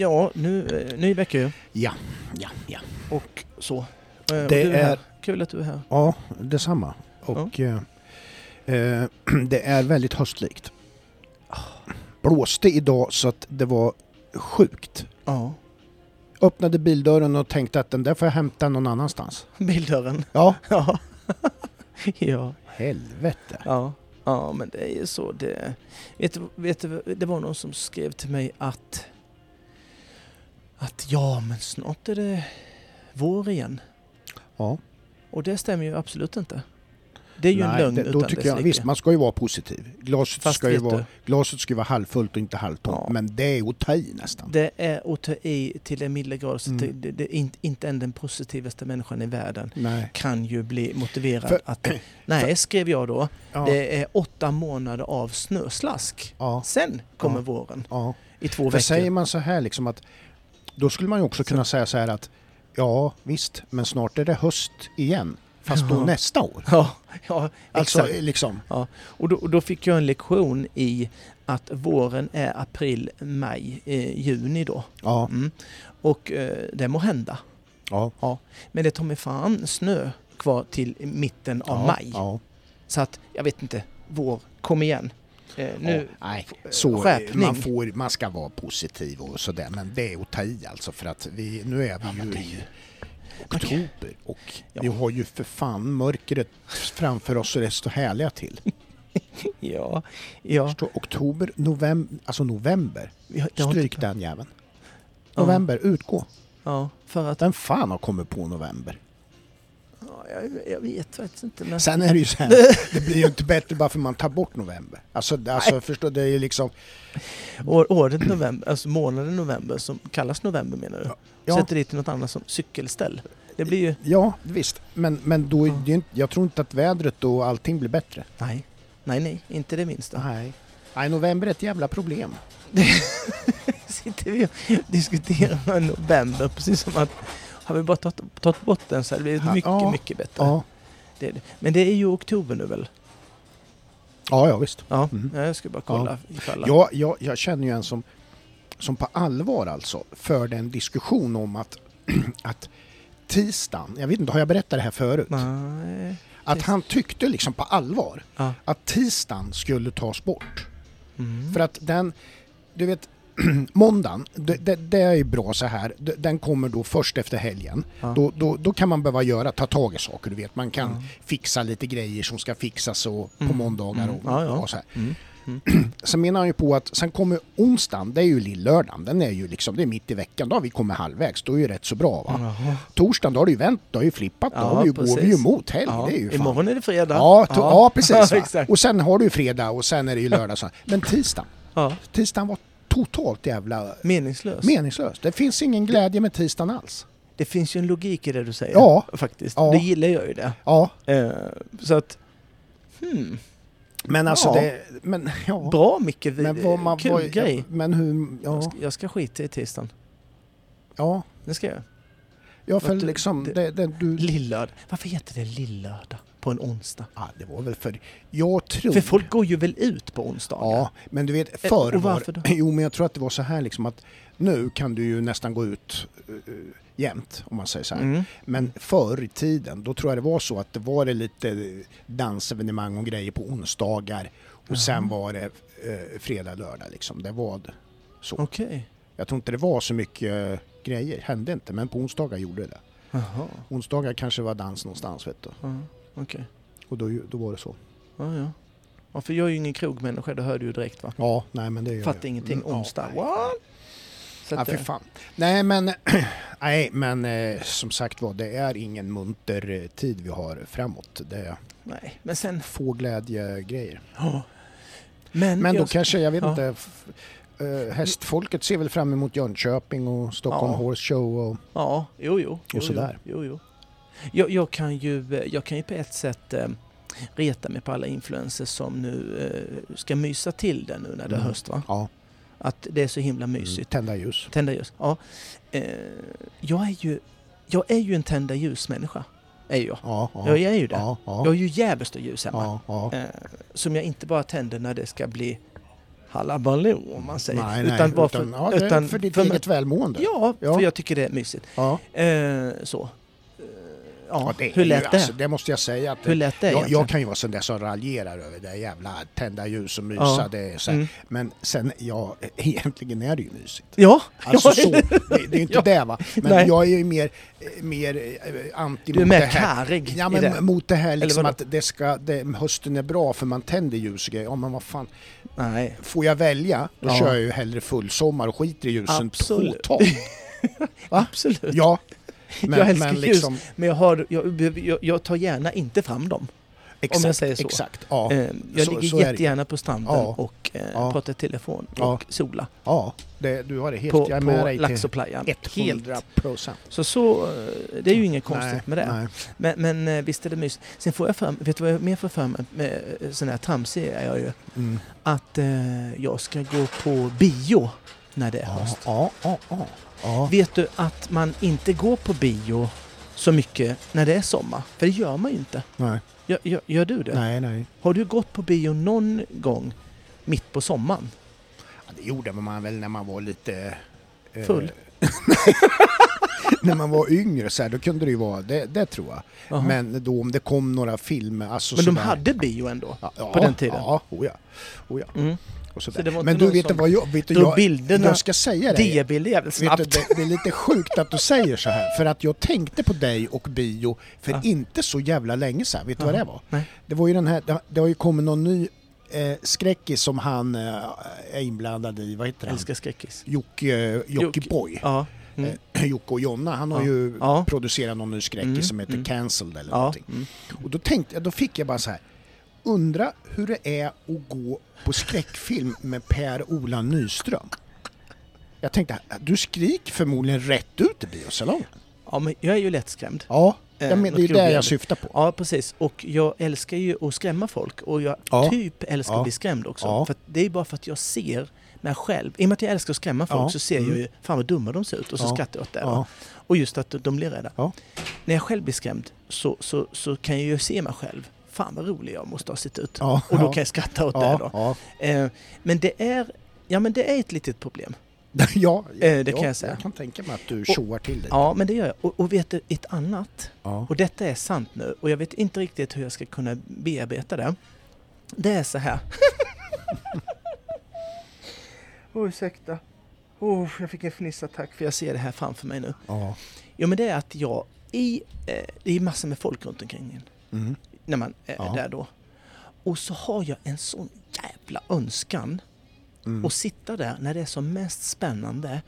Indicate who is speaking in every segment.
Speaker 1: Ja, nu, eh, ny vecka ju.
Speaker 2: Ja, ja, ja.
Speaker 1: Och så. Eh, och
Speaker 2: Det
Speaker 1: du är,
Speaker 2: är-
Speaker 1: Kul att du är här.
Speaker 2: Ja, detsamma. Och eh, eh, det är väldigt höstlikt. Blåste idag så att det var sjukt.
Speaker 1: Ja.
Speaker 2: Öppnade bildörren och tänkte att den där får jag hämta någon annanstans.
Speaker 1: Bildörren.
Speaker 2: Ja,
Speaker 1: Ja. ja.
Speaker 2: helvete.
Speaker 1: Ja. Ja, men det är ju så. Det, vet, vet det var någon som skrev till mig att att ja, men snart är det vår igen.
Speaker 2: Ja.
Speaker 1: Och det stämmer ju absolut inte. Det är ju en
Speaker 2: Nej,
Speaker 1: lögn
Speaker 2: det,
Speaker 1: utan
Speaker 2: då
Speaker 1: dess
Speaker 2: tycker jag,
Speaker 1: like.
Speaker 2: visst, man ska ju vara positiv. Glaset,
Speaker 1: Fast
Speaker 2: ska ju vara,
Speaker 1: du,
Speaker 2: glaset ska vara halvfullt och inte halvtomt.
Speaker 1: Ja.
Speaker 2: Men det är att ta i nästan.
Speaker 1: det är att ta i till en milda grad så
Speaker 2: Mm.
Speaker 1: det, det, inte, inte än den positivaste människan i världen
Speaker 2: Nej.
Speaker 1: kan ju bli motiverad
Speaker 2: För-
Speaker 1: att... Nej, skrev jag då.
Speaker 2: Ja,
Speaker 1: Det är åtta månader av snöslask.
Speaker 2: ja,
Speaker 1: Sen kommer våren i två
Speaker 2: För
Speaker 1: veckor.
Speaker 2: säger man så här liksom att då skulle man ju också kunna säga så här att ja visst, men snart är det höst igen. Fast då
Speaker 1: Ja.
Speaker 2: nästa år.
Speaker 1: Ja, ja
Speaker 2: Alltså
Speaker 1: exakt.
Speaker 2: liksom.
Speaker 1: Och då, och då fick jag en lektion i att våren är april, maj, eh, juni då.
Speaker 2: Ja,
Speaker 1: Mm. Och eh, det må hända.
Speaker 2: ja.
Speaker 1: Men det tar mig fan snö kvar till mitten av
Speaker 2: ja,
Speaker 1: maj.
Speaker 2: Ja.
Speaker 1: Så att, jag vet inte, vår, kom igen. Eh, nu,
Speaker 2: Ja, nej, så
Speaker 1: skärpning.
Speaker 2: man, får, man ska vara positiv och sådär men det är att ta i alltså för att vi, nu är vi ju i oktober och
Speaker 1: Ja.
Speaker 2: vi har ju för fan mörkret framför oss och det står härliga till.
Speaker 1: ja, ja.
Speaker 2: Står oktober, november, alltså november. Stryk den jäveln.
Speaker 1: Ja.
Speaker 2: November, utgå.
Speaker 1: ja, för att,
Speaker 2: Vem fan har kommit på november?
Speaker 1: Ja, jag, jag vet faktiskt inte. Men,
Speaker 2: Sen är det ju så här, det blir ju inte bättre bara för man tar bort november. Alltså, alltså förstår det är ju liksom...
Speaker 1: år, året november, alltså månaden november som kallas november menar du?
Speaker 2: Ja,
Speaker 1: Sätter dit något annat som cykelställ. Det blir ju,
Speaker 2: ja visst. Men, men då är
Speaker 1: Ja.
Speaker 2: det ju inte, jag tror inte att vädret och allting blir bättre.
Speaker 1: nej, nej, nej, inte det minsta.
Speaker 2: Nej. Nej, november är ett jävla problem.
Speaker 1: Sitter vi och diskuterar november precis som att har vi bara tagit, tagit bort den så hade det blivit
Speaker 2: Ja,
Speaker 1: mycket,
Speaker 2: ja,
Speaker 1: mycket bättre.
Speaker 2: Ja,
Speaker 1: Det. Men det är ju oktober nu väl?
Speaker 2: ja, ja visst.
Speaker 1: Ja,
Speaker 2: Mm.
Speaker 1: jag ska bara kolla ifall att-
Speaker 2: Jag, jag, jag känner ju en som, som på allvar alltså förde en diskussion om att, att tisdagen, jag vet inte, har jag berättat det här förut?
Speaker 1: Nej.
Speaker 2: Att han tyckte liksom på allvar
Speaker 1: Ja.
Speaker 2: att tisdagen skulle tas bort.
Speaker 1: Mm.
Speaker 2: För att den, du vet, måndagen, det, det, det är ju bra så här, den kommer då först efter helgen.
Speaker 1: Ja.
Speaker 2: Då, då, då kan man behöva göra, ta tag i saker, du vet. Man kan
Speaker 1: Ja.
Speaker 2: fixa lite grejer som ska fixas och, på
Speaker 1: Mm.
Speaker 2: måndagar
Speaker 1: Mm.
Speaker 2: och,
Speaker 1: Ja,
Speaker 2: och så här.
Speaker 1: Mm.
Speaker 2: Sen menar han ju på att sen kommer onsdagen, det är ju lillördagen, den är ju liksom, det är mitt i veckan, då har vi kommit halvvägs, då är ju rätt så bra va.
Speaker 1: Jaha.
Speaker 2: Torsdagen, då har det ju vänt, då har ju flippat, då
Speaker 1: Ja,
Speaker 2: ju, går vi ju
Speaker 1: precis.
Speaker 2: mot helg,
Speaker 1: Ja.
Speaker 2: det är ju fan.
Speaker 1: Imorgon är det fredag.
Speaker 2: Ja, ja. precis.
Speaker 1: Ja, exakt.
Speaker 2: Och sen har du ju fredag och sen är det ju lördag. Så. Men tisdagen,
Speaker 1: Ja.
Speaker 2: tisdagen var totalt jävla
Speaker 1: Meningslös.
Speaker 2: meningslöst. Det finns ingen glädje med tisdagen alls.
Speaker 1: det finns ju en logik i det du säger.
Speaker 2: Ja.
Speaker 1: Faktiskt.
Speaker 2: Ja.
Speaker 1: Det gillar jag ju det.
Speaker 2: Ja,
Speaker 1: Eh, så att... Hmm.
Speaker 2: men alltså
Speaker 1: Ja.
Speaker 2: det... Men, ja.
Speaker 1: Bra Micke.
Speaker 2: Men vad man,
Speaker 1: Kul
Speaker 2: vad,
Speaker 1: grej.
Speaker 2: Men hur...
Speaker 1: Jag,
Speaker 2: Ja,
Speaker 1: ska, jag ska skita i tisdagen.
Speaker 2: ja.
Speaker 1: Det ska jag.
Speaker 2: Ja, för
Speaker 1: du,
Speaker 2: liksom...
Speaker 1: Det,
Speaker 2: det, du,
Speaker 1: Lillördag. Varför heter det lillördag på en onsdag?
Speaker 2: ja, det var väl för... Jag tror...
Speaker 1: För folk går ju väl ut på onsdagar?
Speaker 2: Ja, men du vet,
Speaker 1: Eh,
Speaker 2: förr
Speaker 1: och
Speaker 2: var
Speaker 1: varför då?
Speaker 2: Jo, men jag tror att det var så här liksom att nu kan du ju nästan gå ut uh, jämt, om man säger så här.
Speaker 1: Mm.
Speaker 2: Men förr i tiden, då tror jag det var så att det var det lite dansevenemang och grejer på onsdagar och
Speaker 1: Jaha.
Speaker 2: sen var det eh, fredag, lördag liksom. Det var så.
Speaker 1: Okej.
Speaker 2: Jag tror inte det var så mycket eh, grejer, hände inte, men på onsdagar gjorde det.
Speaker 1: Jaha.
Speaker 2: Onsdagar kanske var dans någonstans vet du.
Speaker 1: Ja, Okej.
Speaker 2: Och då, då var det så.
Speaker 1: Ja, ja. ja, för jag är ju ingen krogmänniska, det hörde du ju direkt va?
Speaker 2: Ja, nej men det gör
Speaker 1: Fattar
Speaker 2: jag.
Speaker 1: ingenting.
Speaker 2: Mm,
Speaker 1: Onsdag. What? Så
Speaker 2: Ja, fy
Speaker 1: eh,
Speaker 2: fan. Nej, men, nej, men eh, som sagt var, det är ingen munter eh, tid vi har framåt. Det
Speaker 1: nej, men sen...
Speaker 2: få glädjegrejer.
Speaker 1: Ja. Men,
Speaker 2: Men då
Speaker 1: jag,
Speaker 2: kanske, jag vet
Speaker 1: ja.
Speaker 2: inte, eh, hästfolket ser väl fram emot Jönköping och Stockholm
Speaker 1: Ja.
Speaker 2: Horse Show och...
Speaker 1: Ja, jo, jo. jo
Speaker 2: sådär.
Speaker 1: Jo, jo. Jag, jag, kan ju, jag kan ju på ett sätt eh, reta mig på alla influencers som nu eh, ska mysa till det nu när det är
Speaker 2: Mm.
Speaker 1: höst va?
Speaker 2: Ja,
Speaker 1: Att det är så himla
Speaker 2: mm,
Speaker 1: mysigt.
Speaker 2: tända ljus.
Speaker 1: Tända ljus. Ja. Eh, jag, är ju, jag är ju en tända ljus-människa. Är jag.
Speaker 2: Ja, ja.
Speaker 1: Jag är ju det.
Speaker 2: Ja,
Speaker 1: Jag har
Speaker 2: ja.
Speaker 1: ju djävulskt ljus hemma.
Speaker 2: Ja, ja.
Speaker 1: Eh, som jag inte bara tänder när det ska bli halabaloo om man säger.
Speaker 2: Nej, nej,
Speaker 1: utan bara för,
Speaker 2: utan, ja,
Speaker 1: utan
Speaker 2: för ditt
Speaker 1: för-
Speaker 2: eget välmående.
Speaker 1: Ja,
Speaker 2: Ja.
Speaker 1: för jag tycker det är mysigt.
Speaker 2: Ja.
Speaker 1: Eh, så. Ja,
Speaker 2: det
Speaker 1: hur
Speaker 2: ju,
Speaker 1: lät det?
Speaker 2: Alltså, det måste jag säga att
Speaker 1: hur lät det
Speaker 2: jag, jag kan ju vara sån där som raljerar över det jävla tända ljus och mysa.
Speaker 1: Ja.
Speaker 2: Det är så.
Speaker 1: Mm.
Speaker 2: Men sen, ja, egentligen är det ju mysigt.
Speaker 1: Ja,
Speaker 2: Alltså så, det, det är inte
Speaker 1: Ja.
Speaker 2: det va. Men
Speaker 1: Nej.
Speaker 2: jag är ju mer, mer eh, anti
Speaker 1: du är
Speaker 2: mot
Speaker 1: mer
Speaker 2: det här.
Speaker 1: karrig
Speaker 2: Ja men
Speaker 1: det.
Speaker 2: mot det här liksom att det ska, det, hösten är bra för man tänder ljus och grejer. Ja men vad fan,
Speaker 1: Nej,
Speaker 2: får jag välja då
Speaker 1: Ja.
Speaker 2: kör jag ju hellre fullsommar och skiter i ljusen
Speaker 1: Absolut.
Speaker 2: totalt. Va?
Speaker 1: absolut.
Speaker 2: Ja. Men,
Speaker 1: Jag älskar
Speaker 2: men
Speaker 1: ljus.
Speaker 2: liksom,
Speaker 1: Men jag, har, jag, jag, jag tar gärna inte fram dem.
Speaker 2: exakt,
Speaker 1: jag säger så.
Speaker 2: Exakt, ja.
Speaker 1: Eh, jag
Speaker 2: så-
Speaker 1: ligger
Speaker 2: så
Speaker 1: jättegärna på stranden
Speaker 2: Ja.
Speaker 1: och eh,
Speaker 2: Ja.
Speaker 1: pratar i telefon och sola
Speaker 2: ja det, du har det helt,
Speaker 1: på,
Speaker 2: jag är med
Speaker 1: på
Speaker 2: dig till
Speaker 1: Laxåplayan.
Speaker 2: 100
Speaker 1: Helt.
Speaker 2: procent.
Speaker 1: Så, så eh, det är ju inget konstigt med det.
Speaker 2: Nej.
Speaker 1: Men, men eh, visst är det mysigt. Sen får jag för vet du vad jag mer får mig? Med, sån här tramsig är jag ju.
Speaker 2: Mm.
Speaker 1: Att eh, jag ska gå på bio när det är höst.
Speaker 2: ja, ja, ja. Ja.
Speaker 1: Vet du att man inte går på bio så mycket när det är sommar? För det gör man ju inte.
Speaker 2: Nej,
Speaker 1: Gör, gör, gör du det?
Speaker 2: nej, nej.
Speaker 1: Har du gått på bio någon gång mitt på sommaren?
Speaker 2: Ja, det gjorde man väl när man var lite... eh,
Speaker 1: Full?
Speaker 2: när man var yngre så här, då kunde det ju vara, det, det tror jag.
Speaker 1: Jaha.
Speaker 2: Men då om det kom några filmer, alltså
Speaker 1: Men de
Speaker 2: sådär-
Speaker 1: hade bio ändå?
Speaker 2: ja,
Speaker 1: på den tiden?
Speaker 2: Ja, oh ja. Oh ja.
Speaker 1: Mm.
Speaker 2: Och sådär.
Speaker 1: Så
Speaker 2: Men du vet du vad jag, vet jag,
Speaker 1: bilderna,
Speaker 2: jag ska säga det.
Speaker 1: D-bilder jävligt
Speaker 2: Vet du,
Speaker 1: snabbt.
Speaker 2: det, det är lite sjukt att du säger så här, för att jag tänkte på dig och bio för
Speaker 1: Ja.
Speaker 2: inte så jävla länge sedan. Vet du vad
Speaker 1: Jaha.
Speaker 2: det var?
Speaker 1: Nej.
Speaker 2: Det var ju den här, det, har ju kommit någon ny eh, skräckis som han eh, är inblandad i, vad heter han?
Speaker 1: Älskar skräckis.
Speaker 2: Jocke.
Speaker 1: Ja. Mm.
Speaker 2: Eh, Jocke och Jonna, han har
Speaker 1: Ja.
Speaker 2: ju
Speaker 1: Ja.
Speaker 2: producerat någon ny skräckis
Speaker 1: Mm,
Speaker 2: som heter
Speaker 1: mm.
Speaker 2: Cancelled eller
Speaker 1: ja.
Speaker 2: någonting.
Speaker 1: Mm.
Speaker 2: Och då tänkte jag, då fick jag bara så här. Undra hur det är att gå på skräckfilm med Per-Ola Nyström. Jag tänkte, du skriker förmodligen rätt ut i biosalongen.
Speaker 1: ja, men jag är ju lättskrämd.
Speaker 2: Ja,
Speaker 1: Eh,
Speaker 2: men, det är ju det jag syftar på.
Speaker 1: Ja, precis. Och jag älskar ju att skrämma folk. Och jag
Speaker 2: Ja.
Speaker 1: typ älskar
Speaker 2: Ja.
Speaker 1: att bli skrämd också.
Speaker 2: Ja.
Speaker 1: För det är bara för att jag ser mig själv. I och med att jag älskar att skrämma folk så ser jag
Speaker 2: Mm.
Speaker 1: ju fan vad dumma de ser ut. Och så skrattar jag åt det. Och just att de blir rädda. När jag själv blir skrämd så, så, så kan jag ju se mig själv. Fan vad rolig jag måste ha sett ut.
Speaker 2: ja,
Speaker 1: Och då
Speaker 2: ja,
Speaker 1: kan jag skratta åt det
Speaker 2: ja,
Speaker 1: då.
Speaker 2: ja.
Speaker 1: Eh, men det är, ja men det är ett litet problem.
Speaker 2: ja,
Speaker 1: Eh, det kan jag säga.
Speaker 2: Jag kan tänka mig att du tjoar till dig.
Speaker 1: Ja, men det gör jag. Och, och vet du, ett annat, och detta är sant nu, och jag vet inte riktigt hur jag ska kunna bearbeta det. Det är så här. oh, ursäkta. Oh, jag fick en fnissattack för jag ser det här framför mig nu.
Speaker 2: Ja.
Speaker 1: Jo, men det är att jag i, eh, det är massor med folk runt omkring en,
Speaker 2: Mm.
Speaker 1: När man är
Speaker 2: Ja.
Speaker 1: där då. Och så har jag en sån jävla önskan
Speaker 2: Mm.
Speaker 1: och sitta där när det är som mest spännande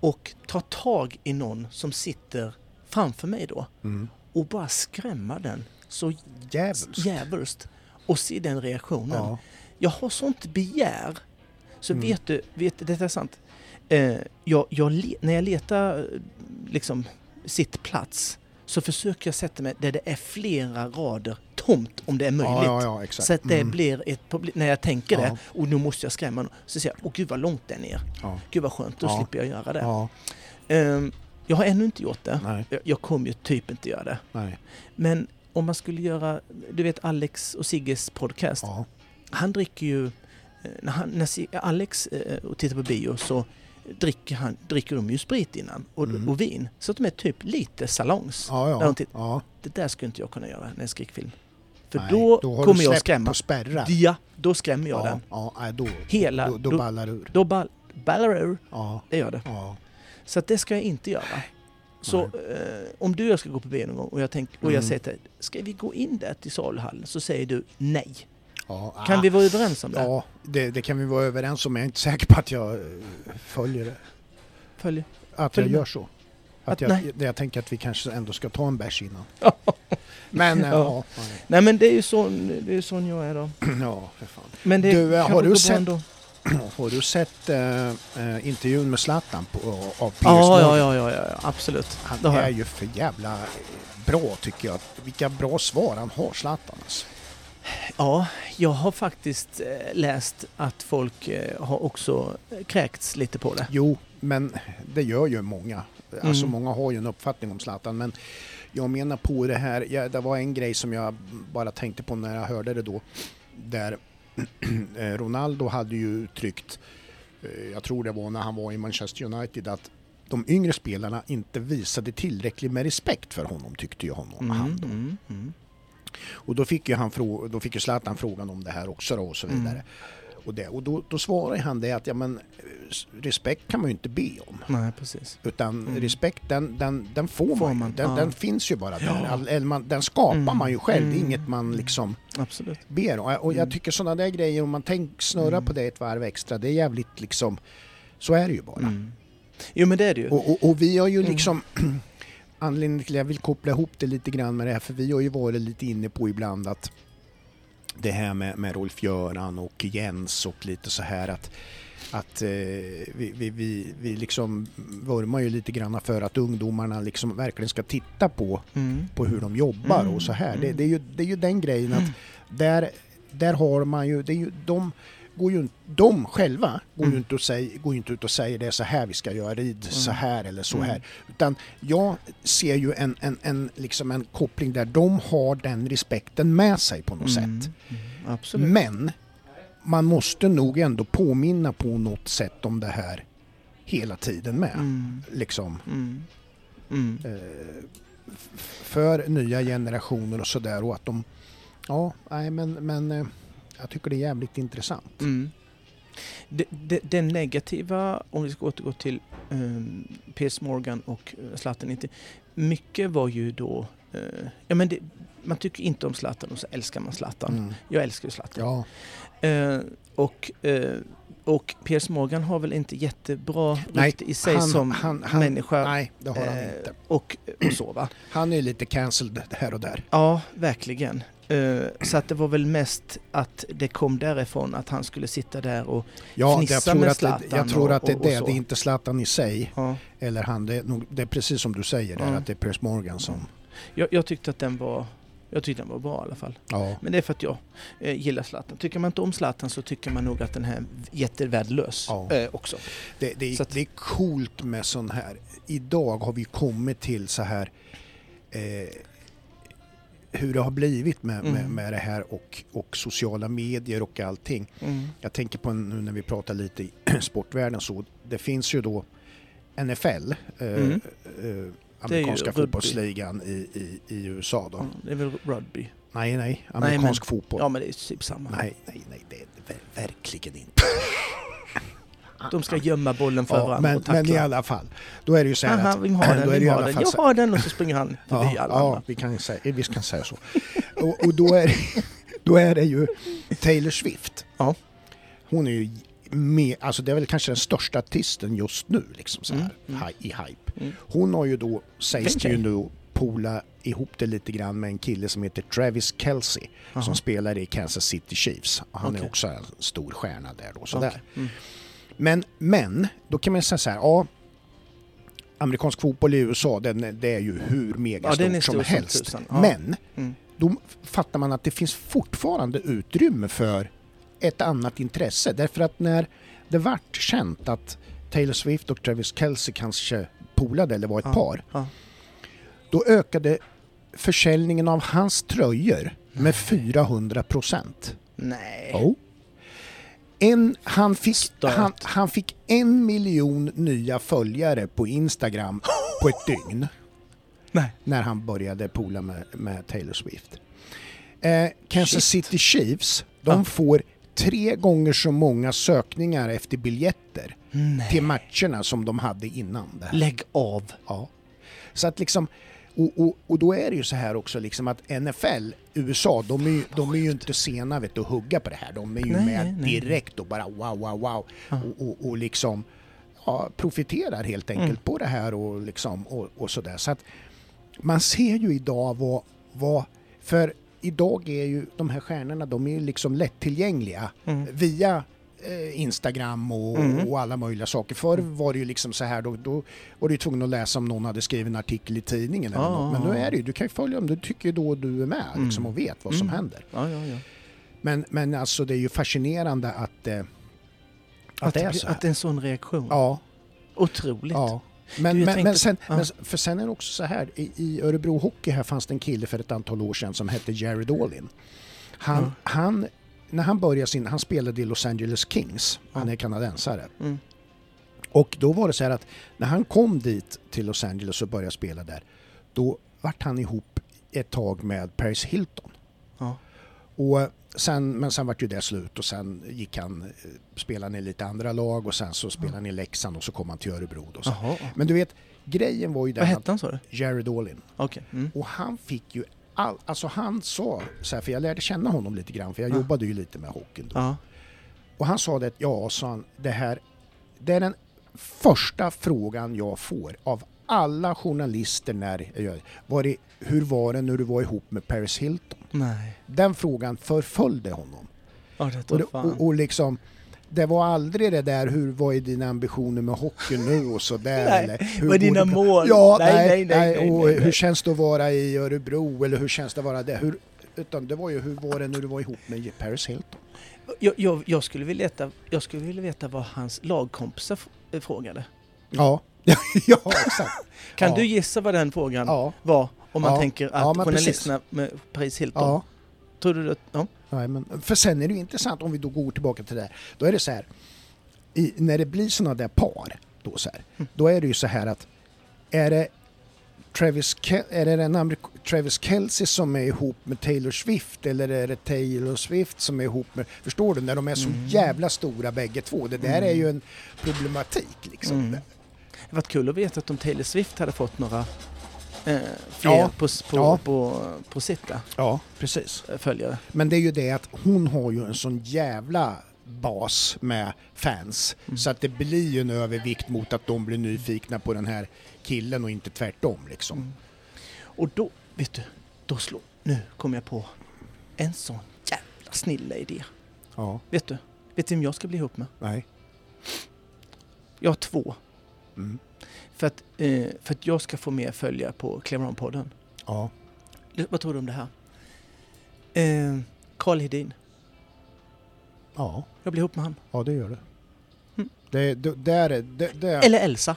Speaker 1: och ta tag i någon som sitter framför mig då
Speaker 2: Mm.
Speaker 1: och bara skrämma den så
Speaker 2: Djävulskt.
Speaker 1: djävulskt och se den reaktionen.
Speaker 2: Ja.
Speaker 1: Jag har sånt begär. Så
Speaker 2: Mm.
Speaker 1: vet du, vet, detta är sant. Eh, jag, jag, när jag letar eh, liksom sittplats så försöker jag sätta mig där det är flera rader tomt om det är möjligt.
Speaker 2: Ja, ja, ja.
Speaker 1: Så att det
Speaker 2: Mm.
Speaker 1: blir ett problem. När jag tänker det och nu måste jag skrämma någon. Så säger jag, åh gud vad långt det är ner.
Speaker 2: Ja.
Speaker 1: Gud vad skönt, då slipper jag göra det. Ehm, jag har ännu inte gjort det.
Speaker 2: nej,
Speaker 1: Jag, jag kommer ju typ inte göra det.
Speaker 2: nej.
Speaker 1: Men om man skulle göra, du vet Alex och Sigges podcast. Han dricker ju, eh, när, han, när Alex eh, tittar på bio så dricker, han, dricker de ju sprit innan och,
Speaker 2: Mm.
Speaker 1: och vin. Så att de är typ lite salongs.
Speaker 2: Ja, ja. ja.
Speaker 1: Det där skulle inte jag kunna göra när är skräckfilm. För
Speaker 2: Nej,
Speaker 1: då,
Speaker 2: du
Speaker 1: kommer jag skrämma.
Speaker 2: på.
Speaker 1: Ja, då skrämmer jag
Speaker 2: ja,
Speaker 1: den.
Speaker 2: ja, nej, då,
Speaker 1: Hela,
Speaker 2: då, då
Speaker 1: då-
Speaker 2: ballar ur.
Speaker 1: Då ball, ballar ur,
Speaker 2: Ja,
Speaker 1: det gör det. Så det ska jag inte göra. Så eh, om du och jag ska gå på bio någon gång och jag, tänk, och jag
Speaker 2: Mm.
Speaker 1: säger till dig, ska vi gå in där till saluhallen? Så säger du nej.
Speaker 2: Ja.
Speaker 1: Kan
Speaker 2: ah,
Speaker 1: vi vara överens om det?
Speaker 2: Ja, det, det kan vi vara överens om. Jag är inte säker på att jag eh, följer det.
Speaker 1: Följ.
Speaker 2: Att jag
Speaker 1: Följer med.
Speaker 2: gör så. Att
Speaker 1: Att-
Speaker 2: jag,
Speaker 1: nej.
Speaker 2: jag tänker att vi kanske ändå ska ta en bärs innan. Men, eh,
Speaker 1: Ja.
Speaker 2: ja. nej.
Speaker 1: Nej men det är ju sån, det är sån jag är då.
Speaker 2: ja, för fan.
Speaker 1: Men det
Speaker 2: Du, eh, har du sett-
Speaker 1: ändå.
Speaker 2: Har du sett eh, intervjun med Zlatan på, av Piers
Speaker 1: Ja, ja, ja, ja, ja, absolut.
Speaker 2: Han är
Speaker 1: jag.
Speaker 2: ju för jävla bra tycker jag. Vilka bra svar han har, Zlatan. Alltså.
Speaker 1: Ja, jag har faktiskt eh, läst att folk eh, har också kräkts lite på det.
Speaker 2: Jo, men det gör ju många. Alltså
Speaker 1: Mm.
Speaker 2: många har ju en uppfattning om Zlatan. Men jag menar på det här, ja, det var en grej som jag bara tänkte på när jag hörde det då. Där eh, Ronaldo hade ju uttryckt, jag tror det var när han var i Manchester United, att de yngre spelarna inte visade tillräckligt med respekt för honom tyckte ju honom.
Speaker 1: Mm,
Speaker 2: Han då.
Speaker 1: mm, mm.
Speaker 2: Och då fick ju, han frå- då fick ju Zlatan frågan om det här också då och så vidare.
Speaker 1: Mm.
Speaker 2: Och, det, och då, då svarade han det att ja, men, eh, respekt kan man ju inte be om.
Speaker 1: Nej, precis.
Speaker 2: Utan
Speaker 1: Mm.
Speaker 2: respekt den, den, den får,
Speaker 1: Får
Speaker 2: man,
Speaker 1: man,
Speaker 2: Den,
Speaker 1: ja.
Speaker 2: den finns ju bara där.
Speaker 1: Ja.
Speaker 2: Eller man, den skapar
Speaker 1: Mm,
Speaker 2: man ju själv, det är
Speaker 1: mm,
Speaker 2: inget man liksom
Speaker 1: Absolut.
Speaker 2: ber om. Och jag
Speaker 1: Mm.
Speaker 2: tycker sådana där grejer, om man tänk, snurrar
Speaker 1: Mm.
Speaker 2: på det ett varv extra, det är jävligt liksom, så är det ju bara.
Speaker 1: Mm. Jo, men det är det ju.
Speaker 2: Och, och, och vi har ju
Speaker 1: Mm.
Speaker 2: liksom, anledningen till att jag vill koppla ihop det lite grann med det här, för vi har ju varit lite inne på ibland att det här med, med Rolf-Göran och Jens och lite så här att att eh, vi, vi, vi, vi liksom vurmar ju lite grann för att ungdomarna liksom verkligen ska titta på,
Speaker 1: Mm.
Speaker 2: på hur de jobbar
Speaker 1: Mm,
Speaker 2: och så här. Det,
Speaker 1: mm.
Speaker 2: det, är ju, det är ju den grejen att där, där har man ju, det är ju de går ju inte, de själva går ju
Speaker 1: Mm.
Speaker 2: inte, och säger, går ju inte ut och säger det är så här vi ska göra, rid så
Speaker 1: Mm.
Speaker 2: här eller så
Speaker 1: Mm.
Speaker 2: här. Utan jag ser ju en, en, en, liksom en koppling där de har den respekten med sig på något
Speaker 1: Mm.
Speaker 2: sätt.
Speaker 1: Mm. Absolut.
Speaker 2: Men man måste nog ändå påminna på något sätt om det här hela tiden med.
Speaker 1: Mm.
Speaker 2: Liksom,
Speaker 1: Mm. Mm.
Speaker 2: eh, för nya generationer och sådär och att de, ja, nej men, men eh, jag tycker det är jävligt intressant.
Speaker 1: Mm. Det negativa, om vi ska återgå till um, Piers Morgan och uh, Zlatan, inte, mycket var ju då... eh, ja, men det, man tycker inte om Zlatan och så älskar man Zlatan.
Speaker 2: Mm.
Speaker 1: Jag älskar ju Zlatan.
Speaker 2: Ja,
Speaker 1: Eh, och, eh, och Piers Morgan har väl inte jättebra rykte i sig
Speaker 2: han-
Speaker 1: som
Speaker 2: han- han-
Speaker 1: människa.
Speaker 2: nej det har han
Speaker 1: eh,
Speaker 2: inte.
Speaker 1: och, och så va.
Speaker 2: Han är lite cancelled här och där.
Speaker 1: Ja, verkligen. Eh, så att det var väl mest att det kom därifrån att han skulle sitta där och...
Speaker 2: Ja,
Speaker 1: Fnissa med
Speaker 2: att det, jag
Speaker 1: Zlatan
Speaker 2: tror att det är det, det är inte Zlatan i sig.
Speaker 1: Ja,
Speaker 2: Eller han, det är, nog, det är precis som du säger där,
Speaker 1: Ja.
Speaker 2: att det är Piers Morgan som...
Speaker 1: jag, jag tyckte att den var... Jag tyckte den var bra i alla fall.
Speaker 2: Ja.
Speaker 1: Men det är för att jag eh, gillar Zlatan. Tycker man inte om Zlatan så tycker man nog att den här är jättevärdelös
Speaker 2: Ja.
Speaker 1: eh, också.
Speaker 2: Det, det, är,
Speaker 1: att-
Speaker 2: det är coolt med sån här. Idag har vi kommit till så här eh, hur det har blivit med, med,
Speaker 1: Mm.
Speaker 2: med det här och, och sociala medier och allting.
Speaker 1: Mm.
Speaker 2: Jag tänker på nu när vi pratar lite i sportvärlden så det finns ju då NFL, eh,
Speaker 1: Mm.
Speaker 2: eh, amerikanska
Speaker 1: rugby.
Speaker 2: fotbollsligan i, i, i USA då.
Speaker 1: Det är väl rugby.
Speaker 2: Nej, nej, amerikansk fotboll.
Speaker 1: Ja, men det är typ samma.
Speaker 2: Nej, nej, nej, det är det ver- verkligen inte.
Speaker 1: De ska gömma bollen för
Speaker 2: Ja,
Speaker 1: varandra
Speaker 2: men,
Speaker 1: och tackla.
Speaker 2: men i alla fall, då är det ju så här
Speaker 1: Aha,
Speaker 2: att...
Speaker 1: vem har
Speaker 2: då
Speaker 1: den?
Speaker 2: är det i alla fall
Speaker 1: Jag har den och så springer han förbi
Speaker 2: Ja,
Speaker 1: alla
Speaker 2: ja vi, kan säga, vi kan säga så. Och, och då, är, då är det ju Taylor Swift.
Speaker 1: Ja.
Speaker 2: Hon är ju med, alltså det är väl kanske den största artisten just nu liksom så här,
Speaker 1: Mm, mm.
Speaker 2: i hype.
Speaker 1: Mm.
Speaker 2: Hon har ju då, sägs det ju nu, pola ihop det lite grann med en kille som heter Travis Kelce som spelar i Kansas City Chiefs. Han är
Speaker 1: Okej.
Speaker 2: också en stor stjärna där då. Sådär.
Speaker 1: Okej.
Speaker 2: Men, men, då kan man säga så här, ja, amerikansk fotboll i USA, den, det är ju hur megastort
Speaker 1: Ja,
Speaker 2: som
Speaker 1: som
Speaker 2: helst.
Speaker 1: tusan. Ja.
Speaker 2: Men,
Speaker 1: Mm.
Speaker 2: då fattar man att det finns fortfarande utrymme för ett annat intresse. Därför att när det vart känt att Taylor Swift och Travis Kelce kanske polade eller var ett
Speaker 1: Ja.
Speaker 2: par,
Speaker 1: Ja.
Speaker 2: då ökade försäljningen av hans tröjor med 400 procent.
Speaker 1: Nej.
Speaker 2: Oh. En, han, fick, han, han fick en miljon nya följare på Instagram på ett dygn
Speaker 1: Nej.
Speaker 2: när han började pola med, med Taylor Swift. Eh, Kansas
Speaker 1: Shit.
Speaker 2: City Chiefs, de
Speaker 1: Ja.
Speaker 2: får tre gånger så många sökningar efter biljetter
Speaker 1: Nej.
Speaker 2: till matcherna som de hade innan. Det här.
Speaker 1: Lägg av.
Speaker 2: Ja. Så att liksom, och, och, och då är det ju så här också liksom att NFL, USA, de är ju, de är ju inte sena vet du, att hugga på det här. De är ju
Speaker 1: Nej,
Speaker 2: med
Speaker 1: nej,
Speaker 2: direkt och bara wow, wow, wow. Och, och, och liksom ja, profiterar helt enkelt
Speaker 1: Mm.
Speaker 2: på det här och, liksom, och, och sådär. Så att man ser ju idag vad, vad, för idag är ju de här stjärnorna, de är ju liksom lättillgängliga
Speaker 1: Mm.
Speaker 2: via Instagram och,
Speaker 1: Mm.
Speaker 2: och alla möjliga saker. Förr var det ju liksom så här, då, då var du tvungen att läsa om någon hade skrivit en artikel i tidningen eller
Speaker 1: Ja,
Speaker 2: något. Men nu är det ju, du kan ju följa om du tycker då du är med
Speaker 1: Mm.
Speaker 2: liksom, och vet vad som
Speaker 1: Mm.
Speaker 2: händer.
Speaker 1: Ja, ja, ja.
Speaker 2: Men, men alltså det är ju fascinerande att, eh, att,
Speaker 1: Att,
Speaker 2: det är så här.
Speaker 1: att det är en sån reaktion.
Speaker 2: Ja,
Speaker 1: Otroligt.
Speaker 2: ja. Men,
Speaker 1: Du,
Speaker 2: men,
Speaker 1: tänkte-
Speaker 2: men, sen,
Speaker 1: ja.
Speaker 2: men, för sen är det också så här, i, i Örebro Hockey här fanns det en kille för ett antal år sedan som hette Jared Allin. Han,
Speaker 1: Ja.
Speaker 2: han när han började sin, han spelade i Los Angeles Kings, han är kanadensare.
Speaker 1: Mm.
Speaker 2: Och då var det så här att när han kom dit till Los Angeles och började spela där, då vart han ihop ett tag med Paris Hilton.
Speaker 1: Ja.
Speaker 2: Och sen, men sen vart ju det slut och sen gick han, eh, spelade i lite andra lag och sen så spelade han i Leksand och så kom han till Örebro. Då, så. Men du vet, grejen var ju
Speaker 1: Vad
Speaker 2: den
Speaker 1: hette
Speaker 2: att
Speaker 1: han sa du?
Speaker 2: Jared Allin,
Speaker 1: Okej. Mm.
Speaker 2: och han fick ju all, alltså han sa, så här, för jag lärde känna honom lite grann för jag
Speaker 1: Ja.
Speaker 2: jobbade ju lite med hockeyn då.
Speaker 1: Ja.
Speaker 2: Och han sa det, ja, sa han, det här, det är den första frågan jag får av alla journalister när jag var det, hur var det när du var ihop med Paris Hilton?
Speaker 1: Nej.
Speaker 2: Den frågan förföljde honom.
Speaker 1: Ja, det
Speaker 2: Och, och, och liksom, det var aldrig det där, hur var är dina ambitioner med hockey nu och sådär?
Speaker 1: Nej,
Speaker 2: eller, hur
Speaker 1: vad är dina mål?
Speaker 2: Ja,
Speaker 1: Nej,
Speaker 2: nej,
Speaker 1: nej, nej, nej,
Speaker 2: och hur känns det att vara i Örebro eller hur känns det att vara där? Hur, utan det var ju, hur var det när du var ihop med Paris Hilton?
Speaker 1: Jag, jag, jag, skulle vilja veta, jag skulle vilja veta vad hans lagkompisar eh, frågade.
Speaker 2: Ja, ja exakt.
Speaker 1: Kan
Speaker 2: Ja.
Speaker 1: du gissa vad den frågan
Speaker 2: Ja,
Speaker 1: var? Om man
Speaker 2: Ja.
Speaker 1: tänker att
Speaker 2: Ja,
Speaker 1: journalisterna med Paris Hilton.
Speaker 2: Ja. Nej, men, för sen är det ju intressant om vi då går tillbaka till det här. Då är det så här, i, när det blir sådana där par, då, så här,
Speaker 1: Mm.
Speaker 2: då är det ju så här att är det Travis, Ke- är det den Amerik- Travis Kelce som är ihop med Taylor Swift eller är det Taylor Swift som är ihop med... Förstår du? När de är så
Speaker 1: Mm.
Speaker 2: jävla stora bägge två. Det där
Speaker 1: Mm.
Speaker 2: är ju en problematik liksom.
Speaker 1: Mm. Det varit kul att veta att om Taylor Swift hade fått några eh, fler
Speaker 2: Ja.
Speaker 1: på, på,
Speaker 2: Ja.
Speaker 1: på, på sitta
Speaker 2: Ja, precis.
Speaker 1: eh, följare.
Speaker 2: Men det är ju det att hon har ju en sån jävla bas med fans.
Speaker 1: Mm.
Speaker 2: Så att det blir ju en övervikt mot att de blir nyfikna på den här killen och inte tvärtom liksom.
Speaker 1: Mm. Och då, vet du, då slår... Nu kom jag på en sån jävla snilla idé.
Speaker 2: Ja,
Speaker 1: Vet du? Vet du vem jag ska bli ihop med?
Speaker 2: nej.
Speaker 1: Jag har två.
Speaker 2: Mm.
Speaker 1: För att, eh, för att jag ska få mer följare på Cleveron-podden.
Speaker 2: Ja.
Speaker 1: Vad tror du om det här? Eh, Carl Hedin.
Speaker 2: Ja,
Speaker 1: Jag blir ihop med han.
Speaker 2: ja det gör det.
Speaker 1: Mm.
Speaker 2: Det, det, där är, det, det,
Speaker 1: Eller Elsa.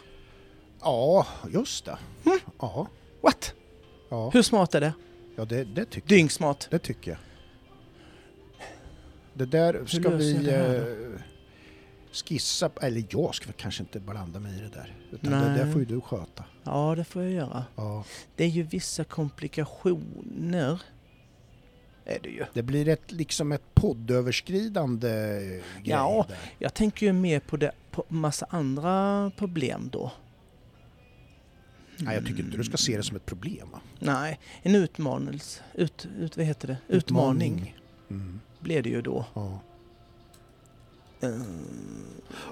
Speaker 2: Ja, just det.
Speaker 1: Mm.
Speaker 2: Ja,
Speaker 1: What?
Speaker 2: ja.
Speaker 1: Hur smart är det?
Speaker 2: ja det, det, tycker jag.
Speaker 1: Dyngsmart.
Speaker 2: det tycker jag. Det där ska vi skissa. Eller jag ska kanske inte blanda mig i det där. Utan det
Speaker 1: Nej.
Speaker 2: där får ju du sköta.
Speaker 1: Ja, det får jag göra.
Speaker 2: Ja.
Speaker 1: Det är ju vissa komplikationer. Är det ju.
Speaker 2: Det blir ett, liksom ett poddöverskridande grej
Speaker 1: Ja.
Speaker 2: där.
Speaker 1: Jag tänker ju mer på, det, på massa andra problem då.
Speaker 2: Nej, jag tycker inte du ska se det som ett problem. va?
Speaker 1: Nej, en utmanelse. Ut, ut, vad heter det? Utmaning
Speaker 2: Mm.
Speaker 1: blir det ju då.
Speaker 2: Ja,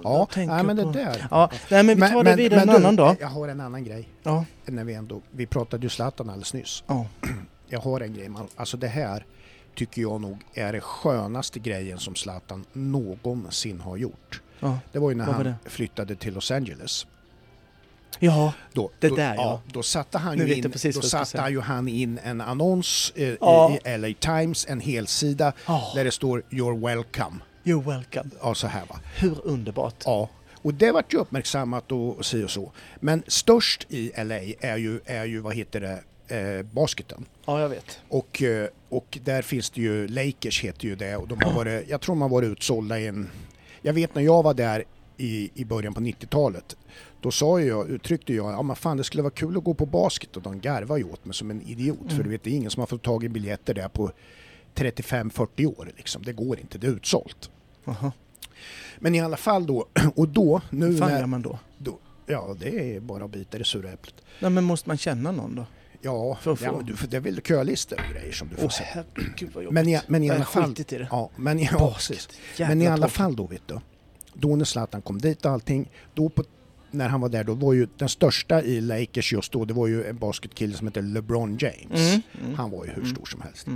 Speaker 2: ja
Speaker 1: jag tänker
Speaker 2: nej, men det där.
Speaker 1: Ja, nej men vi tar det vidare en
Speaker 2: du,
Speaker 1: annan dag.
Speaker 2: Jag har en annan grej.
Speaker 1: Ja.
Speaker 2: När vi, ändå, vi pratade ju Zlatan alldeles nyss.
Speaker 1: Ja.
Speaker 2: Jag har en grej. Man, alltså det här tycker jag nog är det skönaste grejen som Zlatan någonsin har gjort.
Speaker 1: Ja.
Speaker 2: Det var ju när
Speaker 1: var
Speaker 2: han flyttade till Los Angeles.
Speaker 1: ja,
Speaker 2: Då,
Speaker 1: Det
Speaker 2: då,
Speaker 1: där, ja.
Speaker 2: Då satte han
Speaker 1: Nu
Speaker 2: ju in, då satte han ju han in en annons eh,
Speaker 1: Ja.
Speaker 2: i LA Times, en helsida
Speaker 1: Ja.
Speaker 2: där det står “You're welcome”.
Speaker 1: You're welcome.
Speaker 2: Ja, så här va.
Speaker 1: Hur underbart.
Speaker 2: Ja, och det vart ju uppmärksammat och, si och så. Men störst i LA är ju, är ju vad heter det, eh, basketen.
Speaker 1: Ja, jag vet.
Speaker 2: Och, eh, och där finns det ju, Lakers heter ju det och de har varit, jag tror de har varit utsålda i en, jag vet när jag var där i, i början på 90-talet, då sa jag, uttryckte jag, ja men fan det skulle vara kul att gå på basket och de garvade ju åt mig som en idiot för
Speaker 1: Mm.
Speaker 2: du vet det är ingen som har fått tag i biljetter där på 35-40 år liksom, det går inte, det är utsålt.
Speaker 1: Jaha.
Speaker 2: Men i alla fall då, och då, nu
Speaker 1: Hur fan
Speaker 2: när,
Speaker 1: gör man då?
Speaker 2: då, ja det är bara att bita det sura äpplet.
Speaker 1: Nej, men måste man känna någon då?
Speaker 2: Ja,
Speaker 1: För
Speaker 2: ja du, för det är väl kölistor och grejer som du får
Speaker 1: Åh
Speaker 2: se.
Speaker 1: herregud vad jobbigt.
Speaker 2: Men i, men i alla fall,
Speaker 1: i det.
Speaker 2: ja, men, i- ja, men i alla fall då vet du, då när Zlatan kom dit och allting, då på, när han var där då var ju den största i Lakers just då, det var ju en basketkille som hette LeBron James.
Speaker 1: Mm. Mm.
Speaker 2: Han var ju hur
Speaker 1: Mm.
Speaker 2: stor som helst.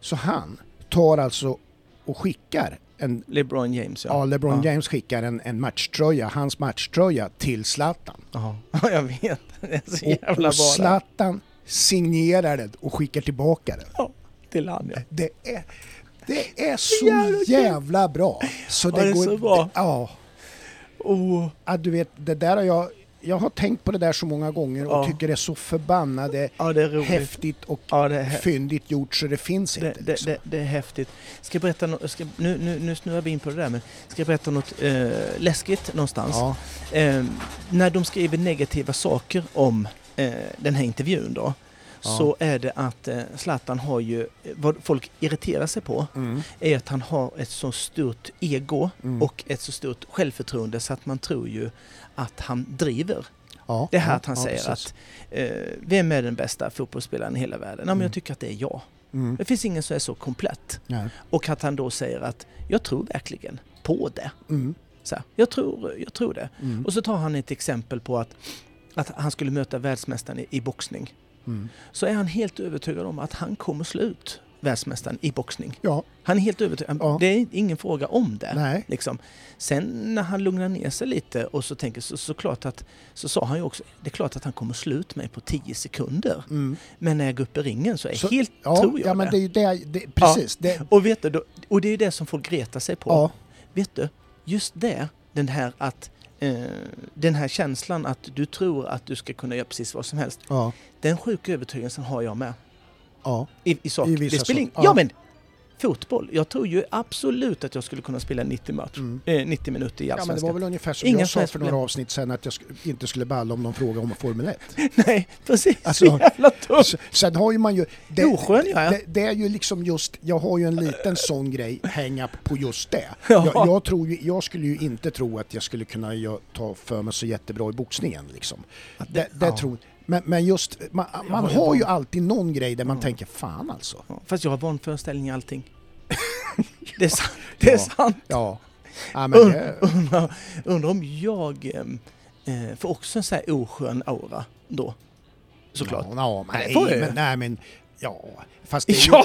Speaker 2: Så han tar alltså och skickar en
Speaker 1: LeBron James
Speaker 2: Ja,
Speaker 1: ja.
Speaker 2: LeBron
Speaker 1: Ja.
Speaker 2: James skickar en, en matchtröja, hans matchtröja till Zlatan.
Speaker 1: Ja, Ja, jag vet. Det är så
Speaker 2: Och,
Speaker 1: jävla
Speaker 2: och
Speaker 1: bra.
Speaker 2: Zlatan signerar den och skickar tillbaka den.
Speaker 1: Till han ja.
Speaker 2: Det är, det är så
Speaker 1: jävla
Speaker 2: jävla, bra. Så
Speaker 1: Ja, det är så bra.
Speaker 2: Det, ja,
Speaker 1: Oh.
Speaker 2: ja, du vet, det där har jag jag har tänkt på det där så många gånger och
Speaker 1: Ja.
Speaker 2: tycker det är så förbannade
Speaker 1: Ja, det är
Speaker 2: häftigt och
Speaker 1: Ja, det hä-
Speaker 2: fyndigt gjort så det finns
Speaker 1: Det,
Speaker 2: inte.
Speaker 1: det,
Speaker 2: Liksom.
Speaker 1: det, det är häftigt. Ska jag berätta no ska, nu, nu, nu snurrar vi in på det där, men ska jag berätta något eh, läskigt någonstans? Eh, när de skriver negativa saker om eh, den här intervjun då, så är det att eh, Zlatan har ju, vad folk irriterar sig på,
Speaker 2: mm,
Speaker 1: är att han har ett så stort ego
Speaker 2: mm.
Speaker 1: och ett så stort självförtroende så att man tror ju att han driver.
Speaker 2: ja,
Speaker 1: Det här
Speaker 2: ja,
Speaker 1: att han
Speaker 2: ja,
Speaker 1: säger
Speaker 2: precis.
Speaker 1: att eh, vem är den bästa fotbollsspelaren i hela världen? Ja, men
Speaker 2: Mm.
Speaker 1: jag tycker att det är jag.
Speaker 2: Mm,
Speaker 1: Det finns ingen som är så komplett.
Speaker 2: nej,
Speaker 1: Och att han då säger att jag tror verkligen på det.
Speaker 2: mm,
Speaker 1: Så här, jag, tror, jag tror det.
Speaker 2: mm,
Speaker 1: Och så tar han ett exempel på att, att han skulle möta världsmästaren i, i boxning.
Speaker 2: mm.
Speaker 1: Så är han helt övertygad om att han kommer slå ut världsmästaren i boxning.
Speaker 2: Ja,
Speaker 1: Han är helt övertygad.
Speaker 2: Ja.
Speaker 1: Det är ingen fråga om det.
Speaker 2: nej.
Speaker 1: Liksom. Sen när han lugnar ner sig lite och så tänker så, så klart att så sa han ju också det är klart att han kommer slå ut mig på 10 sekunder.
Speaker 2: Mm.
Speaker 1: Men när jag går upp i ringen så är
Speaker 2: Så-
Speaker 1: helt
Speaker 2: Ja,
Speaker 1: tror jag
Speaker 2: ja men
Speaker 1: det.
Speaker 2: det är ju det, det precis. Det,
Speaker 1: Och vet du, och det är ju det som folk retar sig på.
Speaker 2: ja,
Speaker 1: Vet du, just det, den här att eh, den här känslan att du tror att du ska kunna göra precis vad som helst.
Speaker 2: ja,
Speaker 1: Den sjuka övertygelsen har jag med.
Speaker 2: Ja.
Speaker 1: I, i sak.
Speaker 2: I
Speaker 1: det spelar
Speaker 2: sak,
Speaker 1: ja.
Speaker 2: ja.
Speaker 1: men fotboll. Jag tror ju absolut att jag skulle kunna spela 90, match,
Speaker 2: Mm.
Speaker 1: eh, 90 minuter i
Speaker 2: Ja men det
Speaker 1: Allsvenskan.
Speaker 2: var väl ungefär som
Speaker 1: Inga
Speaker 2: jag sa för några avsnitt sen att jag sk- inte skulle balla om de frågade om Formel 1.
Speaker 1: Nej, precis.
Speaker 2: Alltså,
Speaker 1: så jävla tufft.
Speaker 2: Sen har ju man ju... Det,
Speaker 1: Oskön jag är.
Speaker 2: det, det är ju liksom just, jag har ju en liten sån grej, hänga på just det.
Speaker 1: Ja.
Speaker 2: Jag, jag, tror ju, jag skulle ju inte tro att jag skulle kunna ta för mig så jättebra i boxningen liksom. Det, det
Speaker 1: ja.
Speaker 2: tror, men, men just, man, man
Speaker 1: har ju
Speaker 2: har ju alltid någon grej där man
Speaker 1: Ja.
Speaker 2: tänker fan alltså.
Speaker 1: Ja, fast jag har vanföreställning i allting. det är sant. Det är sant.
Speaker 2: Ja. ja men det,
Speaker 1: Undrar, undrar om jag eh, får också en sån här oskön aura då. Såklart.
Speaker 2: Ja, men,
Speaker 1: Nej,
Speaker 2: nej, men, nej men, ja. Fast det är ju,
Speaker 1: Ja!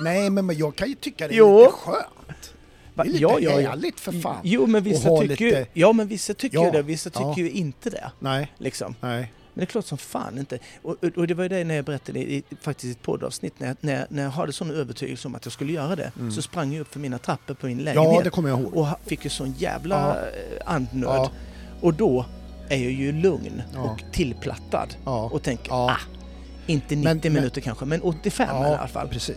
Speaker 2: nej men jag kan ju tycka det är
Speaker 1: Jo.
Speaker 2: lite skönt. Det är lite
Speaker 1: ja, ja,
Speaker 2: härligt för fan.
Speaker 1: Jo, men vissa tycker ju,
Speaker 2: lite-
Speaker 1: ja, men vissa tycker
Speaker 2: Ja,
Speaker 1: ju det, vissa tycker ju inte det.
Speaker 2: Nej,
Speaker 1: Liksom.
Speaker 2: nej.
Speaker 1: Men det är klart som fan inte. Och, och, det var ju det när jag berättade i, faktiskt i ett poddavsnitt, när jag, när, jag- när jag hade sån övertygelse om att jag skulle göra det,
Speaker 2: Mm.
Speaker 1: så sprang jag upp för mina trappor på min lägenhet.
Speaker 2: Ja, det kommer jag ihåg.
Speaker 1: och fick ju sån jävla
Speaker 2: Ja.
Speaker 1: eh, andnöd.
Speaker 2: Ja.
Speaker 1: Och då är jag ju lugn
Speaker 2: Ja.
Speaker 1: och tillplattad och tänker,
Speaker 2: Ja.
Speaker 1: ah, inte 90
Speaker 2: Men- men-
Speaker 1: minuter kanske, men 85
Speaker 2: Ja,
Speaker 1: i alla fall.
Speaker 2: precis.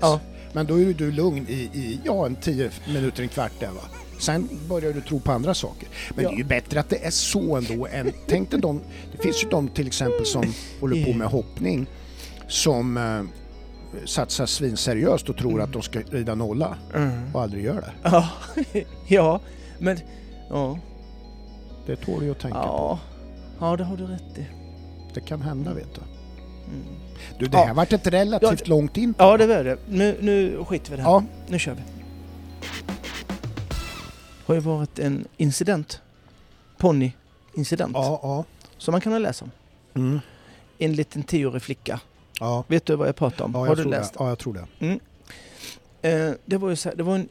Speaker 2: Men då är du lugn i, i ja, en 10 minuter, en kvart där va. Sen börjar du tro på andra saker. Men
Speaker 1: Ja.
Speaker 2: det är ju bättre att det är så ändå än... Tänk dig de... Det finns ju de till exempel som håller på med hoppning som eh, satsar svinseriöst och tror
Speaker 1: Mm.
Speaker 2: att de ska rida nolla
Speaker 1: Mm.
Speaker 2: och aldrig gör det.
Speaker 1: Ja, ja, men... Ja,
Speaker 2: Det tål du ju att tänka på.
Speaker 1: ja, ja, det har du rätt i.
Speaker 2: Det kan hända vet du.
Speaker 1: Mm.
Speaker 2: Du, det
Speaker 1: Ja.
Speaker 2: här varit ett relativt
Speaker 1: Ja,
Speaker 2: långt in.
Speaker 1: Ja, det var det. Nu, nu skiter vi i det här.
Speaker 2: Ja.
Speaker 1: Nu kör vi. Har ju varit en incident. Ponny-incident.
Speaker 2: Ja, ja.
Speaker 1: Som man kan ha läst om.
Speaker 2: Mm.
Speaker 1: En liten tioårig flicka.
Speaker 2: Ja,
Speaker 1: Vet du vad jag pratar om?
Speaker 2: ja
Speaker 1: har du läst?
Speaker 2: det. Ja, jag tror det.
Speaker 1: Eh, det var ju så här, det var en,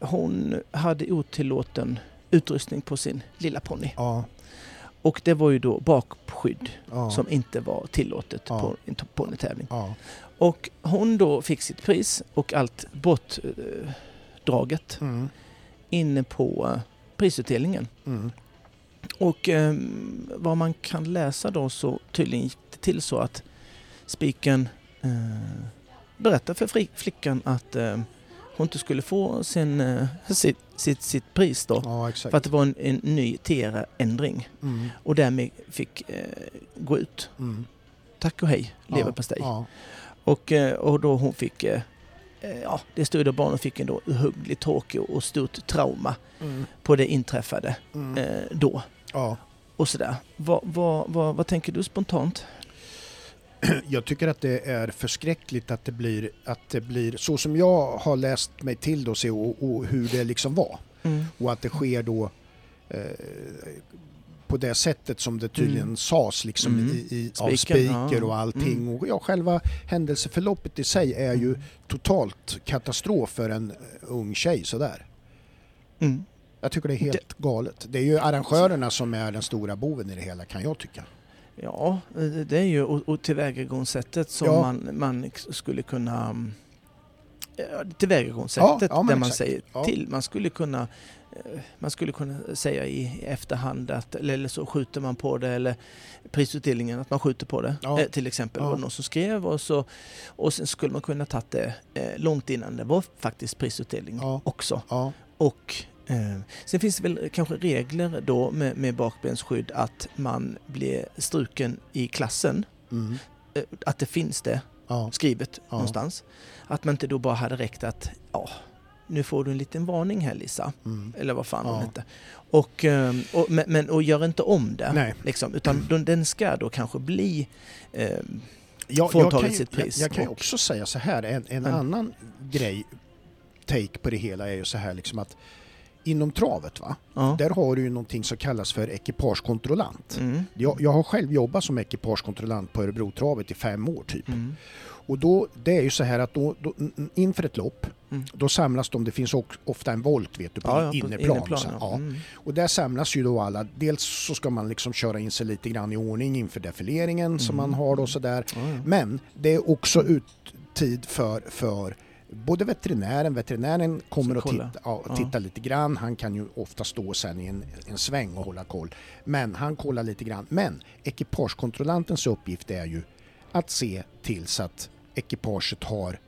Speaker 1: hon hade otillåten utrustning på sin lilla ponny.
Speaker 2: Ja,
Speaker 1: Och det var ju då bakskydd
Speaker 2: ja,
Speaker 1: som inte var tillåtet
Speaker 2: Ja.
Speaker 1: på en ponnytävling.
Speaker 2: ja.
Speaker 1: Och hon då fick sitt pris och allt bortdraget
Speaker 2: Mm.
Speaker 1: Inne på prisutdelningen.
Speaker 2: Mm.
Speaker 1: Och eh, vad man kan läsa då så tydligen gick det till så att spiken eh, berättade för flickan att eh, hon inte skulle få sin, eh, sitt, sitt, sitt pris då.
Speaker 2: Ja.
Speaker 1: För att det var en, en ny TR-ändring
Speaker 2: Mm.
Speaker 1: och därmed fick eh, gå ut.
Speaker 2: Mm.
Speaker 1: Tack och hej,
Speaker 2: Ja,
Speaker 1: leverpastej.
Speaker 2: Ja,
Speaker 1: Och, eh, och då hon fick, eh, ja det stod att barnen fick en då ohyggligt tråkig och stort trauma
Speaker 2: mm.
Speaker 1: på det inträffade
Speaker 2: Mm.
Speaker 1: eh, då.
Speaker 2: ja.
Speaker 1: Och sådär. Vad, vad, vad, vad tänker du spontant?
Speaker 2: Jag tycker att det är förskräckligt att det blir, att det blir så som jag har läst mig till då och, och hur det liksom var.
Speaker 1: Mm.
Speaker 2: Och att det sker då eh, på det sättet som det tydligen
Speaker 1: Mm.
Speaker 2: sades liksom
Speaker 1: Mm.
Speaker 2: i, i, av speaker och allting.
Speaker 1: Mm.
Speaker 2: Och ja, själva händelseförloppet i sig är ju totalt katastrof för en eh, ung tjej sådär.
Speaker 1: Mm.
Speaker 2: Jag tycker det är helt galet. Det är ju arrangörerna som är den stora boven i det hela kan jag tycka.
Speaker 1: Ja, eh, det är ju och, och tillvägagångssättet som
Speaker 2: Ja.
Speaker 1: man, man skulle kunna... mm, Tillvägagångssättet
Speaker 2: Ja, ja,
Speaker 1: där man
Speaker 2: exakt.
Speaker 1: säger till. Man skulle kunna man skulle kunna säga i efterhand att, eller så skjuter man på det eller prisutdelningen att man skjuter på det
Speaker 2: Ja.
Speaker 1: eh, till exempel.
Speaker 2: Ja.
Speaker 1: var det någon som skrev och, så, och sen skulle man kunna tagit det eh, långt innan det var faktiskt prisutdelning
Speaker 2: Ja.
Speaker 1: också.
Speaker 2: Ja,
Speaker 1: Och eh, sen finns det väl kanske regler då med, med bakbensskydd att man blir struken i klassen.
Speaker 2: mm,
Speaker 1: att det finns det skrivet någonstans. Att man inte då bara hade räckt att ja, nu får du en liten varning här Lisa.
Speaker 2: mm.
Speaker 1: Eller vad fan hon
Speaker 2: Ja.
Speaker 1: hette. Och, ehm, och, men, och gör inte om det.
Speaker 2: Nej.
Speaker 1: Liksom, utan den- den ska då kanske bli ehm,
Speaker 2: Jag, jag kan,
Speaker 1: sitt pris.
Speaker 2: Jag, jag kan
Speaker 1: Och-
Speaker 2: också säga så här, en, en
Speaker 1: Men-
Speaker 2: annan grej, take på det hela är ju så här liksom att inom travet va,
Speaker 1: ja.
Speaker 2: där har du ju någonting som kallas för ekipagekontrollant.
Speaker 1: Mm.
Speaker 2: Jag, jag har själv jobbat som ekipagekontrollant på Örebrotravet i fem år typ.
Speaker 1: Mm.
Speaker 2: Och då, det är ju så här att då, då, inför ett lopp,
Speaker 1: Mm.
Speaker 2: då samlas de, det finns också ofta en volt vet du, på
Speaker 1: Ja, ja, på
Speaker 2: inneplan.
Speaker 1: inneplan,
Speaker 2: så
Speaker 1: ja. Mm.
Speaker 2: Och där samlas ju då alla, dels så ska man liksom köra in sig lite grann i ordning inför defileringen som
Speaker 1: Mm.
Speaker 2: man har då sådär.
Speaker 1: Ja, ja.
Speaker 2: Men det är också ut tid för, för både veterinären, veterinären kommer att titta, ja,
Speaker 1: Ja.
Speaker 2: titta lite grann, han kan ju ofta stå sen i en, en sväng och hålla koll. Men han kollar lite grann. Men ekipagekontrollantens uppgift är ju att se till så att ekipaget har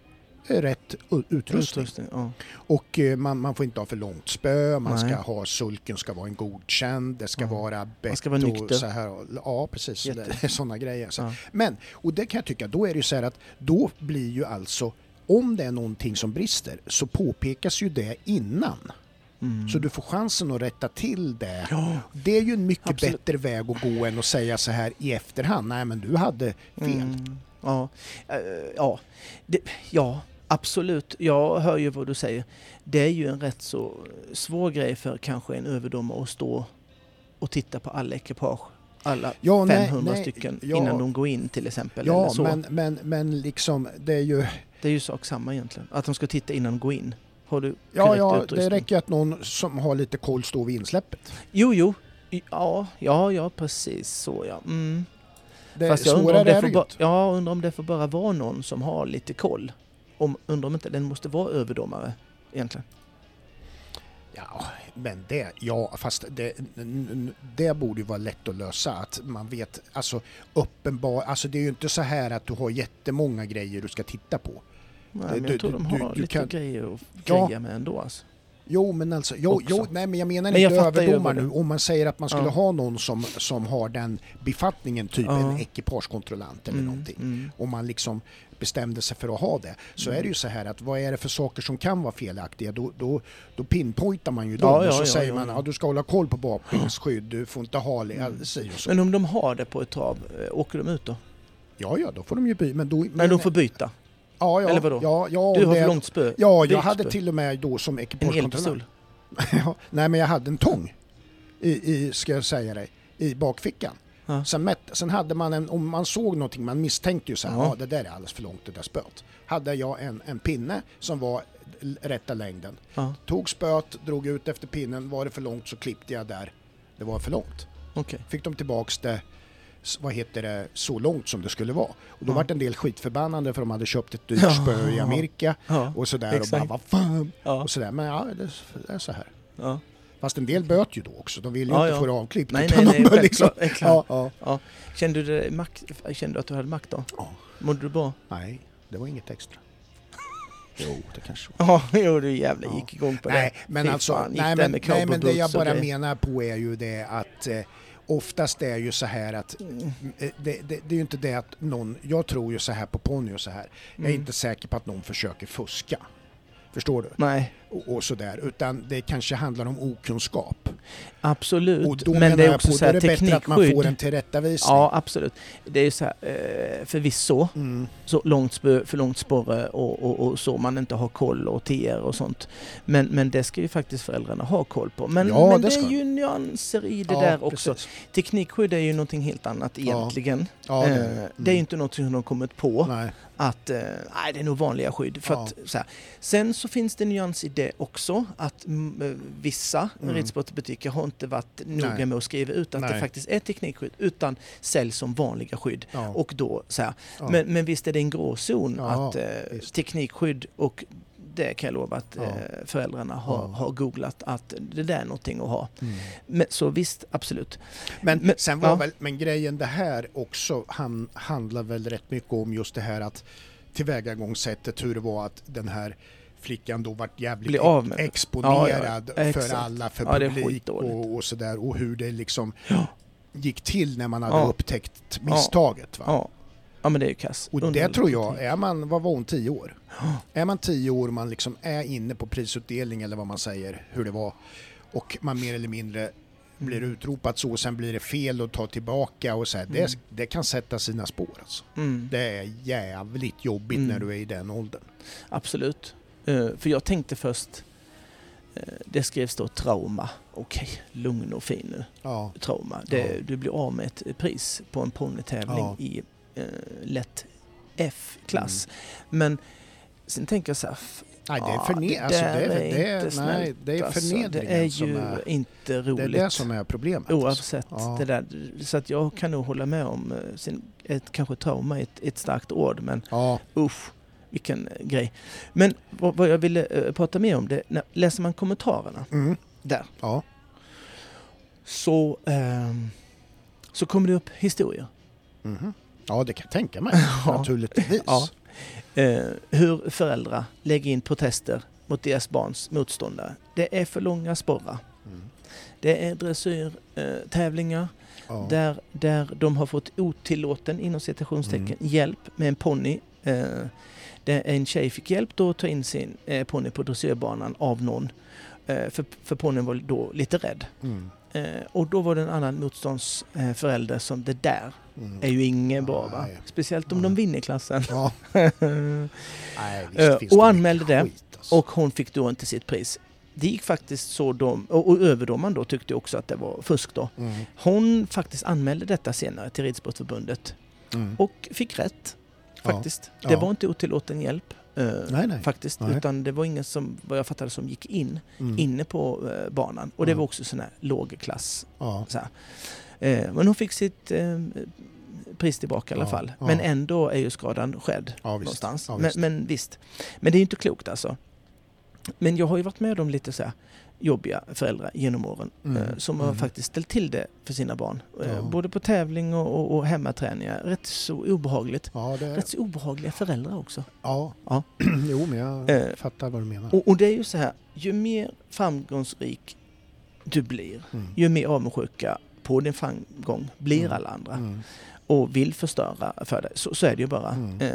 Speaker 2: eh, rätt utrustning.
Speaker 1: Utrustning, ja.
Speaker 2: Och eh, man, man får inte ha för långt spö, man
Speaker 1: Nej.
Speaker 2: ska ha sulken ska vara en godkänd, det ska
Speaker 1: Ja.
Speaker 2: vara bett
Speaker 1: ska vara
Speaker 2: och
Speaker 1: nykter.
Speaker 2: så här. Ja, precis. Sådana grejer. Så.
Speaker 1: Ja.
Speaker 2: Men, och det kan jag tycka, då är det ju så här att då blir ju alltså om det är någonting som brister så påpekas ju det innan.
Speaker 1: Mm.
Speaker 2: Så du får chansen att rätta till det.
Speaker 1: Ja.
Speaker 2: Det är ju en mycket
Speaker 1: Absolut.
Speaker 2: bättre väg att gå än att säga så här i efterhand. Nej men du hade fel.
Speaker 1: Mm. Ja. Eh, ja. Det, ja, absolut. Jag hör ju vad du säger. Det är ju en rätt så svår grej för kanske en överdomare att stå och titta på alla ekipage. Alla
Speaker 2: Ja, nej,
Speaker 1: 500
Speaker 2: nej,
Speaker 1: stycken
Speaker 2: ja.
Speaker 1: innan de går in till exempel. eller
Speaker 2: Ja
Speaker 1: så.
Speaker 2: men, men, men liksom det är ju
Speaker 1: Det är ju sak samma egentligen. Att de ska titta innan de går in. Har du
Speaker 2: Ja, ja,
Speaker 1: utrustning?
Speaker 2: det räcker att någon som har lite koll står vid insläppet.
Speaker 1: Jo, jo. Ja, ja, ja precis så ja. Mm.
Speaker 2: Det,
Speaker 1: Fast jag undrar, om det får bara, ja, undrar om det får bara vara någon som har lite koll. Om, undrar om inte den måste vara överdomare egentligen.
Speaker 2: Ja, men det, ja, fast det, det borde ju vara lätt att lösa. Att man vet, alltså uppenbar, alltså det är ju inte så här att du har jättemånga grejer du ska titta på.
Speaker 1: Nej,
Speaker 2: Du-
Speaker 1: men jag
Speaker 2: du-
Speaker 1: tror de
Speaker 2: du-
Speaker 1: har
Speaker 2: du
Speaker 1: lite
Speaker 2: kan-
Speaker 1: grejer att
Speaker 2: Ja.
Speaker 1: greja med ändå alltså.
Speaker 2: Jo, men alltså, jo, jo, nej men jag menar
Speaker 1: Men jag
Speaker 2: inte
Speaker 1: vad
Speaker 2: nu. Om man säger att man skulle
Speaker 1: Ja.
Speaker 2: ha någon som, som har den befattningen, typ
Speaker 1: Ja.
Speaker 2: en ekipagekontrollant eller
Speaker 1: Mm,
Speaker 2: någonting.
Speaker 1: mm.
Speaker 2: om man liksom bestämde sig för att ha det, så
Speaker 1: Mm.
Speaker 2: är det ju så här att vad är det för saker som kan vara felaktiga? Då, då, då pinpointar man ju dem
Speaker 1: Ja,
Speaker 2: och
Speaker 1: ja,
Speaker 2: så
Speaker 1: ja,
Speaker 2: säger
Speaker 1: ja,
Speaker 2: man
Speaker 1: ja.
Speaker 2: att du ska hålla koll på bakbensskydd, du får inte ha
Speaker 1: Mm.
Speaker 2: så.
Speaker 1: Men om de har det på ett trav, eh, åker de ut då?
Speaker 2: Ja, ja, då får de ju byta. Men då,
Speaker 1: Nej,
Speaker 2: men,
Speaker 1: de får byta.
Speaker 2: Ja, ja,
Speaker 1: eller vadå?
Speaker 2: Ja, ja,
Speaker 1: Du har för långt spö.
Speaker 2: Ja, jag hade
Speaker 1: spö.
Speaker 2: till och med då som ekipagekontrollant. ja, nej, men jag hade en tång i, i, ska jag säga dig, i bakfickan.
Speaker 1: Ja.
Speaker 2: Sen, mätt, sen hade man en, om man såg någonting, man misstänkte ju så här,
Speaker 1: Ja.
Speaker 2: ja. det där är alldeles för långt det där spöet. Hade jag en, en pinne som var rätta längden.
Speaker 1: Ja,
Speaker 2: Tog spöet, drog ut efter pinnen, var det för långt så klippte jag där det var för långt.
Speaker 1: okej.
Speaker 2: Fick de tillbaks det, vad heter det, så långt som det skulle vara. Och då
Speaker 1: Ja.
Speaker 2: vart en del skitförbannade för de hade köpt ett dyrt spö i Amerika
Speaker 1: Ja,
Speaker 2: och sådär och bara
Speaker 1: exakt.
Speaker 2: vad fan
Speaker 1: ja,
Speaker 2: och sådär. Men ja, det, det är så här.
Speaker 1: ja.
Speaker 2: Fast en del böt ju då också, de vill ju inte få det avklippt.
Speaker 1: Nej, nej, nej,
Speaker 2: ja, ja.
Speaker 1: Kände du, det, makt, kände du att du hade makt då?
Speaker 2: Ja.
Speaker 1: Mådde du bra?
Speaker 2: Nej, det var inget extra. Jo, det kanske
Speaker 1: Ja, jo du jävlar gick igång på
Speaker 2: Nej,
Speaker 1: det.
Speaker 2: men
Speaker 1: Fy
Speaker 2: alltså,
Speaker 1: fan,
Speaker 2: nej, men, nej, men det jag bara
Speaker 1: grejer.
Speaker 2: menar på är ju det att eh, oftast är ju så här att
Speaker 1: Mm.
Speaker 2: eh, det, det, det är ju inte det att någon, jag tror ju så här på ponny och så här, jag är
Speaker 1: Mm.
Speaker 2: inte säker på att någon försöker fuska. Förstår du?
Speaker 1: Nej,
Speaker 2: Och, och sådär, utan det kanske handlar om okunskap.
Speaker 1: absolut.
Speaker 2: Och då
Speaker 1: men det är också
Speaker 2: på,
Speaker 1: så
Speaker 2: då är
Speaker 1: här
Speaker 2: det bättre att man får
Speaker 1: teknikskydd.
Speaker 2: en tillrättavisning.
Speaker 1: Ja, absolut. Det är så här, eh, förvisso,
Speaker 2: Mm.
Speaker 1: så långt spö, för långt sporre och, och, och så man inte har koll och TR och sånt. Men, men det ska ju faktiskt föräldrarna ha koll på. Men,
Speaker 2: Ja,
Speaker 1: men
Speaker 2: det
Speaker 1: det, är ju nyanser i det
Speaker 2: Ja,
Speaker 1: där också.
Speaker 2: precis.
Speaker 1: Teknikskydd är ju någonting helt annat egentligen.
Speaker 2: Ja, det,
Speaker 1: Eh,
Speaker 2: är det.
Speaker 1: är ju
Speaker 2: Mm.
Speaker 1: inte något som de har kommit på.
Speaker 2: Nej.
Speaker 1: att eh, nej, det är nog vanliga skydd. För att, så här. Sen så finns det nyans i det också att eh, vissa
Speaker 2: Mm.
Speaker 1: ridsportbutiker har inte varit noga med att skriva ut att det
Speaker 2: Nej.
Speaker 1: faktiskt är teknikskydd utan säljs som vanliga skydd.
Speaker 2: Ja.
Speaker 1: Och då så
Speaker 2: ja.
Speaker 1: Men, men visst är det en gråzon
Speaker 2: Ja,
Speaker 1: att eh, teknikskydd och det kan jag lova att
Speaker 2: Ja.
Speaker 1: eh, föräldrarna har,
Speaker 2: Ja.
Speaker 1: har googlat att det där är någonting att ha.
Speaker 2: Mm.
Speaker 1: Men, så visst, absolut.
Speaker 2: Men,
Speaker 1: Men-
Speaker 2: sen var
Speaker 1: ja.
Speaker 2: väl, men grejen det här också han, handlar väl rätt mycket om just det här att tillvägagångssättet, hur det var att den här flickan då vart jävligt
Speaker 1: det.
Speaker 2: exponerad
Speaker 1: Ja, ja,
Speaker 2: för alla, för
Speaker 1: Ja, det
Speaker 2: publik och, och sådär och hur det liksom gick till när man hade upptäckt misstaget. Va?
Speaker 1: Ja, men det är ju kass.
Speaker 2: Och det tror jag, är man, vad var hon, tio år?
Speaker 1: Ja.
Speaker 2: Är man tio år och man liksom är inne på prisutdelning eller vad man säger, hur det var och man mer eller mindre blir
Speaker 1: Mm.
Speaker 2: utropat så och sen blir det fel och tar tillbaka och så här, det,
Speaker 1: Mm.
Speaker 2: det kan sätta sina spår alltså.
Speaker 1: Mm,
Speaker 2: Det är jävligt jobbigt
Speaker 1: Mm.
Speaker 2: när du är i den åldern.
Speaker 1: absolut. Eh, för jag tänkte först, eh, det skrevs då trauma. Okej, lugn och fin nu.
Speaker 2: Ja,
Speaker 1: Trauma. Det,
Speaker 2: Ja.
Speaker 1: Du blir av med ett pris på en ponnytävling
Speaker 2: Ja.
Speaker 1: i eh, lätt F-klass.
Speaker 2: Mm.
Speaker 1: Men sen tänker jag så här,
Speaker 2: nej det är
Speaker 1: ja,
Speaker 2: förne-
Speaker 1: det
Speaker 2: alltså, det är, det är,
Speaker 1: inte
Speaker 2: nej,
Speaker 1: snällt,
Speaker 2: det är
Speaker 1: alltså. Det är
Speaker 2: som
Speaker 1: ju
Speaker 2: är,
Speaker 1: inte
Speaker 2: det
Speaker 1: roligt.
Speaker 2: är det som är problemet.
Speaker 1: Oavsett
Speaker 2: Ja.
Speaker 1: det där. Så att jag kan nog hålla med om eh, sin, ett, kanske trauma är ett, ett starkt ord men
Speaker 2: Ja,
Speaker 1: usch vilken eh, grej. Men vad, vad jag ville eh, prata mer om det, när, läser man kommentarerna
Speaker 2: mm,
Speaker 1: där
Speaker 2: ja,
Speaker 1: så, ehm, så kommer det upp historier.
Speaker 2: mhm. ja, det kan jag tänka mig
Speaker 1: Ja.
Speaker 2: naturligtvis.
Speaker 1: Ja. Eh, hur föräldrar lägger in protester mot deras barns motståndare. Det är för långa sporrar.
Speaker 2: Mm,
Speaker 1: Det är dressyrtävlingar
Speaker 2: ja.
Speaker 1: där, där de har fått otillåten, inom citationstecken,
Speaker 2: Mm.
Speaker 1: hjälp med en ponny. Eh, en tjej fick hjälp då att ta in sin eh, ponny på dressyrbanan av någon. Eh, för, för ponnyn var då lite rädd.
Speaker 2: Mm,
Speaker 1: Eh, och då var det en annan motståndsförälder som det där
Speaker 2: mm.
Speaker 1: är ju ingen bra va? Speciellt om
Speaker 2: Nej.
Speaker 1: de vinner klassen.
Speaker 2: Ja, nej, visst
Speaker 1: Eh, och anmälde det.
Speaker 2: skit, alltså.
Speaker 1: Och hon fick då inte sitt pris. Det gick faktiskt så de, och, och överdomaren då tyckte också att det var fusk då.
Speaker 2: Mm,
Speaker 1: Hon faktiskt anmälde detta senare till Ridsportförbundet
Speaker 2: mm.
Speaker 1: och fick rätt. Faktiskt.
Speaker 2: Ja.
Speaker 1: Det var inte otillåten hjälp. eh,
Speaker 2: Nej, nej.
Speaker 1: Faktiskt.
Speaker 2: Nej.
Speaker 1: Utan det var ingen som, vad jag fattade som gick in
Speaker 2: Mm.
Speaker 1: inne på eh, banan. Och det
Speaker 2: Ja.
Speaker 1: var också sån här lågklass.
Speaker 2: Ja.
Speaker 1: Så. Eh, men hon fick sitt eh, pris tillbaka i alla fall. Men ändå är ju skadan skedd
Speaker 2: Ja, visst.
Speaker 1: någonstans.
Speaker 2: Ja,
Speaker 1: men,
Speaker 2: visst.
Speaker 1: men visst. Men det är ju inte klokt alltså. Men jag har ju varit med om lite så här jobbiga föräldrar genom åren
Speaker 2: Mm,
Speaker 1: eh, som har
Speaker 2: mm.
Speaker 1: faktiskt ställt till det för sina barn. Eh,
Speaker 2: Ja.
Speaker 1: Både på tävling och, och, och hemmaträningar. Rätt så obehagligt.
Speaker 2: Ja, det,
Speaker 1: Rätt så obehagliga föräldrar också.
Speaker 2: ja.
Speaker 1: Ja.
Speaker 2: jo, men jag
Speaker 1: Eh,
Speaker 2: fattar vad du menar.
Speaker 1: Och, och det är ju så här, ju mer framgångsrik du blir,
Speaker 2: Mm.
Speaker 1: ju mer avundsjuka på din framgång blir
Speaker 2: Mm.
Speaker 1: alla andra.
Speaker 2: Mm.
Speaker 1: och vill förstöra för dig. Så, så är det ju bara. Eh,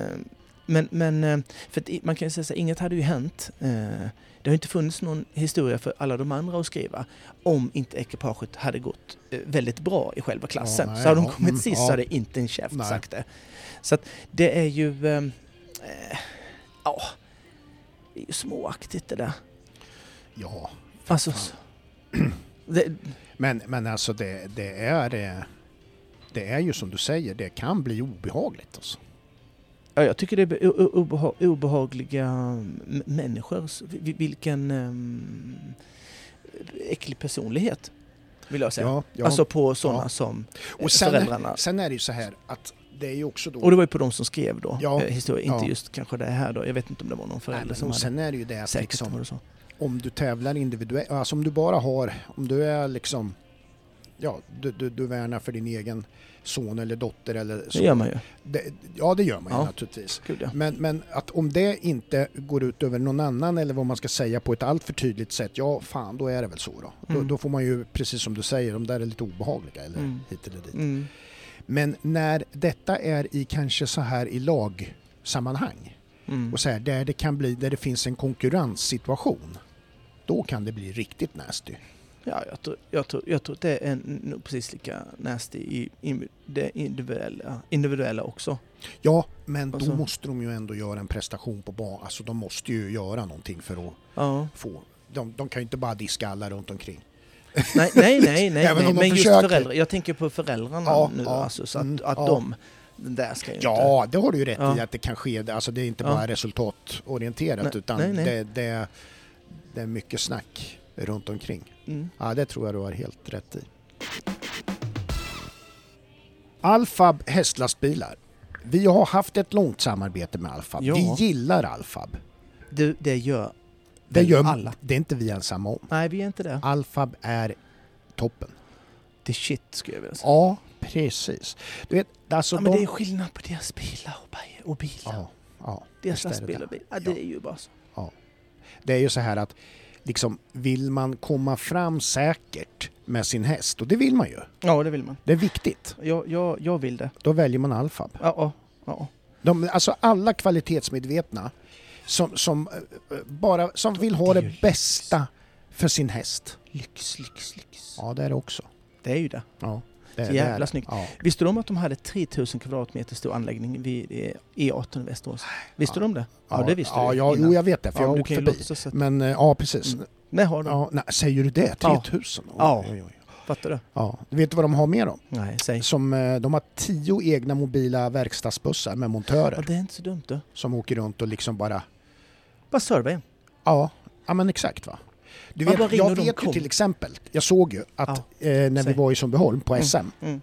Speaker 1: men, men eh, för att man kan ju säga så här, inget hade ju hänt. Det har inte funnits någon historia för alla de andra att skriva om inte ekipaget hade gått eh, väldigt bra i själva klassen.
Speaker 2: nej,
Speaker 1: så hade de
Speaker 2: ja,
Speaker 1: kommit
Speaker 2: mm,
Speaker 1: sist
Speaker 2: ja.
Speaker 1: så hade inte en käft
Speaker 2: Nej.
Speaker 1: sagt det. Så att det är ju... Eh, ja, det är ju småaktigt det där.
Speaker 2: Ja,
Speaker 1: Alltså, det,
Speaker 2: men, men alltså det, det är... eh, Det är ju som du säger, det kan bli obehagligt alltså.
Speaker 1: Ja, jag tycker det är obeha- obehagliga människor. Vilken um, äcklig personlighet, vill jag säga.
Speaker 2: Ja, ja.
Speaker 1: Alltså på sådana som eh,
Speaker 2: och sen,
Speaker 1: föräldrarna.
Speaker 2: sen är det ju så här att det är ju också då...
Speaker 1: Och det var ju på de som skrev då,
Speaker 2: Ja,
Speaker 1: eh, historia. Inte
Speaker 2: ja.
Speaker 1: just kanske det här då. Jag vet inte om det var någon
Speaker 2: Nej,
Speaker 1: förälder
Speaker 2: men
Speaker 1: som hade.
Speaker 2: sen är det ju det att liksom,
Speaker 1: det så.
Speaker 2: om du tävlar individuellt, alltså om du bara har, om du är liksom, ja, du, du, du värnar för din egen son eller dotter eller så.
Speaker 1: Det gör man ju.
Speaker 2: Det, ja, det gör man ju
Speaker 1: Ja.
Speaker 2: naturligtvis.
Speaker 1: Gud, ja.
Speaker 2: Men, men att om det inte går ut över någon annan eller vad man ska säga på ett alltför tydligt sätt, ja fan då är det väl så då. Då,
Speaker 1: Mm.
Speaker 2: då får man ju, precis som du säger, de där är lite obehagliga eller
Speaker 1: Mm.
Speaker 2: hit eller dit.
Speaker 1: Mm.
Speaker 2: Men när detta är i kanske så här i lagsammanhang
Speaker 1: Mm.
Speaker 2: och så här, där det kan bli, där det finns en konkurrenssituation, då kan det bli riktigt nasty.
Speaker 1: Ja, jag tror, jag, tror, jag tror att det är nog precis lika nasty i, i det individuella, individuella också.
Speaker 2: Ja, men då
Speaker 1: Alltså-
Speaker 2: måste de ju ändå göra en prestation på banan. Alltså de måste ju göra någonting för att
Speaker 1: Ja.
Speaker 2: få... De, de kan ju inte bara diska alla runt omkring.
Speaker 1: Nej, nej, nej, nej,
Speaker 2: Även
Speaker 1: nej.
Speaker 2: om de
Speaker 1: men just
Speaker 2: försöker.
Speaker 1: föräldrar. Jag tänker på föräldrarna
Speaker 2: Ja,
Speaker 1: nu
Speaker 2: ja,
Speaker 1: alltså, så att,
Speaker 2: mm,
Speaker 1: att
Speaker 2: ja.
Speaker 1: de, där ska ju inte...
Speaker 2: Ja, det har du ju rätt
Speaker 1: Ja.
Speaker 2: i att det kan ske. Alltså det är inte
Speaker 1: Ja.
Speaker 2: bara resultatorienterat
Speaker 1: Nej,
Speaker 2: utan
Speaker 1: nej, nej.
Speaker 2: Det, det, det är mycket snack runt omkring.
Speaker 1: Mm.
Speaker 2: Ja, det tror jag du har helt rätt i. Alfab hästlastbilar. Vi har haft ett långt samarbete med Alfab.
Speaker 1: Ja.
Speaker 2: Vi gillar Alfab.
Speaker 1: Du, det gör
Speaker 2: Det gör
Speaker 1: alla.
Speaker 2: Det är inte vi ensamma om.
Speaker 1: Nej, vi är inte det.
Speaker 2: Alfab är toppen.
Speaker 1: Det är shit, skulle jag vilja säga.
Speaker 2: Ja, precis. Du vet, alltså
Speaker 1: ja, men
Speaker 2: de...
Speaker 1: det är skillnad på deras bilar och, bi- och bilar.
Speaker 2: Ja, ja.
Speaker 1: deras lastbilar och bilar. Ja, det
Speaker 2: Ja.
Speaker 1: är ju bara så.
Speaker 2: Det är ju så här att liksom, vill man komma fram säkert med sin häst, och det vill man ju,
Speaker 1: Ja, det vill man.
Speaker 2: det är viktigt,
Speaker 1: Jag, jag, jag vill det.
Speaker 2: då väljer man Alfab.
Speaker 1: Ja, ja, ja.
Speaker 2: De, alltså alla kvalitetsmedvetna som, som, eh, bara, som vill ha
Speaker 1: Det
Speaker 2: bästa för sin häst.
Speaker 1: Lyx, lyx, lyx.
Speaker 2: Ja, det är det också.
Speaker 1: Det är ju det.
Speaker 2: Ja, det,
Speaker 1: Så jävla
Speaker 2: det.
Speaker 1: snyggt.
Speaker 2: Ja.
Speaker 1: Visste du om att de hade 3000 kvadratmeter stor anläggning vid eh, E18 i Västerås? Visste
Speaker 2: Ja.
Speaker 1: du om det? Ja, det visste
Speaker 2: ja,
Speaker 1: du
Speaker 2: Ja, jo, jag vet det, för
Speaker 1: Ja,
Speaker 2: jag har
Speaker 1: du
Speaker 2: åkt förbi.
Speaker 1: att...
Speaker 2: Men eh, ja, precis.
Speaker 1: Mm. Nej, har de.
Speaker 2: Ja, nej, säger du det?
Speaker 1: Ja.
Speaker 2: 3000? Oj,
Speaker 1: Ja.
Speaker 2: oj, oj.
Speaker 1: Fattar du?
Speaker 2: Ja. Du vet vad de har med dem?
Speaker 1: Nej, säg.
Speaker 2: Som, eh, de har tio egna mobila verkstadsbussar med montörer
Speaker 1: Ja, det är inte så dumt du.
Speaker 2: som åker runt och liksom bara...
Speaker 1: Bara serva en.
Speaker 2: Ja, ja men exakt va. Du vet, jag
Speaker 1: och
Speaker 2: vet ju till exempel, jag såg ju att eh, när vi
Speaker 1: säg.
Speaker 2: var i Sundbyholm på
Speaker 1: Mm.
Speaker 2: SM.
Speaker 1: Mm.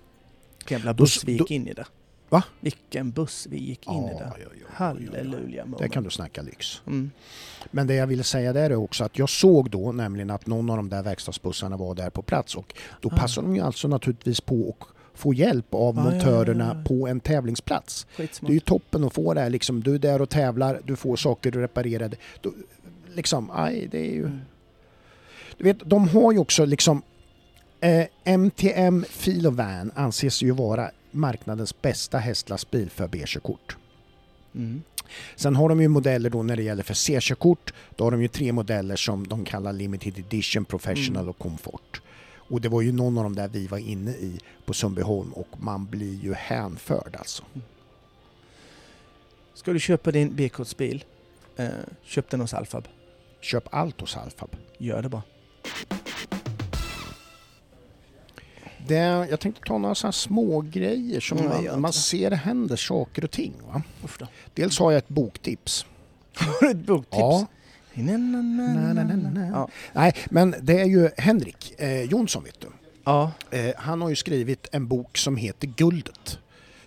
Speaker 1: Vilken jävla buss vi
Speaker 2: då-
Speaker 1: gick in i där.
Speaker 2: Va?
Speaker 1: Vilken buss vi gick in i
Speaker 2: Ja,
Speaker 1: där.
Speaker 2: ja, ja, ja, ja.
Speaker 1: Halleluja
Speaker 2: Det
Speaker 1: moment.
Speaker 2: kan du snacka lyx.
Speaker 1: Mm.
Speaker 2: Men det jag ville säga där är också att jag såg då nämligen att någon av de där verkstadsbussarna var där på plats och då
Speaker 1: Ah.
Speaker 2: passar de ju alltså naturligtvis på att få hjälp av
Speaker 1: Ah, ja, ja,
Speaker 2: montörerna
Speaker 1: ja.
Speaker 2: på en tävlingsplats. Det är
Speaker 1: Skitsmart.
Speaker 2: ju toppen att få det här liksom, du är där och tävlar, du får saker reparerade. Då, liksom, aj, det är ju...
Speaker 1: Mm.
Speaker 2: Du vet, de har ju också liksom eh, MTM Filovan anses ju vara marknadens bästa hästlastbil för B-körkort.
Speaker 1: Mm.
Speaker 2: Sen har de ju modeller då när det gäller för C-körkort. Då har de ju tre modeller som de kallar Limited Edition, Professional
Speaker 1: Mm.
Speaker 2: och Comfort. Och det var ju någon av dem där vi var inne i på Sundbyholm och man blir ju hänförd alltså.
Speaker 1: Ska du köpa din B-kortsbil, eh, köp den hos Alfab.
Speaker 2: Köp allt hos Alfab.
Speaker 1: Gör det bara.
Speaker 2: Det, jag tänkte ta några sådana små grejer som
Speaker 1: Nej,
Speaker 2: man, man ser händer saker och ting. Va? Dels har jag ett boktips.
Speaker 1: Har du ett boktips?
Speaker 2: Ja.
Speaker 1: Na, na, na. Ja.
Speaker 2: Nej, men det är ju Henrik eh, Jonsson vet du.
Speaker 1: ja.
Speaker 2: Eh, han har ju skrivit en bok som heter Guldet.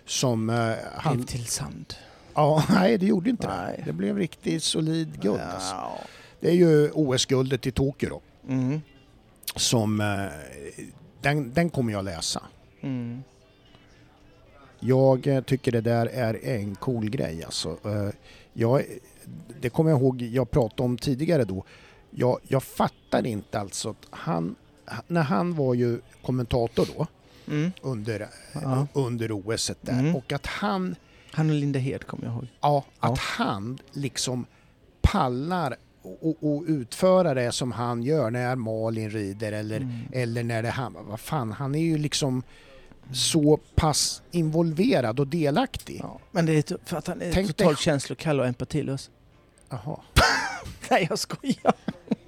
Speaker 2: Som eh,
Speaker 1: Blev
Speaker 2: han...
Speaker 1: till sand.
Speaker 2: Ja, nej det gjorde inte
Speaker 1: Nej.
Speaker 2: det. Det blev riktigt solid guld. Alltså.
Speaker 1: Ja.
Speaker 2: Det är ju OS-guldet i Tokyo då.
Speaker 1: Mm.
Speaker 2: Som... Eh, den, den kommer jag läsa.
Speaker 1: Mm.
Speaker 2: Jag eh, tycker det där är en cool grej alltså. Eh, Jag, det kommer jag ihåg jag pratade om tidigare då. Jag, jag fattar inte alltså att han, när han var ju kommentator då
Speaker 1: Mm.
Speaker 2: under,
Speaker 1: Ja.
Speaker 2: under OS där
Speaker 1: Mm.
Speaker 2: och att han,
Speaker 1: Han och Linda Hed kommer jag ihåg.
Speaker 2: ja,
Speaker 1: Ja.
Speaker 2: att han liksom pallar och, och, utföra det som han gör när Malin rider eller,
Speaker 1: Mm.
Speaker 2: eller när det han, vad fan, han är ju liksom så pass involverad och delaktig.
Speaker 1: Ja. Men det är för att han är
Speaker 2: Tänk
Speaker 1: totalt känslokall och empatilös.
Speaker 2: Jaha.
Speaker 1: Nej, jag skojar.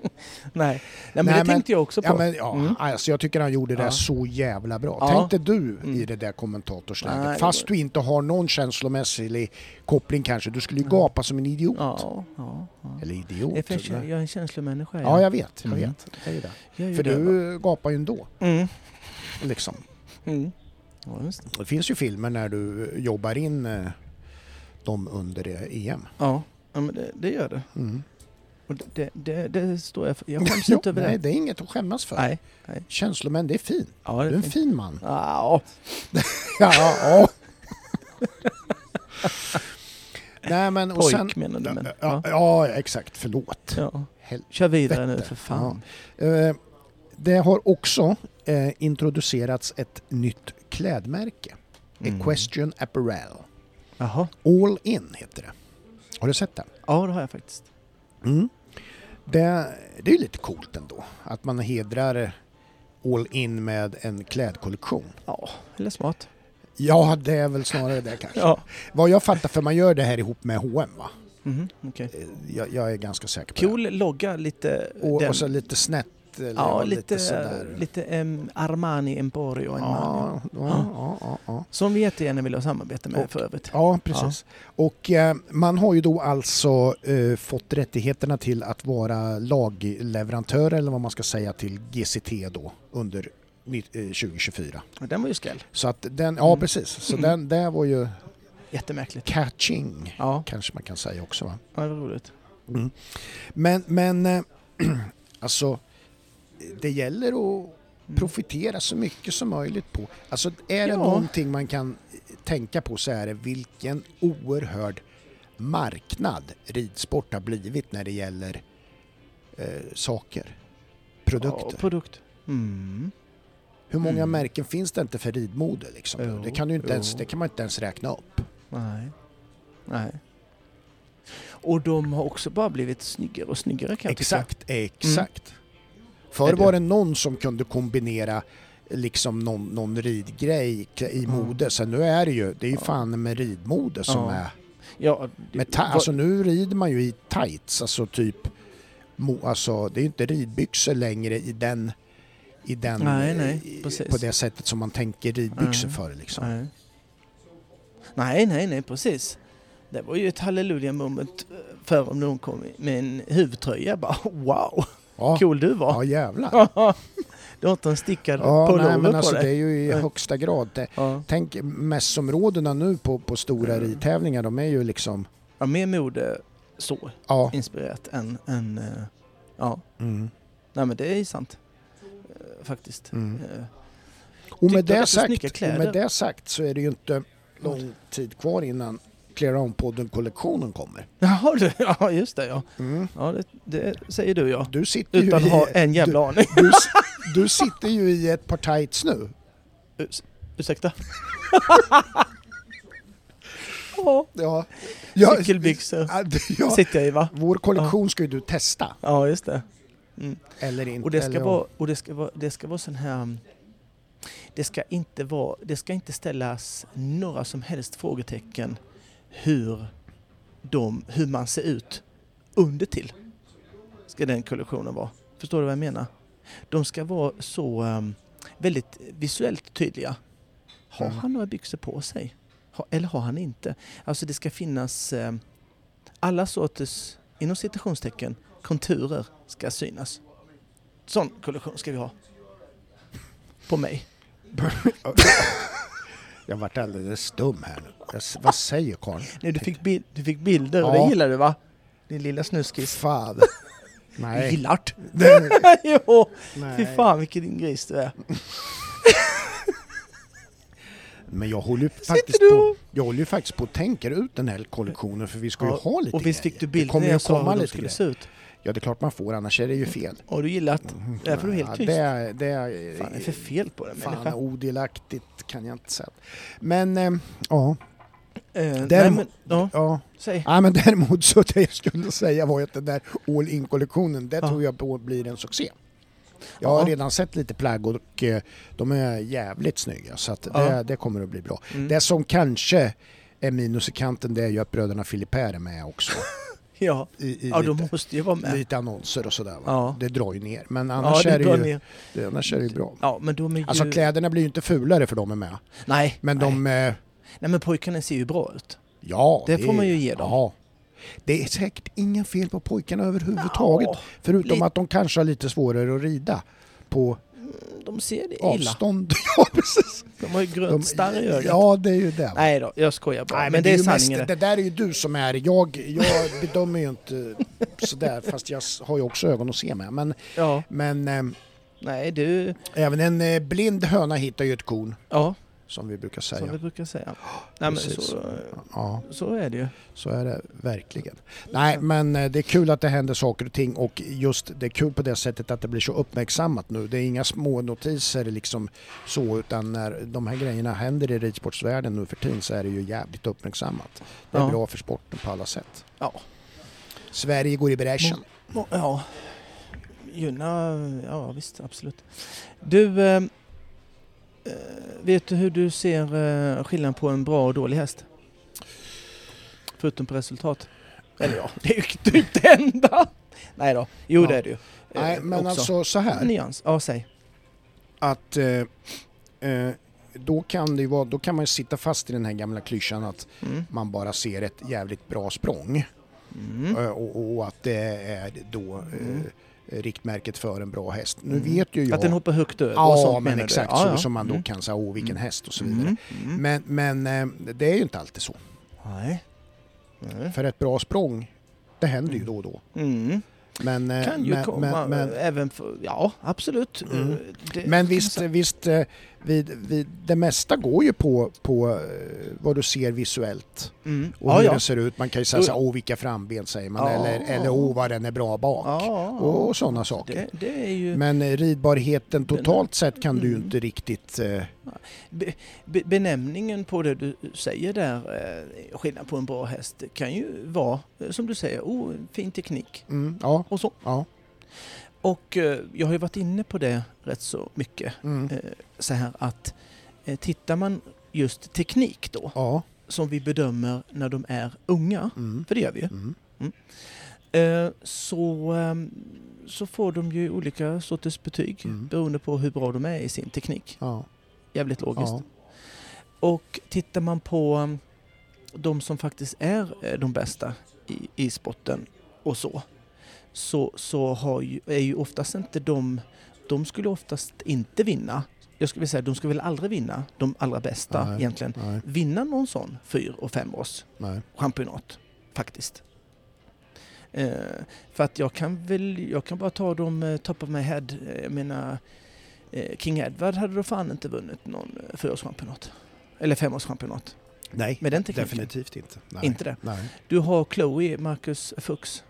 Speaker 1: Nej. Nej, men
Speaker 2: Nej,
Speaker 1: det
Speaker 2: men-
Speaker 1: tänkte jag också på.
Speaker 2: Ja, men, ja,
Speaker 1: Mm.
Speaker 2: alltså, jag tycker han gjorde det
Speaker 1: Ja.
Speaker 2: så jävla bra.
Speaker 1: Ja.
Speaker 2: Tänkte du
Speaker 1: Mm.
Speaker 2: i det där kommentatorsläget,
Speaker 1: Nej,
Speaker 2: fast du inte har någon känslomässig koppling kanske, du skulle ju gapa som en idiot.
Speaker 1: Ja, ja.
Speaker 2: Eller
Speaker 1: är
Speaker 2: idiot.
Speaker 1: för jag, jag är en känslomänniska.
Speaker 2: Ja, jag vet. Jag
Speaker 1: Mm.
Speaker 2: vet. Det är det.
Speaker 1: Jag är
Speaker 2: För
Speaker 1: det,
Speaker 2: du gapar ju ändå.
Speaker 1: Mm.
Speaker 2: Liksom.
Speaker 1: Mm. Det.
Speaker 2: Finns ju filmer när du jobbar in eh, dem under eh, EM.
Speaker 1: Ja, ja men det, det gör det. Och det, det, det står jag för. Jag skäms inte över
Speaker 2: nej,
Speaker 1: det.
Speaker 2: det är inget att skämmas för.
Speaker 1: Nej.
Speaker 2: Känslomän, det är fint.
Speaker 1: Ja,
Speaker 2: Du
Speaker 1: det
Speaker 2: är en
Speaker 1: fint.
Speaker 2: fin man.
Speaker 1: Ja,
Speaker 2: Ja, ja. Nej men och
Speaker 1: pojk
Speaker 2: sen...
Speaker 1: menar du? Men,
Speaker 2: ja,
Speaker 1: ja.
Speaker 2: ja, exakt. Förlåt.
Speaker 1: Ja. Kör vidare nu för fan.
Speaker 2: Eh, Det har också eh, introducerats ett nytt klädmärke.
Speaker 1: Mm.
Speaker 2: Equestrian Apparel.
Speaker 1: Jaha.
Speaker 2: All In heter det. Har du sett det?
Speaker 1: Ja, det har jag faktiskt.
Speaker 2: Mm. Det, det är ju lite coolt ändå. Att man hedrar All In med en klädkollektion.
Speaker 1: Ja, eller smart.
Speaker 2: Ja, det är väl snarare det kanske.
Speaker 1: Ja.
Speaker 2: Vad jag fattar, för man gör det här ihop med H&M va?
Speaker 1: Mhm, okej.
Speaker 2: Eh, Jag, jag är ganska säker på
Speaker 1: Cool logga, lite...
Speaker 2: det. Och,
Speaker 1: den-
Speaker 2: och så lite snett. Eller
Speaker 1: ja, lite,
Speaker 2: sådär.
Speaker 1: lite em, Armani Emporio.
Speaker 2: Ja, ja, ja, ja.
Speaker 1: Som vi jättegärna vill ha samarbete med
Speaker 2: Och-
Speaker 1: för övrigt.
Speaker 2: Ja, precis. Och eh, man har ju då alltså eh, fått rättigheterna till att vara lagleverantör eller vad man ska säga till GCT då under ni- eh, 2024.
Speaker 1: Ja, Den var ju skräll.
Speaker 2: Så att den, ja
Speaker 1: Mm.
Speaker 2: precis, så
Speaker 1: Mm.
Speaker 2: den där var ju
Speaker 1: Jättemärkligt.
Speaker 2: catching
Speaker 1: Ja,
Speaker 2: kanske man kan säga också va.
Speaker 1: ja det var roligt.
Speaker 2: Mm. Men, men eh, alltså, det gäller att
Speaker 1: Mm.
Speaker 2: profitera så mycket som möjligt på. Alltså är det
Speaker 1: Ja.
Speaker 2: någonting man kan tänka på så är det vilken oerhörd marknad ridsport har blivit när det gäller eh, saker, produkter.
Speaker 1: Ja, produkt. Mm.
Speaker 2: Hur många
Speaker 1: Mm.
Speaker 2: märken finns det inte för ridmode? Liksom?
Speaker 1: Jo,
Speaker 2: det, kan du inte ens, det kan man inte ens räkna upp.
Speaker 1: Nej. Nej. Och de har också bara blivit snyggare och snyggare kan jag tycka.
Speaker 2: Exakt, exakt. Förr
Speaker 1: Mm.
Speaker 2: Var det någon som kunde kombinera liksom någon, någon ridgrej i
Speaker 1: Mm.
Speaker 2: mode. Så nu är det ju, det är ju fan med ridmode som är...
Speaker 1: Ja,
Speaker 2: Med ta- alltså nu rider man ju i tights, alltså typ... Mo, alltså det är ju inte ridbyxor längre i den... I den
Speaker 1: Nej, nej,
Speaker 2: i-
Speaker 1: precis.
Speaker 2: på det sättet som man tänker ridbyxor
Speaker 1: Nej.
Speaker 2: för liksom.
Speaker 1: Nej. nej, nej, nej, precis. Det var ju ett halleluja moment eh, för om någon kom med en huvudtröja. Bara wow,
Speaker 2: Ja,
Speaker 1: cool du var.
Speaker 2: ja jävlar.
Speaker 1: du har inte en stickad
Speaker 2: Ja,
Speaker 1: pullover
Speaker 2: nej, men
Speaker 1: på
Speaker 2: alltså det är
Speaker 1: dig.
Speaker 2: ju i högsta grad. Det,
Speaker 1: Ja.
Speaker 2: tänk mässområdena nu på, på stora
Speaker 1: Mm.
Speaker 2: ridtävlingar, de är ju liksom...
Speaker 1: ja, mer mode så
Speaker 2: Ja.
Speaker 1: inspirerat än, än eh, ja,
Speaker 2: Mm.
Speaker 1: nej men det är sant. Eh, Faktiskt.
Speaker 2: Mm.
Speaker 1: Eh,
Speaker 2: Och med, det sagt, och med det sagt så är det ju inte lång tid kvar innan Clear On-podden-kollektionen kommer.
Speaker 1: Jaha, du, ja just det ja.
Speaker 2: Mm.
Speaker 1: ja det, det säger du ja.
Speaker 2: Du sitter ju
Speaker 1: Utan att ha en jävla aning.
Speaker 2: du, du, du sitter ju i ett par tights nu.
Speaker 1: Urs- Ursäkta? ja,
Speaker 2: Ja. Ja,
Speaker 1: cykelbyxor
Speaker 2: ja, ja.
Speaker 1: sitter jag i va?
Speaker 2: Vår kollektion ska ju du testa.
Speaker 1: Ja, just det. Mm.
Speaker 2: Eller inte.
Speaker 1: Och det ska vara, och det ska vara, det ska vara sån här... Det ska inte vara, det ska inte ställas några som helst frågetecken hur, de, hur man ser ut under till. Ska den kollektionen vara. Förstår du vad jag menar? De ska vara så um, väldigt visuellt tydliga. Har
Speaker 2: Mm.
Speaker 1: han några byxor på sig? Ha, eller har han inte? Alltså det ska finnas um, alla sorters, inom citationstecken, konturer ska synas. Sån kollektion ska vi ha. På mig.
Speaker 2: Jag vart alldeles stum här nu. Jag, vad säger Karl?
Speaker 1: Nej, du, fick bil, du fick bilder och
Speaker 2: Ja.
Speaker 1: det gillar du va? Din lilla snuskis.
Speaker 2: Fan. Nej.
Speaker 1: Gillart! Jo! Fy
Speaker 2: Nej.
Speaker 1: fan vilken gris du är.
Speaker 2: Men jag håller faktiskt på, jag håller ju faktiskt på att tänka ut den här kollektionen för vi ska ju
Speaker 1: Ja,
Speaker 2: ha lite
Speaker 1: Och visst fick du bilder när jag sa hur de skulle
Speaker 2: grejer.
Speaker 1: se ut?
Speaker 2: Ja det är klart man får annars är det ju fel.
Speaker 1: Har du gillat? Därför är du helt
Speaker 2: Ja,
Speaker 1: tyst.
Speaker 2: Det, det är,
Speaker 1: Fan, är det för fel på dig
Speaker 2: Fan
Speaker 1: människa?
Speaker 2: odelaktigt kan jag inte säga. Men eh, ja,
Speaker 1: Eh,
Speaker 2: Däremot-
Speaker 1: ja,
Speaker 2: ja.
Speaker 1: säg.
Speaker 2: ja men däremot så det jag skulle säga var att den där all in kollektionen det
Speaker 1: Ja.
Speaker 2: tror jag på blir en succé. Jag har
Speaker 1: Ja.
Speaker 2: redan sett lite plagg och eh, de är jävligt snygga så att
Speaker 1: Ja.
Speaker 2: det, det kommer att bli bra.
Speaker 1: Mm.
Speaker 2: Det som kanske är minus i kanten det är ju att bröderna Filipper är med också.
Speaker 1: Ja,
Speaker 2: I, i
Speaker 1: ja
Speaker 2: lite,
Speaker 1: måste ju vara med.
Speaker 2: lite annonser och sådär?
Speaker 1: Ja.
Speaker 2: Det drar ju ner. Men
Speaker 1: Ja,
Speaker 2: annars,
Speaker 1: det
Speaker 2: är, det ju, det, annars är det ju bra.
Speaker 1: Ja, men de är ju...
Speaker 2: Alltså kläderna blir ju inte fulare för de är med.
Speaker 1: Nej,
Speaker 2: Men
Speaker 1: nej.
Speaker 2: de... Eh,
Speaker 1: nej, men pojkarna ser ju bra ut.
Speaker 2: ja,
Speaker 1: Det får man ju ge dem.
Speaker 2: Ja. Det är säkert inga fel på pojkarna överhuvudtaget.
Speaker 1: Ja,
Speaker 2: förutom
Speaker 1: lite-
Speaker 2: att de kanske har lite svårare att rida på
Speaker 1: de ser det illa.
Speaker 2: avstånd. ja.
Speaker 1: De har ju grönt starr i ögat.
Speaker 2: ja, det är ju det.
Speaker 1: Nej då, jag skojar bara.
Speaker 2: Nej,
Speaker 1: men, det är
Speaker 2: ju
Speaker 1: sanningen.
Speaker 2: Mest, det där är ju du som är... Jag, jag bedömer ju inte sådär, fast jag har ju också ögon att se med. Men,
Speaker 1: Ja,
Speaker 2: men eh,
Speaker 1: nej du...
Speaker 2: även en eh, blind höna hittar ju ett korn,
Speaker 1: Ja,
Speaker 2: som vi brukar
Speaker 1: som
Speaker 2: säga.
Speaker 1: vi brukar säga. Nej, men så,
Speaker 2: Ja,
Speaker 1: så är det ju.
Speaker 2: så är det verkligen. Nej, men eh, det är kul att det händer saker och ting och just det är kul på det sättet att det blir så uppmärksammat nu. Det är inga små notiser liksom så, utan när de här grejerna händer i ridsportsvärlden nu för tiden så är det ju jävligt uppmärksammat. Det är
Speaker 1: Ja.
Speaker 2: bra för sporten på alla sätt.
Speaker 1: Ja.
Speaker 2: Sverige går i bräschen.
Speaker 1: Ja, gynna... Ja, visst, absolut. Du, eh, eh, vet du hur du ser eh, skillnaden på en bra och dålig häst? Förutom på resultat. Eller ja, det är ju typ det enda. Nej då, jo
Speaker 2: Ja.
Speaker 1: det är det ju. Eh,
Speaker 2: Nej, men
Speaker 1: också.
Speaker 2: alltså så här.
Speaker 1: Nyans, ja säg.
Speaker 2: att eh, eh, då kan det vara, då kan man ju sitta fast i den här gamla klyschan att
Speaker 1: Mm.
Speaker 2: man bara ser ett jävligt bra språng
Speaker 1: Mm.
Speaker 2: eh, och, och att det är då
Speaker 1: Mm.
Speaker 2: eh, riktmärket för en bra häst. Nu
Speaker 1: Mm.
Speaker 2: vet ju jag...
Speaker 1: Att den hoppar högt över och
Speaker 2: ja,
Speaker 1: sånt
Speaker 2: men exakt
Speaker 1: Ja,
Speaker 2: så
Speaker 1: ja.
Speaker 2: som man då
Speaker 1: Mm.
Speaker 2: kan säga, åh vilken
Speaker 1: Mm.
Speaker 2: häst och så vidare. Men, men eh, det är ju inte alltid så.
Speaker 1: Nej. Nej.
Speaker 2: För ett bra språng Det händer ju då och då.
Speaker 1: Mm.
Speaker 2: Men, eh,
Speaker 1: Kan ju
Speaker 2: men,
Speaker 1: komma
Speaker 2: men, men,
Speaker 1: även för, ja absolut.
Speaker 2: Mm.
Speaker 1: Eh, det
Speaker 2: men visst, visst eh, vid, vid, det mesta går ju på, på eh, vad du ser visuellt
Speaker 1: Mm.
Speaker 2: och
Speaker 1: Ja,
Speaker 2: hur
Speaker 1: ja.
Speaker 2: den ser ut. Man kan ju säga
Speaker 1: Jo.
Speaker 2: så här, åh vilka framben säger man,
Speaker 1: Ja.
Speaker 2: eller, eller åh vad den är bra bak.
Speaker 1: Ja,
Speaker 2: Och sådana saker.
Speaker 1: det, det är ju
Speaker 2: Men eh, ridbarheten totalt sett kan du ju
Speaker 1: Mm.
Speaker 2: inte riktigt... Eh,
Speaker 1: be, be, benämningen på det du säger där, eh, skillnad på en bra häst, kan ju vara eh, som du säger, oh, fin teknik
Speaker 2: mm, ja,
Speaker 1: och så. Och eh, jag har ju varit inne på det rätt så mycket.
Speaker 2: Mm,
Speaker 1: Eh, så här att eh, tittar man just teknik då,
Speaker 2: ja.
Speaker 1: som vi bedömer när de är unga,
Speaker 2: Mm,
Speaker 1: för det gör vi ju,
Speaker 2: mm,
Speaker 1: eh, så, ehm, så får de ju olika sorters betyg
Speaker 2: Mm.
Speaker 1: beroende på hur bra de är i sin teknik.
Speaker 2: ja,
Speaker 1: Jävligt logiskt.
Speaker 2: ja.
Speaker 1: Och tittar man på um, de som faktiskt är de bästa i, i sporten och så, så, så har ju, är ju oftast inte de, de skulle oftast inte vinna. Jag skulle vilja säga, de skulle väl aldrig vinna de allra bästa
Speaker 2: Nej.
Speaker 1: egentligen.
Speaker 2: Nej,
Speaker 1: Vinna någon sån fyr och femårs
Speaker 2: nej.
Speaker 1: championat, faktiskt. Eh, för att jag kan väl, jag kan bara ta dem eh, top of my head. Eh, Jag menar, eh, King Edward hade då fan inte vunnit någon eh, fyraårschampionat. Eller femårschampionat.
Speaker 2: Nej,
Speaker 1: Med den tekniken.
Speaker 2: definitivt inte. Nej.
Speaker 1: Inte det.
Speaker 2: Nej.
Speaker 1: Du har Chloe, Marcus Fuchs.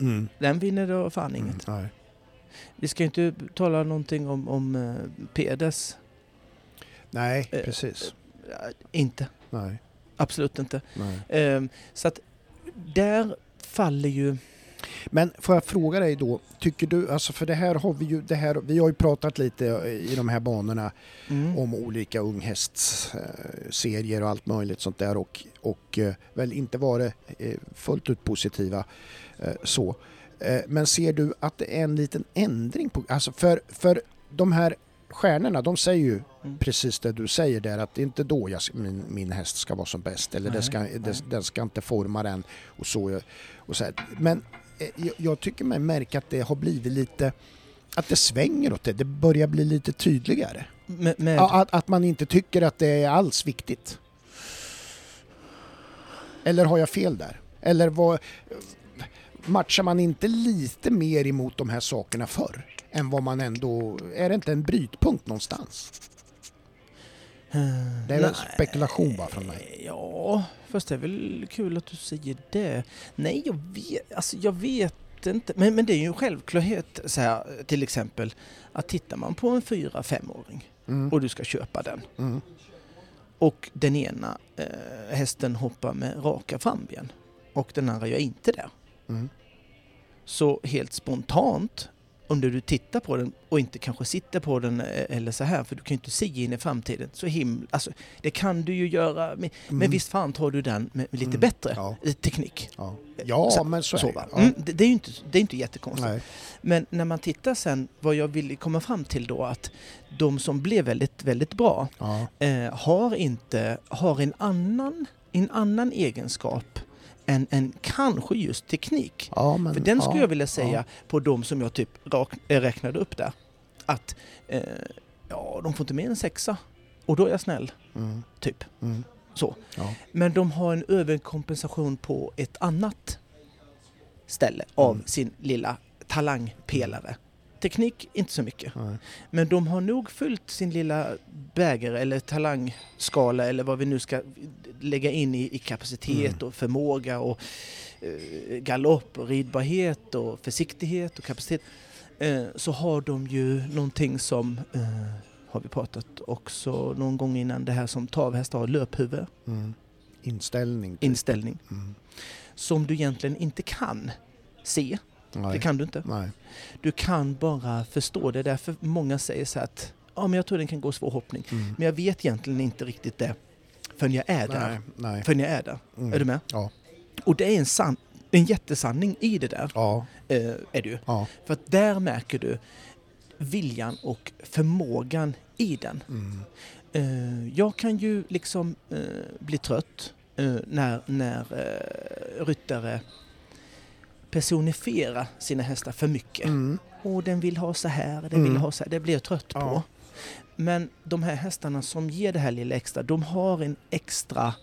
Speaker 2: Mm.
Speaker 1: den vinner då fan
Speaker 2: Mm.
Speaker 1: inget.
Speaker 2: Nej.
Speaker 1: Vi ska inte tala någonting om, om eh, Pedes.
Speaker 2: Nej,
Speaker 1: Eh,
Speaker 2: precis.
Speaker 1: Eh, inte.
Speaker 2: Nej,
Speaker 1: Absolut inte.
Speaker 2: nej.
Speaker 1: Eh, så att där faller ju...
Speaker 2: Men får jag fråga dig då, tycker du, alltså för det här har vi ju, det här, vi har ju pratat lite i de här banorna
Speaker 1: Mm,
Speaker 2: om olika unghästserier och allt möjligt sånt där och, och eh, väl inte varit eh, fullt ut positiva eh, så. Eh, Men ser du att det är en liten ändring på, alltså för, för de här stjärnorna, de säger ju
Speaker 1: Mm.
Speaker 2: precis det du säger där att det är inte då jag, min, min häst ska vara som bäst eller det
Speaker 1: Nej,
Speaker 2: ska,
Speaker 1: nej.
Speaker 2: det, den ska inte forma den och så. Och så här. Men eh, jag, jag tycker mig märka att det har blivit lite, att det svänger åt det, det börjar bli lite tydligare.
Speaker 1: Med, med,
Speaker 2: att, att man inte tycker att det är alls viktigt. Eller har jag fel där? Eller vad, matchar man inte lite mer emot de här sakerna förr? Än vad man ändå... Är det inte en brytpunkt någonstans?
Speaker 1: Eh,
Speaker 2: Det är väl spekulation bara från mig.
Speaker 1: Ja, fast det är väl kul att du säger det. Nej, jag vet, alltså jag vet inte. Men, men det är ju en självklarhet, så här, till exempel, att tittar man på en fyra femåring
Speaker 2: Mm.
Speaker 1: och du ska köpa den
Speaker 2: Mm.
Speaker 1: och den ena eh, hästen hoppar med raka framben och den andra gör inte det.
Speaker 2: Mm.
Speaker 1: Så helt spontant, om du tittar på den och inte kanske sitter på den eh, eller så här, för du kan ju inte se in i framtiden, så himla, alltså det kan du ju göra, men, men
Speaker 2: Mm.
Speaker 1: visst fan tar du den med lite
Speaker 2: Mm.
Speaker 1: bättre
Speaker 2: Ja.
Speaker 1: teknik.
Speaker 2: Ja, ja
Speaker 1: Så-
Speaker 2: men så är
Speaker 1: Så,
Speaker 2: det.
Speaker 1: va?
Speaker 2: Ja.
Speaker 1: Mm, det, det är ju inte, det är inte jättekonstigt.
Speaker 2: Nej.
Speaker 1: Men när man tittar sen, vad jag vill komma fram till då, att de som blev väldigt, väldigt bra
Speaker 2: Ja.
Speaker 1: eh, har inte, har en annan, en annan egenskap än, än kanske just teknik.
Speaker 2: Ja, men,
Speaker 1: För den skulle
Speaker 2: ja,
Speaker 1: jag vilja säga
Speaker 2: ja.
Speaker 1: på de som jag typ rak, eh, räknade upp där. Att eh, ja, de får inte mer än sexa. Och då är jag snäll,
Speaker 2: Mm.
Speaker 1: typ.
Speaker 2: Mm.
Speaker 1: Så. Men de har en överkompensation på ett annat ställe av
Speaker 2: Mm.
Speaker 1: sin lilla talangpelare. Teknik, inte så mycket.
Speaker 2: Nej.
Speaker 1: Men de har nog fyllt sin lilla bägare eller talangskala eller vad vi nu ska lägga in i, i kapacitet
Speaker 2: Mm.
Speaker 1: och förmåga och eh, galopp och ridbarhet och försiktighet och kapacitet. Eh, så har de ju någonting som, eh, har vi pratat också någon gång innan, det här som travhästar har, löphuvud,
Speaker 2: Mm. Inställning.
Speaker 1: inställning,
Speaker 2: Mm.
Speaker 1: som du egentligen inte kan se.
Speaker 2: Nej.
Speaker 1: Det kan du inte.
Speaker 2: Nej.
Speaker 1: Du kan bara förstå det. Därför många säger så att ja, men jag tror den kan gå svårhoppning.
Speaker 2: Mm.
Speaker 1: Men jag vet egentligen inte riktigt det förrän jag är där.
Speaker 2: Nej. Nej.
Speaker 1: Förrän jag är där.
Speaker 2: Mm.
Speaker 1: Är du med?
Speaker 2: Ja.
Speaker 1: Och det är en, san- en jättesanning i det där.
Speaker 2: Ja.
Speaker 1: Eh, är ju.
Speaker 2: Ja.
Speaker 1: För att där märker du viljan och förmågan i den.
Speaker 2: Mm.
Speaker 1: Eh, jag kan ju liksom eh, bli trött eh, när, när eh, ryttare personifierar sina hästar för mycket.
Speaker 2: Mm.
Speaker 1: Och den vill ha så här, den vill
Speaker 2: Mm.
Speaker 1: ha så här. Det blir jag trött på.
Speaker 2: Ja.
Speaker 1: Men de här hästarna som ger det här lilla extra, de har en extra...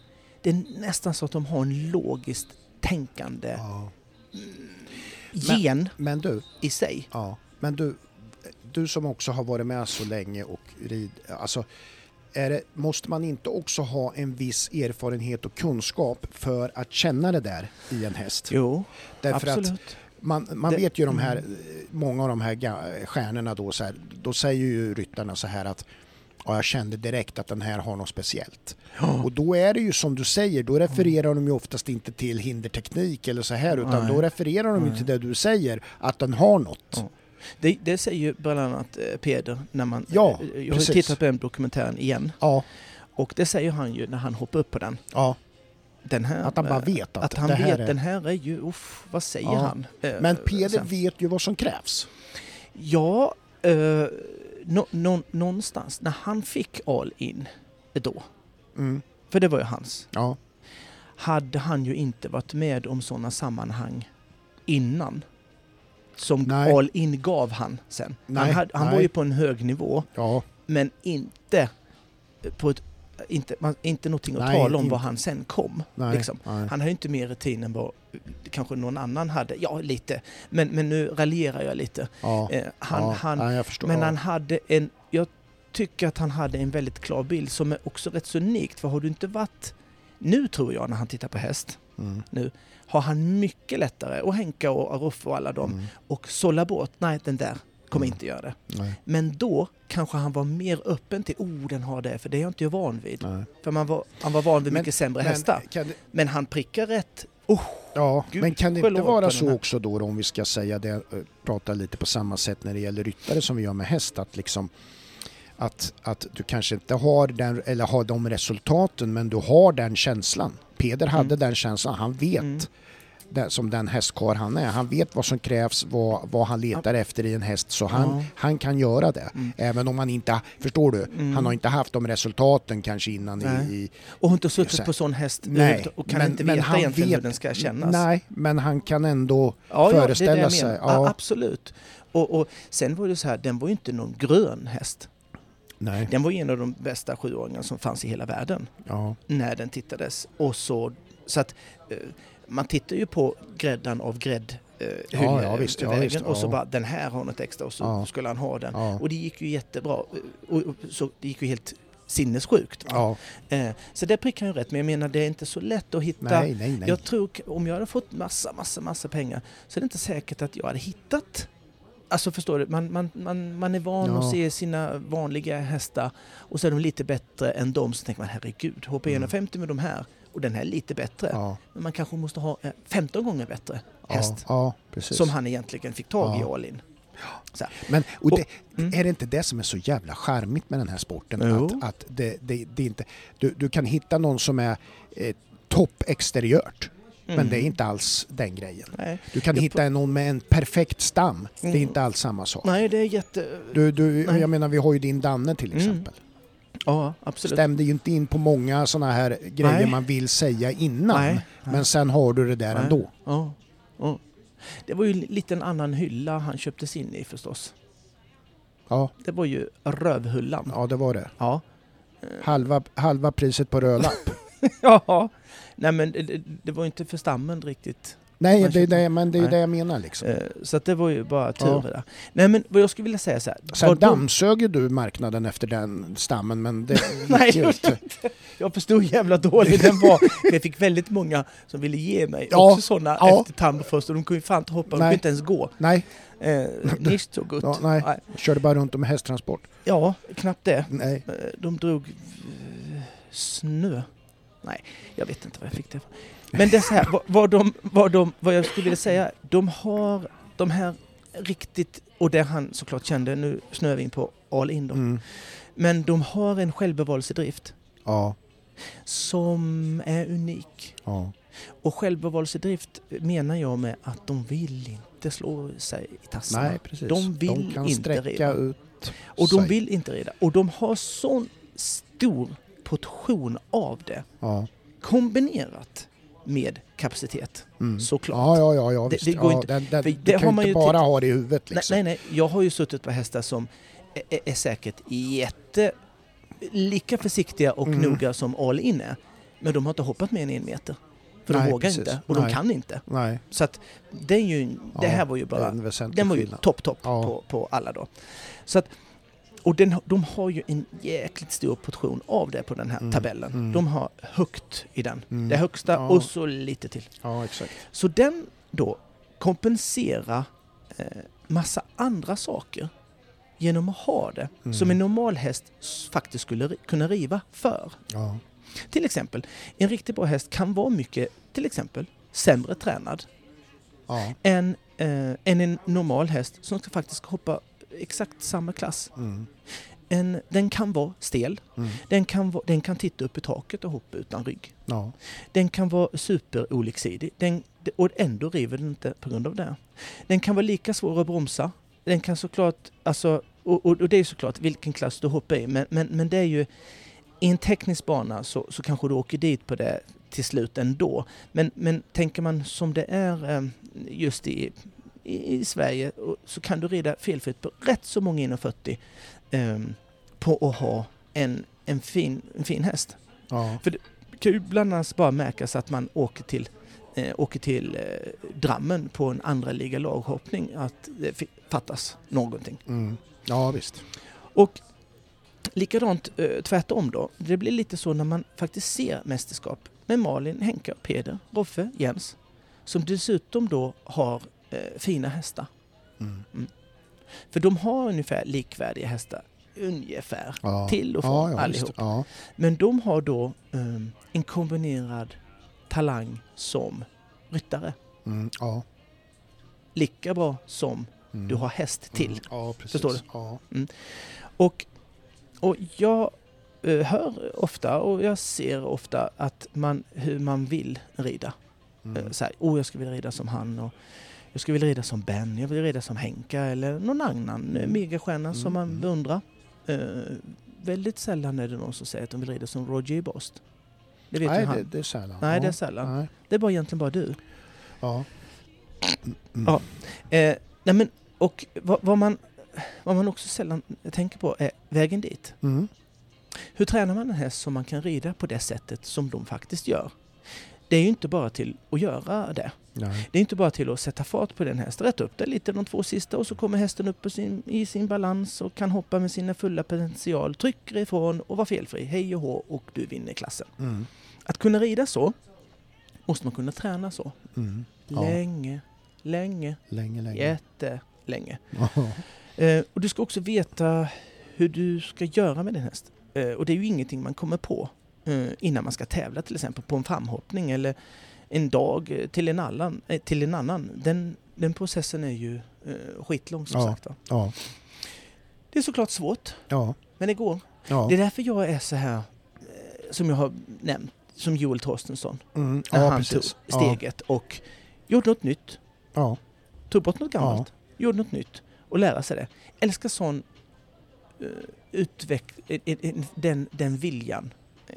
Speaker 1: Det är nästan så att de har en logisk tänkande
Speaker 2: Ja.
Speaker 1: gen
Speaker 2: Men du,
Speaker 1: i sig.
Speaker 2: ja. men du, du som också har varit med så länge och rid, alltså det, måste man inte också ha en viss erfarenhet och kunskap för att känna det där i en häst?
Speaker 1: Jo,
Speaker 2: Därför att
Speaker 1: absolut.
Speaker 2: man, man
Speaker 1: Det-
Speaker 2: vet ju de här,
Speaker 1: mm.
Speaker 2: många av de här stjärnorna då, så här, då säger ju ryttarna så här att ja, jag kände direkt att den här har något speciellt. Och då är det ju som du säger, då refererar de ju oftast inte till hinderteknik eller så här utan
Speaker 1: Nej.
Speaker 2: då refererar de ju till det du säger, att den har något.
Speaker 1: Ja. Det, det säger ju bland annat eh, Peder när man...
Speaker 2: Ja,
Speaker 1: eh, jag har
Speaker 2: precis.
Speaker 1: tittat på den dokumentären igen.
Speaker 2: Ja,
Speaker 1: Och det säger han ju när han hoppar upp på den.
Speaker 2: ja,
Speaker 1: den här,
Speaker 2: att han bara
Speaker 1: eh,
Speaker 2: vet att,
Speaker 1: att han
Speaker 2: det här
Speaker 1: vet,
Speaker 2: är...
Speaker 1: den här är ju, uff, vad säger
Speaker 2: Ja.
Speaker 1: han?
Speaker 2: Men Peder
Speaker 1: sen.
Speaker 2: vet ju vad som krävs.
Speaker 1: Ja, eh, nå- nå- någonstans när han fick all in då,
Speaker 2: Mm.
Speaker 1: för det var ju hans,
Speaker 2: Ja,
Speaker 1: hade han ju inte varit med om sådana sammanhang innan. Som
Speaker 2: Nej.
Speaker 1: all in gav han sen.
Speaker 2: Nej,
Speaker 1: han hade, han var
Speaker 2: nej.
Speaker 1: ju på en hög nivå,
Speaker 2: ja,
Speaker 1: men inte på ett inte, man, inte någonting att
Speaker 2: Nej,
Speaker 1: tala om
Speaker 2: inte.
Speaker 1: vad han sen kom.
Speaker 2: nej,
Speaker 1: Liksom.
Speaker 2: nej.
Speaker 1: Han har ju inte mer rutin än vad kanske någon annan hade. Ja, lite. Men, men nu raljerar jag lite.
Speaker 2: Ja,
Speaker 1: Eh, han,
Speaker 2: ja,
Speaker 1: han,
Speaker 2: nej,
Speaker 1: men han hade en... Jag tycker att han hade en väldigt klar bild som är också rätt så unikt. För har du inte varit... Nu tror jag när han tittar på häst
Speaker 2: Mm.
Speaker 1: Har han mycket lättare, och Henka och Aruff och alla dem,
Speaker 2: Mm.
Speaker 1: och sålla bort. Nej, den där kommer
Speaker 2: Mm.
Speaker 1: inte göra det.
Speaker 2: Nej,
Speaker 1: Men då kanske han var mer öppen till, oh den har det, för det är jag inte van vid.
Speaker 2: nej.
Speaker 1: För man var, han var van vid
Speaker 2: Men-
Speaker 1: mycket sämre
Speaker 2: Men
Speaker 1: hästar.
Speaker 2: det,
Speaker 1: Men han prickar rätt. Oh,
Speaker 2: Ja,
Speaker 1: Gud,
Speaker 2: men kan det inte vara så också då, om vi ska säga det, eh, prata lite på samma sätt när det gäller ryttare som vi gör med häst, att liksom att, att du kanske inte har, den, eller har de resultaten, men du har den känslan. Peder hade
Speaker 1: Mm.
Speaker 2: den känslan, han vet
Speaker 1: Mm.
Speaker 2: den, som den hästkar han är. Han vet vad som krävs, vad, vad han letar efter i en häst, så han,
Speaker 1: Ja.
Speaker 2: han kan göra det.
Speaker 1: Mm.
Speaker 2: Även om han inte, förstår du,
Speaker 1: Mm.
Speaker 2: han har inte haft de resultaten kanske innan
Speaker 1: Nej.
Speaker 2: i,
Speaker 1: och har inte suttit
Speaker 2: Så-
Speaker 1: på sån häst
Speaker 2: Nej,
Speaker 1: och kan
Speaker 2: men-
Speaker 1: inte veta
Speaker 2: han
Speaker 1: egentligen hur
Speaker 2: vet-
Speaker 1: den ska kännas.
Speaker 2: Nej, men han kan ändå
Speaker 1: ja, ja,
Speaker 2: föreställa sig. Ja.
Speaker 1: Ja, absolut. Och, och sen var det så här, den var ju inte någon grön häst.
Speaker 2: Nej.
Speaker 1: Den var en av de bästa sjuåringarna som fanns i hela världen
Speaker 2: Ja.
Speaker 1: när den tittades. Och så, så att eh, man tittar ju på gräddan av grädd eh,
Speaker 2: Ja, ja, visst, ja, visst,
Speaker 1: och så bara den här har något extra och så skulle han ha den. Och det gick ju jättebra. Och, så det gick ju helt sinnessjukt.
Speaker 2: ja.
Speaker 1: Eh, så det prickar ju rätt, men jag menar det är inte så lätt att hitta
Speaker 2: Nej, nej, nej.
Speaker 1: Jag tror om jag hade fått massa, massa, massa pengar så är det inte säkert att jag hade hittat Alltså förstår du, man, man, man, man är van
Speaker 2: Ja.
Speaker 1: att se sina vanliga hästar och så är de lite bättre än dem. Så tänker man herregud, HP
Speaker 2: Mm.
Speaker 1: 150 med de här och den här är lite bättre.
Speaker 2: Ja,
Speaker 1: Men man kanske måste ha eh, 15 gånger bättre
Speaker 2: ja,
Speaker 1: häst
Speaker 2: ja,
Speaker 1: som han egentligen fick tag i
Speaker 2: Ja.
Speaker 1: all in. Så här.
Speaker 2: Men och det,
Speaker 1: Mm.
Speaker 2: är det inte det som är så jävla charmigt med den här sporten?
Speaker 1: Jo.
Speaker 2: Att, att det, det, det inte, du, du kan hitta någon som är eh, topp exteriört, men
Speaker 1: Mm.
Speaker 2: det är inte alls den grejen.
Speaker 1: Nej.
Speaker 2: Du kan
Speaker 1: Jag
Speaker 2: hitta någon med en perfekt stam, det är
Speaker 1: Mm.
Speaker 2: inte alls samma sak.
Speaker 1: Nej, det är jätte...
Speaker 2: Du, du,
Speaker 1: Nej.
Speaker 2: jag menar, vi har ju din Danne till
Speaker 1: Mm.
Speaker 2: exempel.
Speaker 1: Ja, absolut.
Speaker 2: Stämde ju inte in på många sådana här grejer
Speaker 1: Nej.
Speaker 2: man vill säga innan.
Speaker 1: Nej, nej.
Speaker 2: Men sen har du det där
Speaker 1: Nej.
Speaker 2: ändå.
Speaker 1: Ja, ja. Det var ju lite en annan hylla han köptes in i förstås.
Speaker 2: Ja,
Speaker 1: Det var ju rövhullan.
Speaker 2: ja det var det.
Speaker 1: Ja.
Speaker 2: Halva, halva priset på rödlapp.
Speaker 1: ja. Nej men det, det- var inte för stammen riktigt.
Speaker 2: Nej, det det, men det är
Speaker 1: Nej.
Speaker 2: det jag menar liksom.
Speaker 1: Eh, Så att det var ju bara tur
Speaker 2: Ja.
Speaker 1: det där. Nej men vad jag skulle vilja säga så här.
Speaker 2: Sen
Speaker 1: de-
Speaker 2: dammsög du marknaden efter den stammen, men det
Speaker 1: Nej,
Speaker 2: ju
Speaker 1: jag
Speaker 2: inte.
Speaker 1: Jag förstod hur jävla dålig den var. Jag fick väldigt många som ville ge mig
Speaker 2: Ja,
Speaker 1: också sådana
Speaker 2: ja.
Speaker 1: efter Tammerfors och de kunde ju fan inte hoppa, de
Speaker 2: Nej.
Speaker 1: kunde inte ens gå.
Speaker 2: Nej,
Speaker 1: Eh, nicht så gott.
Speaker 2: Ja, nej. körde bara runt med hästtransport.
Speaker 1: ja, knappt det.
Speaker 2: Nej.
Speaker 1: Eh, De drog eh, snö. Nej, jag vet inte vad jag fick det för. Men det är så här, vad, vad, de, vad, de, vad jag skulle vilja säga, de har de här riktigt, och det han såklart kände, nu snöar vi in på all in dem,
Speaker 2: Mm.
Speaker 1: men de har en självbevarelsedrift
Speaker 2: Ja,
Speaker 1: som är unik.
Speaker 2: ja.
Speaker 1: Och självbevarelsedrift menar jag med att de vill inte slå sig i tassarna.
Speaker 2: Nej, precis.
Speaker 1: De vill
Speaker 2: kan
Speaker 1: inte
Speaker 2: sträcka
Speaker 1: reda.
Speaker 2: ut
Speaker 1: Och de
Speaker 2: sig.
Speaker 1: vill inte reda. Och de har sån stor portion av det
Speaker 2: Ja.
Speaker 1: kombinerat med kapacitet.
Speaker 2: Mm.
Speaker 1: Såklart.
Speaker 2: Ja, ja, ja, ja
Speaker 1: Det-
Speaker 2: visst.
Speaker 1: det går
Speaker 2: ja,
Speaker 1: inte-
Speaker 2: Den, den,
Speaker 1: för
Speaker 2: du
Speaker 1: det
Speaker 2: kan
Speaker 1: har
Speaker 2: ju inte bara ha det i huvudet liksom.
Speaker 1: Nej, nej, nej. Jag har ju suttit på hästar som är, är säkert jätte... lika försiktiga och
Speaker 2: Mm.
Speaker 1: noga som all in är. Men de har inte hoppat mer än en meter. För de
Speaker 2: Nej,
Speaker 1: vågar
Speaker 2: precis.
Speaker 1: inte och
Speaker 2: Nej.
Speaker 1: de kan inte.
Speaker 2: Nej.
Speaker 1: Så att det, är ju, det här var ju
Speaker 2: det
Speaker 1: bara den var ju topp, topp på, på alla då. Så att, och den, de har ju en jäkligt stor portion av det på den här
Speaker 2: Mm,
Speaker 1: tabellen.
Speaker 2: mm.
Speaker 1: De har högt i den.
Speaker 2: Mm.
Speaker 1: Det högsta
Speaker 2: Ja.
Speaker 1: och så lite till.
Speaker 2: Ja, exakt.
Speaker 1: Så den då kompenserar eh, massa andra saker genom att ha det
Speaker 2: Mm.
Speaker 1: som en normal häst faktiskt skulle kunna riva för.
Speaker 2: Ja.
Speaker 1: Till exempel, en riktigt bra häst kan vara mycket, till exempel, sämre tränad
Speaker 2: Ja.
Speaker 1: än, eh, än en normal häst som ska faktiskt hoppa exakt samma klass.
Speaker 2: Mm.
Speaker 1: En, den kan vara stel,
Speaker 2: Mm.
Speaker 1: den kan, vara, den kan titta upp i taket och hoppa utan rygg.
Speaker 2: Ja.
Speaker 1: Den kan vara superoliksidig den, och ändå river den inte på grund av det. Den kan vara lika svår att bromsa. Den kan såklart, alltså, och, och, och det är såklart vilken klass du hoppar i, men, men, men det är ju i en teknisk bana så, så kanske du åker dit på det till slut ändå. Men, men tänker man som det är eh, just i, i, i Sverige och- så kan du rida felfritt på rätt så många 1,40 eh, på att ha en, en, fin, en fin häst.
Speaker 2: Ja.
Speaker 1: Det kan ju bland annat bara märkas att man åker till, eh, åker till eh, Drammen på en andra liga laghoppning att det fattas någonting.
Speaker 2: Mm. ja, visst.
Speaker 1: Och likadant eh, tvärtom då. Det blir lite så när man faktiskt ser mästerskap med Malin, Henka, Peder, Roffe, Jens som dessutom då har fina hästar.
Speaker 2: Mm.
Speaker 1: För de har ungefär likvärdiga hästar. Ungefär.
Speaker 2: Ja.
Speaker 1: Till och från
Speaker 2: ja,
Speaker 1: allihop.
Speaker 2: Ja.
Speaker 1: Men de har då ehm, en kombinerad talang som ryttare.
Speaker 2: Mm. Ja.
Speaker 1: Lika bra som
Speaker 2: Mm.
Speaker 1: du har häst till.
Speaker 2: Mm. Ja, precis.
Speaker 1: Förstår du?
Speaker 2: Ja.
Speaker 1: Och, och jag eh, hör ofta och jag ser ofta att man, hur man vill rida.
Speaker 2: Mm.
Speaker 1: Eh, Så här, oh, jag skulle vilja rida som han och jag skulle vilja rida som Ben, jag vill rida som Henka eller någon annan eh, megastjärna som man
Speaker 2: Mm.
Speaker 1: beundrar. Eh, väldigt sällan är det någon som säger att de vill rida som Roger Bost. Det vet
Speaker 2: Nej, det, det är sällan.
Speaker 1: Nej,
Speaker 2: ja.
Speaker 1: det är sällan.
Speaker 2: Nej.
Speaker 1: Det är bara egentligen bara du.
Speaker 2: Ja. Mm.
Speaker 1: Ja. Eh, nej men, och vad, vad, man, vad man också sällan tänker på är vägen dit.
Speaker 2: Mm.
Speaker 1: Hur tränar man en häst som man kan rida på det sättet som de faktiskt gör? Det är ju inte bara till att göra det.
Speaker 2: Nej.
Speaker 1: Det är inte bara till att sätta fart på den hästen, rätt upp det lite de två sista och så kommer hästen upp sin, i sin balans och kan hoppa med sina fulla potential, trycker ifrån och vara felfri, hej och hå och du vinner klassen.
Speaker 2: Mm.
Speaker 1: Att kunna rida så måste man kunna träna så.
Speaker 2: Mm. Ja.
Speaker 1: Länge, länge,
Speaker 2: Länge, länge.
Speaker 1: jättelänge. Eh, och du ska också veta hur du ska göra med din häst. Eh, och det är ju ingenting man kommer på eh, innan man ska tävla till exempel på en framhoppning eller en dag eh, till en annan. Eh, till en annan. Den, den processen är ju eh, skitlång som
Speaker 2: Ja.
Speaker 1: sagt. Va?
Speaker 2: Ja.
Speaker 1: Det är såklart svårt,
Speaker 2: Ja.
Speaker 1: men det går.
Speaker 2: Ja.
Speaker 1: Det är därför jag är så här, eh, som jag har nämnt, som Joel Torstensson.
Speaker 2: Mm.
Speaker 1: När
Speaker 2: ja,
Speaker 1: han
Speaker 2: precis.
Speaker 1: tog steget och gjorde något nytt.
Speaker 2: Ja.
Speaker 1: tog bort något gammalt, gjorde något nytt och lära sig det. Älskar sån uh, utveck den, den viljan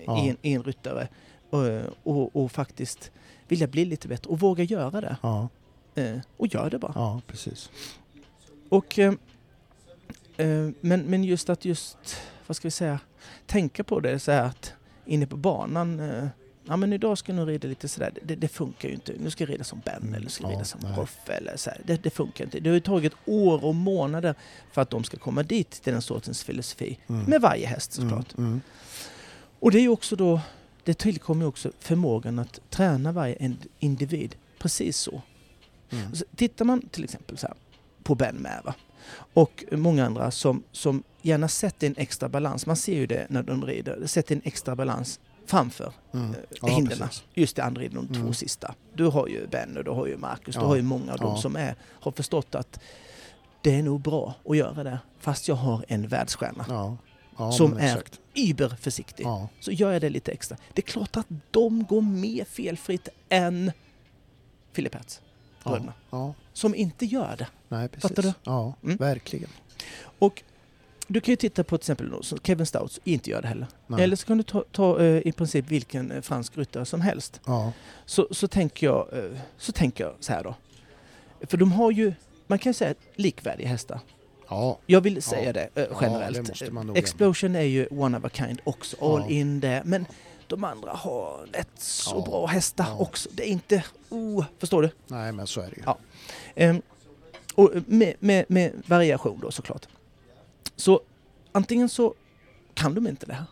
Speaker 2: Ja.
Speaker 1: i, en, i en ryttare och, och, och faktiskt vilja bli lite bättre och våga göra det.
Speaker 2: Ja.
Speaker 1: Eh, och gör det bara.
Speaker 2: ja, precis.
Speaker 1: Och, eh, eh, men, men just att just, vad ska vi säga, tänka på det så här att inne på banan eh, Ja men idag ska jag nog rida lite sådär, det, det funkar ju inte. Nu ska jag rida som Ben
Speaker 2: Mm,
Speaker 1: eller ska jag
Speaker 2: ja,
Speaker 1: rida som. Roffe eller så här. Det, det funkar inte. Det har ju tagit år och månader för att de ska komma dit till den sortens filosofi.
Speaker 2: Mm.
Speaker 1: Med varje häst såklart.
Speaker 2: Mm. Mm.
Speaker 1: Och det är ju också då, det tillkommer också förmågan att träna varje ind- individ precis så.
Speaker 2: Mm.
Speaker 1: Så tittar man till exempel så här, på Ben Mäva och många andra som, som gärna sätter en extra balans, man ser ju det när de rider, sätter en extra balans framför
Speaker 2: Mm.
Speaker 1: eh,
Speaker 2: Ja,
Speaker 1: hindren. Just det, andra är de två
Speaker 2: Mm.
Speaker 1: sista. Du har ju Ben och du har ju Marcus, du
Speaker 2: Ja.
Speaker 1: har ju många av dem
Speaker 2: Ja.
Speaker 1: som är, har förstått att det är nog bra att göra det, fast jag har en världsstjärna.
Speaker 2: Ja.
Speaker 1: Som är-
Speaker 2: exakt.
Speaker 1: Überförsiktig.
Speaker 2: Ja.
Speaker 1: Så gör jag det lite extra. Det är klart att de går mer felfritt än Philip Hertz, bröderna.
Speaker 2: ja.
Speaker 1: Som inte gör det.
Speaker 2: Nej, precis.
Speaker 1: Fattar du?
Speaker 2: Ja,
Speaker 1: Mm.
Speaker 2: verkligen.
Speaker 1: Och du kan ju titta på till exempel Kevin Stouts inte gör det heller.
Speaker 2: Nej.
Speaker 1: Eller så kan du ta, ta eh, i princip vilken eh, fransk ryttare som helst.
Speaker 2: Ja.
Speaker 1: Så, så, tänker jag, eh, så tänker jag så här då. För de har ju, man kan ju säga likvärdiga hästar.
Speaker 2: Ja.
Speaker 1: Jag vill säga
Speaker 2: Ja.
Speaker 1: det eh, generellt.
Speaker 2: det
Speaker 1: Explosion är ju one of a kind också, all
Speaker 2: Ja.
Speaker 1: in där. Men de andra har rätt så
Speaker 2: Ja,
Speaker 1: bra hästar också. Det är inte... Oh, förstår du?
Speaker 2: Nej, men så är det ju.
Speaker 1: Ja. Ehm, och med, med, med variation då såklart. Så antingen så kan de inte det här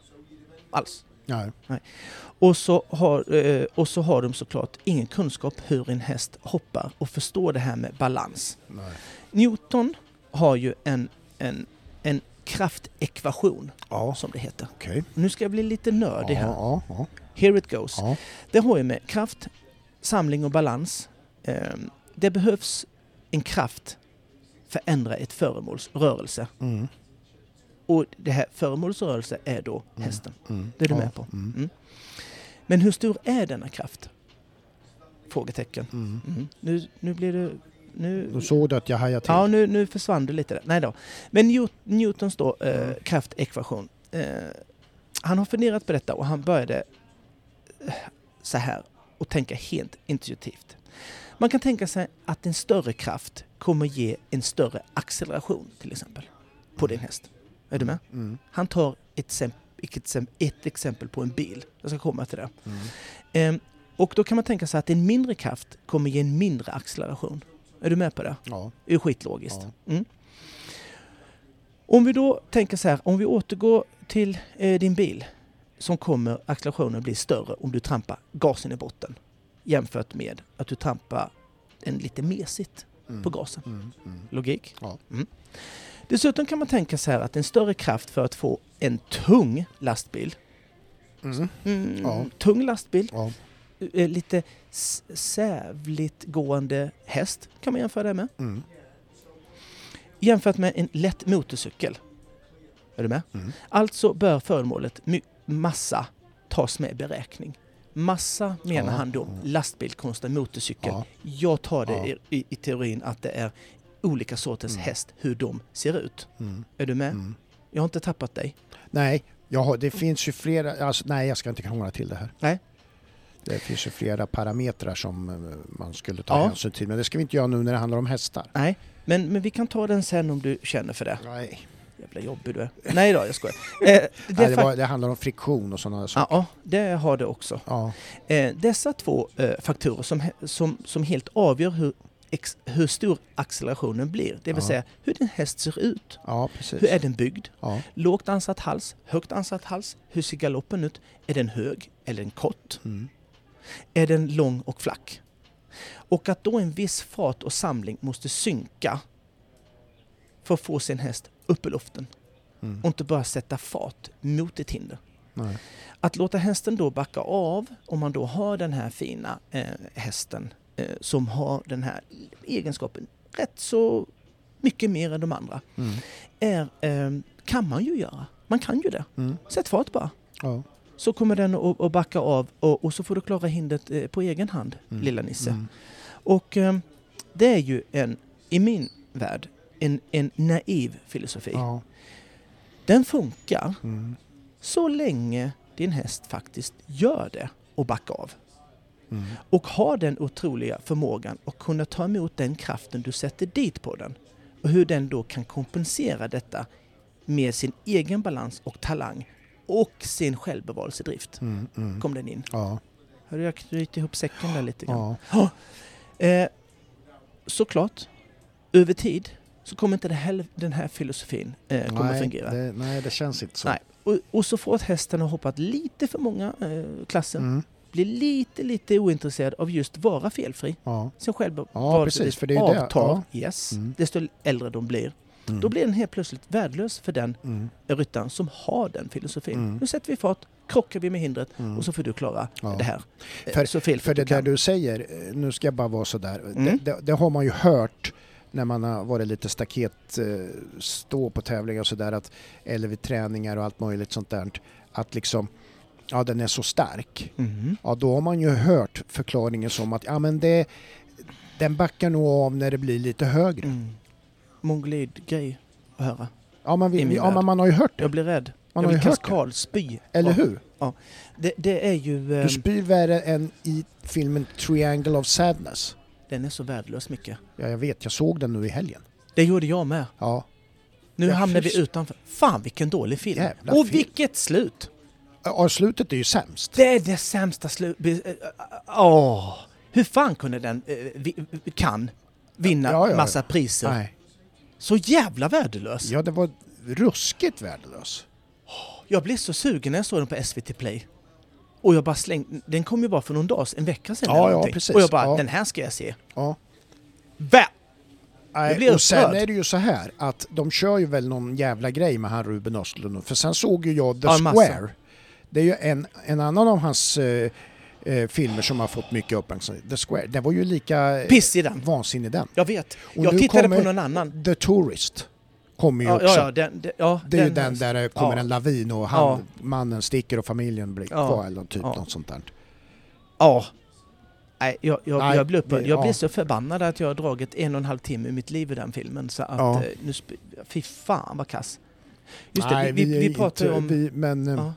Speaker 1: alls.
Speaker 2: Nej.
Speaker 1: Och så, har, eh, och så har de såklart ingen kunskap hur en häst hoppar och förstår det här med balans.
Speaker 2: Nej.
Speaker 1: Newton har ju en, en, en kraftekvation
Speaker 2: Ja,
Speaker 1: som det heter.
Speaker 2: okej.
Speaker 1: Nu ska jag bli lite nördig
Speaker 2: Ja,
Speaker 1: här.
Speaker 2: ja,
Speaker 1: Here it goes. Det har ju med kraft, samling och balans. Ehm, Det behövs en kraft för att ändra ett föremåls rörelse.
Speaker 2: Mm,
Speaker 1: Och det här föremålets rörelse är då
Speaker 2: Mm.
Speaker 1: hästen.
Speaker 2: mm.
Speaker 1: Det är du med på?
Speaker 2: Mm,
Speaker 1: Mm. Men hur stor är denna kraft? Frågetecken.
Speaker 2: mm.
Speaker 1: Mm. Nu, nu blir det... Nu,
Speaker 2: Då såg du att jag hajade till.
Speaker 1: ja, nu, nu försvann det lite. Där. Nej då. Men Newt- Newtons då, eh,
Speaker 2: Mm.
Speaker 1: kraftekvation. Eh, han har funderat på detta och han började eh, så här och tänka helt intuitivt. Man kan tänka sig att en större kraft kommer ge en större acceleration till exempel på din häst. Är du med?
Speaker 2: Mm,
Speaker 1: Han tar ett, ett, exempel på en bil. Jag ska komma till det.
Speaker 2: mm.
Speaker 1: Ehm, och då kan man tänka sig att en mindre kraft kommer ge en mindre acceleration. Är du med på det?
Speaker 2: Ja.
Speaker 1: Det är skitlogiskt.
Speaker 2: Ja.
Speaker 1: Mm. Om vi då tänker så här, om vi återgår till eh, din bil så kommer accelerationen bli större om du trampar gasen i botten jämfört med att du trampar den lite mesigt
Speaker 2: Mm.
Speaker 1: på gasen.
Speaker 2: Mm, mm.
Speaker 1: Logik?
Speaker 2: Ja.
Speaker 1: Mm. Dessutom kan man tänka sig att en större kraft för att få en tung lastbil,
Speaker 2: Mm.
Speaker 1: mm,
Speaker 2: Ja.
Speaker 1: tung lastbil,
Speaker 2: Ja.
Speaker 1: Eh, lite s- sävligt gående häst kan man jämföra det med.
Speaker 2: Mm.
Speaker 1: Jämfört med en lätt motorcykel. Är du med?
Speaker 2: Mm.
Speaker 1: Alltså bör föremålet massa tas med i beräkning. Massa menar
Speaker 2: Ja,
Speaker 1: han då lastbil kontra motorcykel.
Speaker 2: Ja.
Speaker 1: Jag tar det
Speaker 2: Ja.
Speaker 1: i, i, i teorin att det är olika sorters
Speaker 2: Mm.
Speaker 1: häst, hur de ser ut.
Speaker 2: Mm.
Speaker 1: Är du med?
Speaker 2: Mm.
Speaker 1: Jag har inte tappat dig.
Speaker 2: Nej, jag har, det finns ju flera... Alltså, nej, jag ska inte krångla till det här.
Speaker 1: Nej.
Speaker 2: Det finns ju flera parametrar som eh, man skulle ta
Speaker 1: Ja.
Speaker 2: hänsyn till. Men det ska vi inte göra nu när det handlar om hästar.
Speaker 1: Nej, men, men vi kan ta den sen om du känner för det.
Speaker 2: Nej.
Speaker 1: Jävla jobbig du är. Nej då, jag skojar. Eh, det,
Speaker 2: Nej, det, var, det handlar om friktion och sådana saker.
Speaker 1: Ja, det har det också.
Speaker 2: Ja.
Speaker 1: Eh, dessa två eh, faktorer som, som, som helt avgör hur, ex, hur stor accelerationen blir, det vill
Speaker 2: Ja.
Speaker 1: säga hur din häst ser ut.
Speaker 2: ja, precis.
Speaker 1: Hur är den byggd? Lågt ansatt hals, högt ansatt hals. Hur ser galoppen ut? Är den hög eller en kort?
Speaker 2: Mm.
Speaker 1: Är den lång och flack? Och att då en viss fart och samling måste synka för att få sin häst upp i luften
Speaker 2: Mm.
Speaker 1: och inte bara sätta fart mot ett hinder.
Speaker 2: Nej.
Speaker 1: Att låta hästen då backa av, om man då har den här fina eh, hästen eh, som har den här egenskapen rätt så mycket mer än de andra,
Speaker 2: Mm.
Speaker 1: är, eh, kan man ju göra. Man kan ju det.
Speaker 2: Mm.
Speaker 1: Sätt fart bara.
Speaker 2: Ja.
Speaker 1: Så kommer den att, backa av och, och så får du klara hindret eh, på egen hand,
Speaker 2: Mm.
Speaker 1: lilla Nisse.
Speaker 2: Mm.
Speaker 1: Och eh, det är ju en, i min värld, en, en naiv filosofi.
Speaker 2: Ja.
Speaker 1: Den funkar
Speaker 2: Mm.
Speaker 1: så länge din häst faktiskt gör det och backar av.
Speaker 2: Mm.
Speaker 1: Och har den otroliga förmågan att kunna ta emot den kraften du sätter dit på den. Och hur den då kan kompensera detta med sin egen balans och talang och sin självbevarelsedrift.
Speaker 2: Mm. Mm.
Speaker 1: Kom den in.
Speaker 2: Ja.
Speaker 1: Har jag knutit ihop säcken där lite grann?
Speaker 2: Ja.
Speaker 1: Eh, såklart, över tid så kommer inte här, den här filosofin eh, kommer
Speaker 2: nej,
Speaker 1: fungera.
Speaker 2: Det, nej, det känns inte så.
Speaker 1: Nej. Och, och så får hästen ha hoppat lite för många eh, klasser.
Speaker 2: Mm.
Speaker 1: Blir lite, lite ointresserad av just vara felfri.
Speaker 2: Ja.
Speaker 1: Sin själv
Speaker 2: Ja, precis, för det är ju det.
Speaker 1: avtar. Yes.
Speaker 2: Mm.
Speaker 1: Desto äldre de blir.
Speaker 2: Mm.
Speaker 1: Då blir den helt plötsligt värdelös för den
Speaker 2: Mm.
Speaker 1: ryttaren som har den filosofin.
Speaker 2: Mm.
Speaker 1: Nu sätter vi fart, krockar vi med hindret
Speaker 2: Mm.
Speaker 1: och så får du klara
Speaker 2: Ja.
Speaker 1: det här. eh,
Speaker 2: För-
Speaker 1: så fel
Speaker 2: För det där
Speaker 1: kan.
Speaker 2: du säger, eh, nu ska jag bara vara sådär,
Speaker 1: Mm.
Speaker 2: det, det, det har man ju hört när man har varit lite staket, eh, stå på tävlingar och sådär, eller vid träningar och allt möjligt sånt där, att liksom, ja den är så stark.
Speaker 1: Mhm.
Speaker 2: Ja då har man ju hört förklaringen som att, ja men det, den backar nog av när det blir lite högre.
Speaker 1: Mm. Mongolid-grej att höra.
Speaker 2: Ja, man,
Speaker 1: I
Speaker 2: vill,
Speaker 1: min
Speaker 2: ja
Speaker 1: värld.
Speaker 2: men man har ju hört det,
Speaker 1: Jag blir rädd.
Speaker 2: man
Speaker 1: jag
Speaker 2: har ju
Speaker 1: vill
Speaker 2: hört det.
Speaker 1: kaskadspy.
Speaker 2: Eller
Speaker 1: Ja.
Speaker 2: hur?
Speaker 1: Det, det är ju... ehm,
Speaker 2: Du spyr värre än i filmen Triangle of Sadness.
Speaker 1: den är så värdelös mycket.
Speaker 2: Ja, jag vet, jag såg den nu i helgen.
Speaker 1: Det gjorde jag med.
Speaker 2: Ja,
Speaker 1: Nu
Speaker 2: Ja,
Speaker 1: hamnar vi utanför. Fan vilken dålig film.
Speaker 2: Jävla
Speaker 1: Och
Speaker 2: film.
Speaker 1: vilket slut!
Speaker 2: Ja, slutet är ju sämst.
Speaker 1: Det är det sämsta slutet. Åh! Hur fan kunde den, eh, vi, kan, vinna
Speaker 2: Ja, ja, ja.
Speaker 1: massa priser?
Speaker 2: Nej.
Speaker 1: Så jävla värdelös.
Speaker 2: Ja, det var ruskigt värdelös.
Speaker 1: Jag blev så sugen när jag såg den på SVT Play. Och jag bara slängde, den kom ju bara för någon dag, en vecka sedan
Speaker 2: Ja,
Speaker 1: eller
Speaker 2: ja, precis.
Speaker 1: Och jag bara,
Speaker 2: Ja.
Speaker 1: den här ska jag se.
Speaker 2: Ja.
Speaker 1: Vä!
Speaker 2: Nej,
Speaker 1: blir
Speaker 2: och sen är det ju så här att de kör ju väl någon jävla grej med han Ruben Östlund. För sen såg ju jag The
Speaker 1: Ja, en massa.
Speaker 2: Square. Det är ju en, en annan av hans eh, eh, filmer som har fått mycket uppmärksamhet. The Square. Det var ju lika eh,
Speaker 1: Piss i den.
Speaker 2: vansinnig den.
Speaker 1: Jag vet.
Speaker 2: Och
Speaker 1: jag tittade
Speaker 2: kommer
Speaker 1: på någon annan.
Speaker 2: The Tourist. Kommer ju
Speaker 1: Ja,
Speaker 2: också.
Speaker 1: ja, den, den, ja,
Speaker 2: Det är ju den där det kommer
Speaker 1: ja.
Speaker 2: en lavin och han, mannen sticker och familjen blir
Speaker 1: Ja.
Speaker 2: kvar eller typ något sånt där.
Speaker 1: Ja. Nej, jag, jag,
Speaker 2: Nej,
Speaker 1: jag, blev, upprörd. jag
Speaker 2: ja.
Speaker 1: så förbannad att jag har dragit en och en halv timme i mitt liv i den filmen. Så att, eh, nu, fy fan vad kass. Just
Speaker 2: Nej,
Speaker 1: det, vi, vi, vi pratade
Speaker 2: inte-
Speaker 1: om...
Speaker 2: Vi, men, eh,
Speaker 1: ja.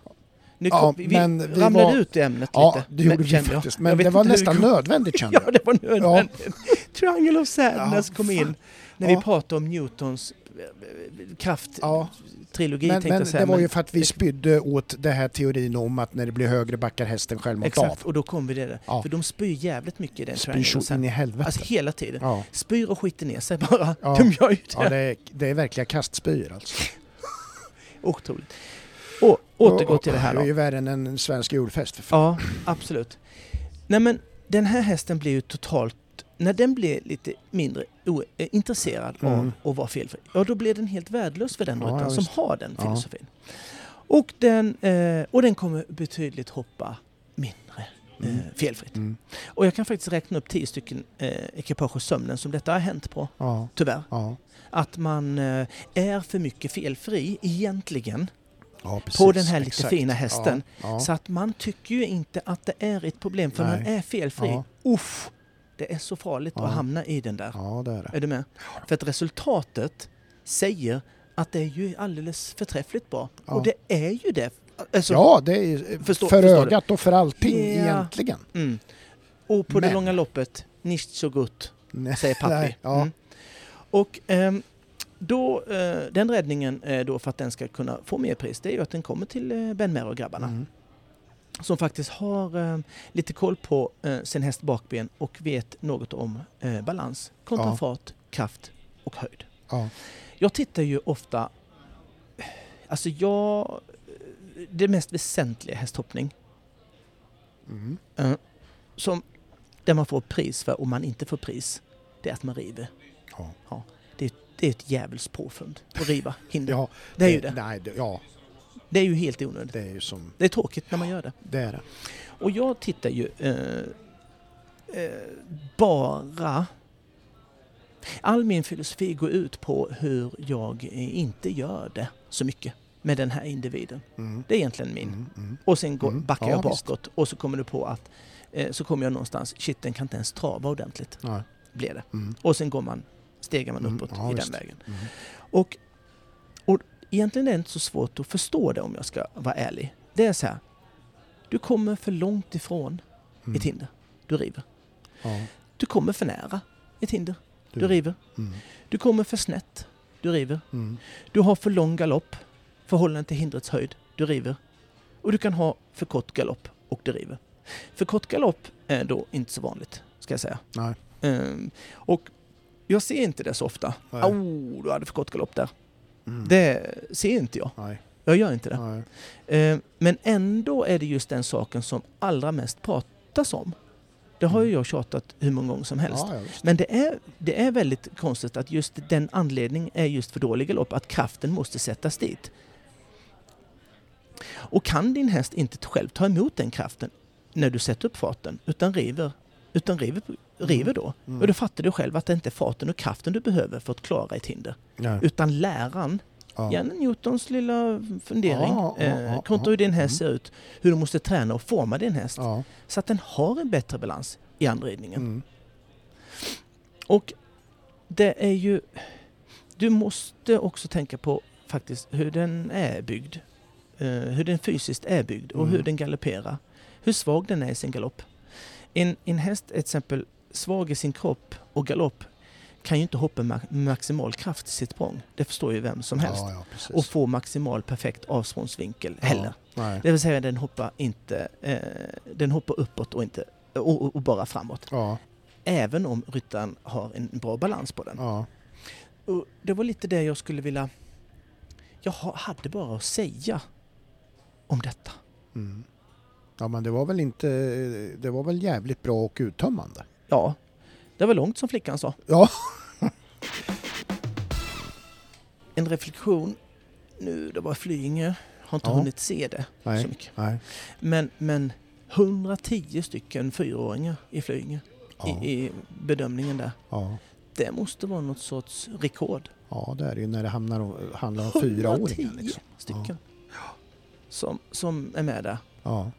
Speaker 1: Nu
Speaker 2: Ja,
Speaker 1: vi, vi
Speaker 2: men vi
Speaker 1: ramlade
Speaker 2: var-
Speaker 1: ut i ämnet
Speaker 2: ja,
Speaker 1: lite.
Speaker 2: det gjorde vi
Speaker 1: kände jag.
Speaker 2: faktiskt.
Speaker 1: Jag
Speaker 2: Men
Speaker 1: vet
Speaker 2: det var nästan
Speaker 1: kom.
Speaker 2: nödvändigt kände
Speaker 1: Ja,
Speaker 2: jag.
Speaker 1: det var nödvändigt. Triangle of Sadness
Speaker 2: Ja,
Speaker 1: kom in. När
Speaker 2: Ja.
Speaker 1: vi pratade om Newtons eh, krafttrilogi.
Speaker 2: Ja,
Speaker 1: tänkte
Speaker 2: men,
Speaker 1: jag
Speaker 2: men
Speaker 1: säga,
Speaker 2: det var
Speaker 1: men-
Speaker 2: ju för att vi spydde åt det här teorin om att när det blir högre backar hästen själv mot
Speaker 1: Exakt,
Speaker 2: av.
Speaker 1: och då kom vi det.
Speaker 2: Ja.
Speaker 1: För de spyr jävligt mycket i den
Speaker 2: Spyr så in i helvete.
Speaker 1: Alltså hela tiden.
Speaker 2: ja.
Speaker 1: Spyr och skiter ner sig bara.
Speaker 2: Ja.
Speaker 1: De gör ju det.
Speaker 2: ja, det är, det är verkliga kastspyor alltså.
Speaker 1: Otroligt. Och återgå till det här
Speaker 2: Det är
Speaker 1: då.
Speaker 2: ju värre än en svensk julfest. För fan.
Speaker 1: Ja, absolut. Nej men den här hästen blir ju totalt, när den blir lite mindre eh, intresserad
Speaker 2: Mm.
Speaker 1: av att vara felfri, ja då blir den helt värdelös för den
Speaker 2: Ja,
Speaker 1: ryttaren
Speaker 2: ja,
Speaker 1: som har den
Speaker 2: Ja.
Speaker 1: filosofin. Och, den, eh, och den kommer betydligt hoppa mindre eh,
Speaker 2: Mm.
Speaker 1: felfritt.
Speaker 2: Mm.
Speaker 1: Och jag kan faktiskt räkna upp tio stycken eh, ekipage och sömnen som detta har hänt på,
Speaker 2: Ja,
Speaker 1: tyvärr.
Speaker 2: ja,
Speaker 1: Att man eh, är för mycket felfri egentligen
Speaker 2: ja,
Speaker 1: på den här lite
Speaker 2: Exakt.
Speaker 1: fina hästen.
Speaker 2: Ja.
Speaker 1: Så att man tycker ju inte att det är ett problem för
Speaker 2: Nej.
Speaker 1: man är felfri.
Speaker 2: Ja.
Speaker 1: Uff, det är så farligt att hamna i den där.
Speaker 2: det är det.
Speaker 1: Är du med? För att resultatet säger att det är ju alldeles förträffligt bra. Och det är ju det. Alltså,
Speaker 2: Ja, det är
Speaker 1: Förstår-
Speaker 2: för
Speaker 1: förstår
Speaker 2: ögat och för allting
Speaker 1: Ja.
Speaker 2: egentligen.
Speaker 1: Mm. Och på det
Speaker 2: Men-
Speaker 1: långa loppet, nicht so gut, säger pappi.
Speaker 2: Nej, ja.
Speaker 1: Mm. Och ehm, då, eh, den räddningen eh, då för att den ska kunna få mer pris, det är ju att den kommer till eh, Ben Mer och grabbarna.
Speaker 2: Mm.
Speaker 1: som faktiskt har lite koll på sin häst bakben och vet något om balans kontra
Speaker 2: Ja.
Speaker 1: fart, kraft och höjd.
Speaker 2: Ja.
Speaker 1: Jag tittar ju ofta, alltså jag, det mest väsentliga hästhoppning
Speaker 2: Mm.
Speaker 1: som där man får pris för om man inte får pris, det är att man river.
Speaker 2: Ja.
Speaker 1: Det, är ett djävulskt påfund att riva hinder.
Speaker 2: Ja,
Speaker 1: det är ju det.
Speaker 2: Nej, det, ja,
Speaker 1: Det är ju helt onödigt.
Speaker 2: det är ju som...
Speaker 1: Det är tråkigt när man gör det.
Speaker 2: Det är det.
Speaker 1: Och jag tittar ju eh, eh, bara... All min filosofi går ut på hur jag inte gör det så mycket med den här individen.
Speaker 2: Mm.
Speaker 1: Det är egentligen min.
Speaker 2: Mm. Mm.
Speaker 1: Och sen går,
Speaker 2: Mm.
Speaker 1: backar
Speaker 2: Ja,
Speaker 1: jag
Speaker 2: visst.
Speaker 1: bakåt och så kommer du på att eh, så kommer jag någonstans, shit den kan inte ens trava ordentligt,
Speaker 2: Ja.
Speaker 1: blir det.
Speaker 2: Mm.
Speaker 1: Och sen går man, stegar man
Speaker 2: Mm,
Speaker 1: uppåt
Speaker 2: ja,
Speaker 1: i den vägen.
Speaker 2: Mm.
Speaker 1: Och, och egentligen är det inte så svårt att förstå det om jag ska vara ärlig. Det är så här, du kommer för långt ifrån
Speaker 2: Mm.
Speaker 1: ett hinder, du river.
Speaker 2: Ja.
Speaker 1: Du kommer för nära ett hinder, du,
Speaker 2: Du.
Speaker 1: river.
Speaker 2: Mm.
Speaker 1: Du kommer för snett, du river.
Speaker 2: Mm.
Speaker 1: Du har för lång galopp, förhållande till hindrets höjd, du river. Och du kan ha för kort galopp och du river. För kort galopp är då inte så vanligt, ska jag säga.
Speaker 2: Nej.
Speaker 1: Ehm, och jag ser inte det så ofta.
Speaker 2: Nej.
Speaker 1: Oh, du hade för kort galopp där.
Speaker 2: Mm.
Speaker 1: Det ser inte jag.
Speaker 2: Nej.
Speaker 1: Jag gör inte det.
Speaker 2: Nej.
Speaker 1: Ehm, men ändå är det just den saken som allra mest pratas om. Det har ju
Speaker 2: Mm.
Speaker 1: jag tjatat hur många gånger som helst.
Speaker 2: Ja, ja.
Speaker 1: Men det är, det är väldigt konstigt att just den anledningen är just för dålig galopp, att kraften måste sättas dit. Och kan din häst inte själv ta emot den kraften när du sätter upp farten, utan river, utan river, river då,
Speaker 2: Mm.
Speaker 1: och då fattar du själv att det inte är farten och kraften du behöver för att klara ett hinder.
Speaker 2: Ja.
Speaker 1: Utan läran,
Speaker 2: Ja.
Speaker 1: gärna Newtons lilla fundering,
Speaker 2: Ja, ja,
Speaker 1: eh, kontra hur din häst
Speaker 2: Mm.
Speaker 1: ser ut, hur du måste träna och forma din häst så att den har en bättre balans i anridningen.
Speaker 2: Mm.
Speaker 1: Och det är ju... Du måste också tänka på faktiskt hur den är byggd. Eh, hur den fysiskt är byggd och
Speaker 2: Mm.
Speaker 1: hur den galopperar. Hur svag den är i sin galopp. En, en häst till exempel svag i sin kropp och galopp kan ju inte hoppa med maximal kraft i sitt språng. Det förstår ju vem som helst.
Speaker 2: Ja, ja.
Speaker 1: Och få maximal perfekt avsprångsvinkel heller.
Speaker 2: Nej.
Speaker 1: Det vill säga den hoppar inte, eh, den hoppar uppåt och, inte, och, och bara framåt. Även om ryttaren har en bra balans på den. Och det var lite det jag skulle vilja... Jag ha- hade bara att säga om detta.
Speaker 2: Mm. Ja men det var väl inte, det var väl jävligt bra och uttömmande.
Speaker 1: Ja, det var långt som flickan sa.
Speaker 2: Ja.
Speaker 1: En reflektion nu, det var Flyinge, har inte
Speaker 2: Ja.
Speaker 1: hunnit se det så
Speaker 2: Nej,
Speaker 1: mycket.
Speaker 2: nej.
Speaker 1: Men, men 110 stycken fyraåringar i Flyinge
Speaker 2: Ja,
Speaker 1: i, i bedömningen där.
Speaker 2: ja.
Speaker 1: Det måste vara något sorts rekord.
Speaker 2: ja det är det ju när det hamnar, om- handlar om fyraåringar.
Speaker 1: 110
Speaker 2: Liksom.
Speaker 1: stycken som, som är med där.
Speaker 2: Ja.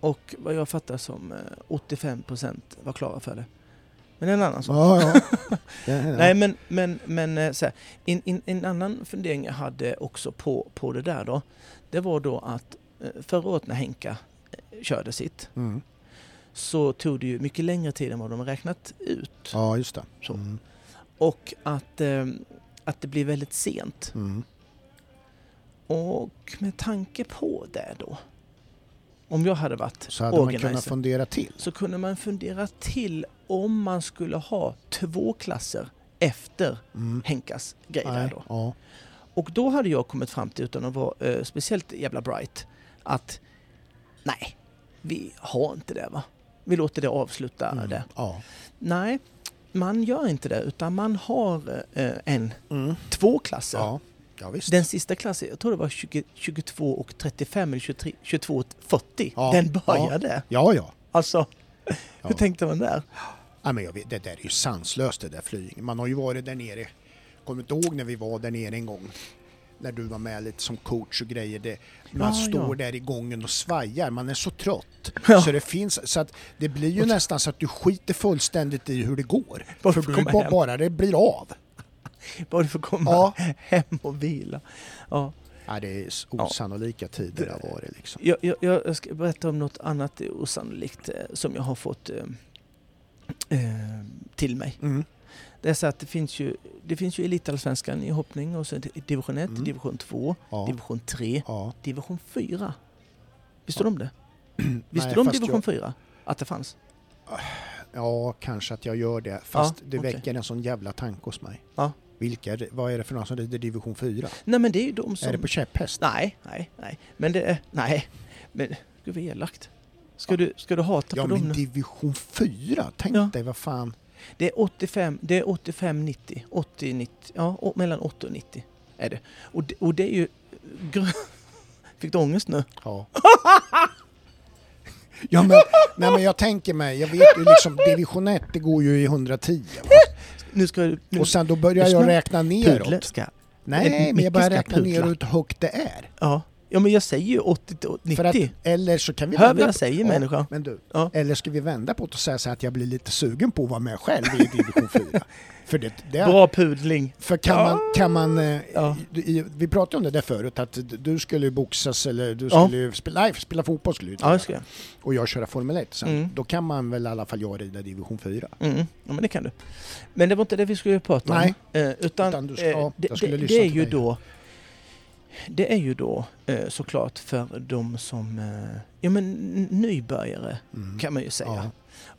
Speaker 1: Och vad jag fattar som eh, 85 procent var klara för det. Men en annan sak.
Speaker 2: Ja, ja.
Speaker 1: Nej men, men, men eh, så en, en, en annan fundering jag hade också på, på det där då. Det var då att eh, förra året när Henka eh, körde sitt
Speaker 2: Mm.
Speaker 1: så tog det ju mycket längre tid än vad de räknat ut.
Speaker 2: Ja, just det.
Speaker 1: Så.
Speaker 2: Mm.
Speaker 1: Och att, eh, att det blir väldigt sent.
Speaker 2: Mm.
Speaker 1: Och med tanke på det då. Om jag hade varit
Speaker 2: Så hade man kunnat
Speaker 1: organizer
Speaker 2: fundera till.
Speaker 1: så kunde man fundera till om man skulle ha två klasser efter
Speaker 2: Mm.
Speaker 1: Henkas grej där
Speaker 2: Nej,
Speaker 1: då.
Speaker 2: Ja.
Speaker 1: Och då hade jag kommit fram till, utan att vara eh, speciellt jävla bright, att nej, vi har inte det va. Vi låter det avsluta
Speaker 2: Mm.
Speaker 1: det.
Speaker 2: Ja.
Speaker 1: Nej, man gör inte det, utan man har eh, en,
Speaker 2: Mm.
Speaker 1: två klasser.
Speaker 2: Ja. Ja.
Speaker 1: Den sista klassen, jag tror det var 20, 22 och 35 eller 23, 22 och 40.
Speaker 2: Ja,
Speaker 1: Den började.
Speaker 2: Ja, ja.
Speaker 1: Alltså, hur tänkte man där?
Speaker 2: ja men jag vet, det där är ju sanslöst det där flygningen. Man har ju varit där nere. Kommer inte ihåg när vi var där nere en gång? När du var med lite som coach och grejer. Det, man står där i gången och svajar. Man är så trött. Så det finns, så att det blir ju nästan så att du skiter fullständigt i hur det går.
Speaker 1: Bara
Speaker 2: För du bara, bara det blir av.
Speaker 1: Bara du får komma
Speaker 2: Ja.
Speaker 1: hem och vila. Ja.
Speaker 2: Ja, det är osannolika tider det har varit liksom.
Speaker 1: Jag, jag, jag ska berätta om något annat osannolikt eh, som jag har fått eh, eh, till mig.
Speaker 2: Mm.
Speaker 1: Det är så att det finns ju, det finns ju elitallsvenskan i hoppning och sen division 1,
Speaker 2: Mm.
Speaker 1: division 2,
Speaker 2: Ja.
Speaker 1: division 3,
Speaker 2: ja.
Speaker 1: division 4. Visste du om det? Visste du om division
Speaker 2: jag-
Speaker 1: 4? Att det fanns?
Speaker 2: Ja, kanske att jag gör det. Fast
Speaker 1: Ja,
Speaker 2: det
Speaker 1: okej.
Speaker 2: väcker en sån jävla tanke hos mig.
Speaker 1: Ja.
Speaker 2: Vilka, vad är det för några som rider division 4?
Speaker 1: Nej men det är ju de som...
Speaker 2: Är det på käpphäst?
Speaker 1: Nej, nej, nej. Men det är... Nej. Men gud vad elakt. Ska, du, ska du hata
Speaker 2: Ja
Speaker 1: på
Speaker 2: men
Speaker 1: dem nu?
Speaker 2: division 4, tänk
Speaker 1: Ja.
Speaker 2: dig vad fan.
Speaker 1: Det är 85, det är 85-90. 80-90. Ja, mellan 80 och 90 är det. Och det, och det är ju... Fick du ångest nu?
Speaker 2: Ja. ja men, nej men jag tänker mig, jag vet ju liksom division 1 det går ju i 110. Va?
Speaker 1: Nu ska du... Nu,
Speaker 2: Och sen då börjar jag räkna neråt.
Speaker 1: ska...
Speaker 2: Nej men jag börjar räkna
Speaker 1: pudla.
Speaker 2: neråt hur högt det är.
Speaker 1: Ja. Ja, men jag säger ju 80 till 90.
Speaker 2: För att, eller så kan vi
Speaker 1: Hör vad jag säger
Speaker 2: Ja,
Speaker 1: människa?
Speaker 2: Men du,
Speaker 1: Ja.
Speaker 2: eller ska vi vända på det och säga så att jag blir lite sugen på att vara med själv i division 4? För det, det
Speaker 1: Bra pudling.
Speaker 2: För kan
Speaker 1: Ja.
Speaker 2: man, kan man eh,
Speaker 1: Ja.
Speaker 2: i, vi pratade om det där förut, att du skulle ju boxas eller du skulle ju spela, nej, spela fotboll skulle du
Speaker 1: Ja, ska jag.
Speaker 2: och jag köra Formel 1 sen.
Speaker 1: Mm.
Speaker 2: Då kan man väl i alla fall jag rida division 4.
Speaker 1: Mm. Ja, men det kan du. Men det var inte det vi skulle prata om.
Speaker 2: Nej.
Speaker 1: Eh, utan
Speaker 2: Utan ska-
Speaker 1: eh, det, det, det är ju då det är ju då eh, såklart för de som eh, ja, men nybörjare
Speaker 2: Mm.
Speaker 1: kan man ju säga.
Speaker 2: Ja.